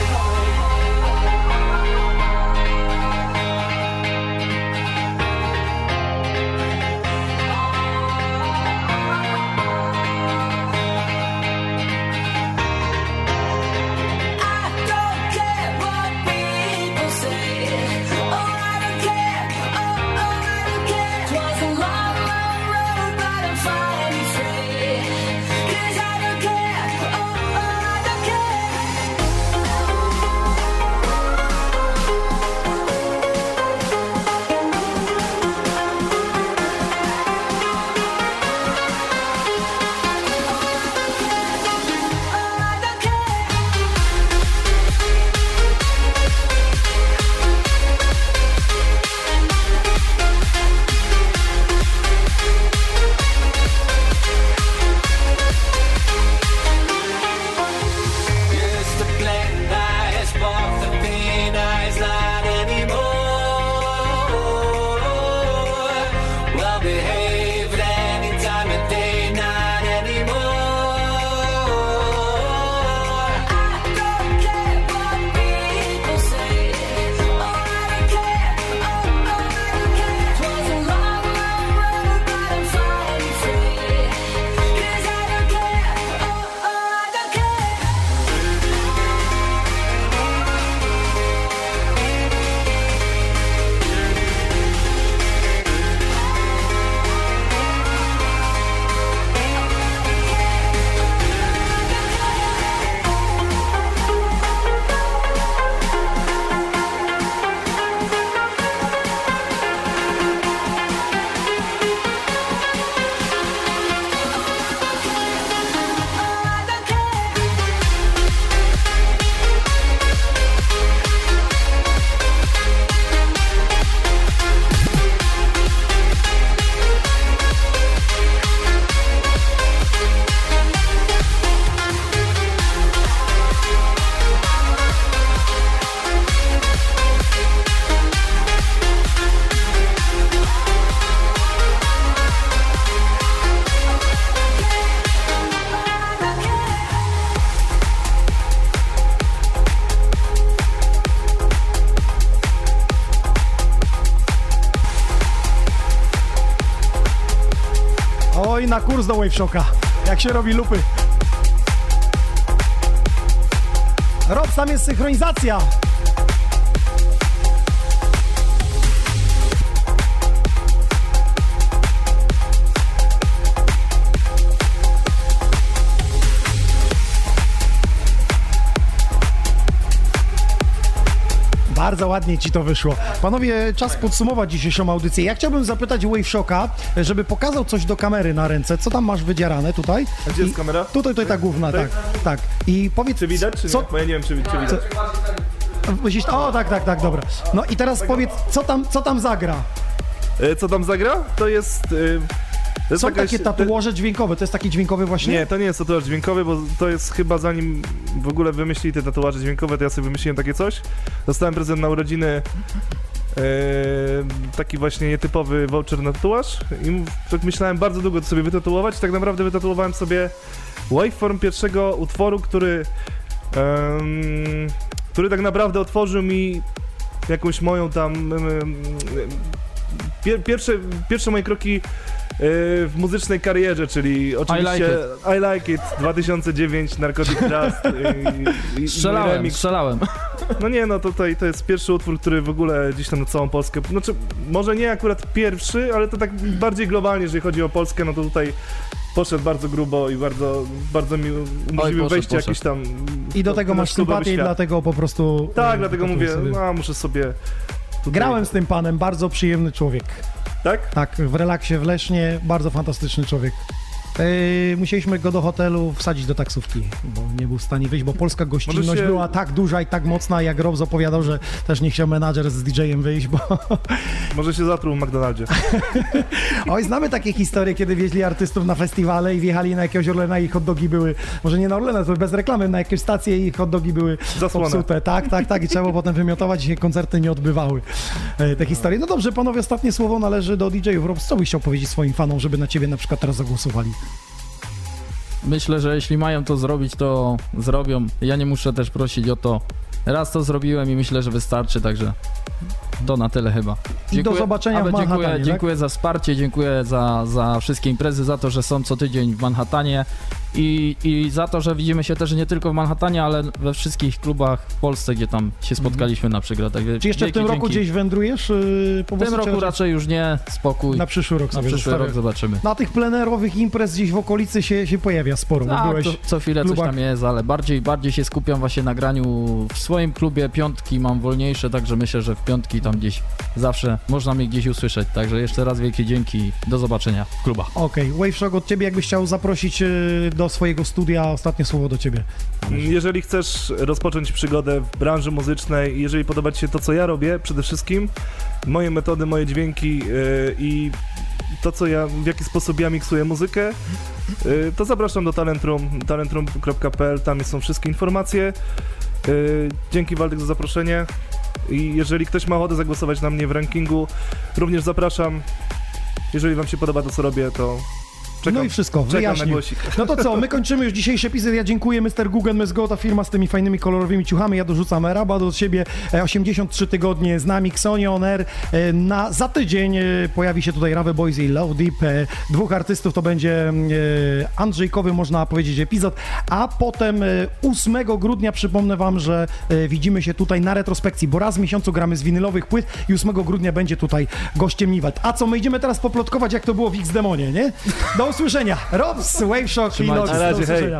S1: na kurs do Wave Shocka. Jak się robi lupy. Rob, tam jest synchronizacja. Bardzo ładnie ci to wyszło. Panowie, czas podsumować dzisiejszą audycję. Ja chciałbym zapytać Wave Shocka, żeby pokazał coś do kamery na ręce. Co tam masz wydzierane tutaj?
S3: A gdzie jest
S1: I-
S3: kamera?
S1: Tutaj, tutaj ta główna, tak.
S3: Tak?
S1: I powiedz...
S3: Czy widać, czy nie?
S1: co,
S3: Bo ja nie wiem, czy, czy widać.
S1: Myślisz, o, tak, tak, tak, dobra. No i teraz powiedz, co tam, co tam zagra?
S3: E, Co tam zagra? To jest... e, To jest
S1: Są
S3: jakaś-
S1: takie tatuaże dźwiękowe, to jest taki dźwiękowy właśnie?
S3: Nie, to nie jest tatuaż dźwiękowy, bo to jest chyba zanim w ogóle wymyślili te tatuaże dźwiękowe, to ja sobie wymyśliłem takie coś. Dostałem prezent na urodziny e, taki właśnie nietypowy voucher na tatuaż i tak myślałem bardzo długo to sobie wytatuować. Tak naprawdę wytatuowałem sobie waveform pierwszego utworu, który który tak naprawdę otworzył mi jakąś moją tam pier, pierwsze, pierwsze moje kroki w muzycznej karierze, czyli oczywiście
S10: like
S3: I Like It 2009, Narcotic Trust i, i, i
S10: Strzelałem,
S3: remix.
S10: strzelałem.
S3: No nie, no tutaj to jest pierwszy utwór, który w ogóle gdzieś tam na całą Polskę, znaczy może nie akurat pierwszy, ale to tak bardziej globalnie, jeżeli chodzi o Polskę, no to tutaj poszedł bardzo grubo i bardzo, bardzo mi umożliwił
S10: poszedł,
S3: wejście
S10: poszedł.
S3: jakiś tam...
S1: I do
S3: to-
S1: tego
S3: to
S1: masz sympatię i
S3: świat.
S1: dlatego po prostu...
S3: Tak, dlatego
S1: tatuuj
S3: mówię,
S1: sobie.
S3: no muszę sobie... Tutaj...
S1: Grałem z tym panem, bardzo przyjemny człowiek.
S3: Tak?
S1: Tak, w relaksie w Lesznie, bardzo fantastyczny człowiek. Yy, musieliśmy go do hotelu wsadzić do taksówki, bo nie był w stanie wyjść, bo polska gościnność
S3: się-
S1: była tak duża i tak mocna, jak Robs opowiadał, że też nie chciał menadżer z DJ-em wyjść, bo...
S3: Może się zatruł w McDonaldzie.
S1: Oj, znamy takie historie, kiedy wieźli artystów na festiwale i wjechali na jakiegoś Orlena i hot dogi były, może nie na Orlena, to bez reklamy, na jakieś stacje i hot dogi były
S3: Zasłona.
S1: popsute. Tak, tak, tak i trzeba było potem wymiotować i się koncerty nie odbywały. E, Te historie. No dobrze, panowie, ostatnie słowo należy do DJ-ów. Robs, co byś chciał powiedzieć swoim fanom, żeby na ciebie na przykład teraz zagłosowali?
S10: Myślę, że jeśli mają to zrobić, to zrobią. Ja nie muszę też prosić o to. Raz to zrobiłem i myślę, że wystarczy, także to na tyle chyba.
S1: I do zobaczenia w
S10: ale
S1: Manhattanie,
S10: Dziękuję,
S1: tak?
S10: dziękuję za wsparcie, dziękuję za, za wszystkie imprezy, za to, że są co tydzień w Manhattanie i, i za to, że widzimy się też nie tylko w Manhattanie, ale we wszystkich klubach w Polsce, gdzie tam się spotkaliśmy na przykład. Także
S1: Czy jeszcze w tym roku
S10: dzięki.
S1: gdzieś wędrujesz? Yy, po
S10: W tym roku raczej już nie, spokój.
S1: Na przyszły rok
S10: Na przyszły
S1: zostawię.
S10: rok zobaczymy.
S1: Na tych plenerowych imprez gdzieś w okolicy się, się pojawia sporo, bo
S10: Tak,
S1: byłeś
S10: co, co chwilę
S1: w
S10: coś tam jest, ale bardziej, bardziej się skupiam właśnie na graniu w swoim klubie. Piątki mam wolniejsze, także myślę, że w piątki tam gdzieś zawsze można mnie gdzieś usłyszeć. Także jeszcze raz wielkie dzięki. Do zobaczenia w klubach.
S1: Okej, Wave Shock od ciebie, jakbyś chciał zaprosić yy, do swojego studia, ostatnie słowo do ciebie.
S3: Jeżeli chcesz rozpocząć przygodę w branży muzycznej, jeżeli podoba Ci się to, co ja robię, przede wszystkim moje metody, moje dźwięki yy, i to, co ja, w jaki sposób ja miksuję muzykę, yy, to zapraszam do Talentrum, talentrum.pl, tam są wszystkie informacje. Yy, dzięki Waldek za zaproszenie i jeżeli ktoś ma ochotę zagłosować na mnie w rankingu, również zapraszam. Jeżeli Wam się podoba to, co robię, to czekam,
S1: no i wszystko, wyjaśnił. No to co, my kończymy już dzisiejszy epizod. Ja dziękuję Mr. Google, Ms. Go, ta firma z tymi fajnymi kolorowymi ciuchami. Ja dorzucam Rabat od siebie. E, 83 tygodnie z nami, Xoni On Air. E, Na, za tydzień e, pojawi się tutaj Rave Boys i Low Deep. E, Dwóch artystów to będzie e, Andrzejkowy, można powiedzieć, epizod. A potem e, 8 grudnia przypomnę wam, że e, widzimy się tutaj na retrospekcji, bo raz w miesiącu gramy z winylowych płyt i 8 grudnia będzie tutaj gościem Niwald. A co, my idziemy teraz poplotkować, jak to było w X-Demonie, nie? Do usłyszenia. Robs, Wave Shock i Logs.
S3: Na razie, hej.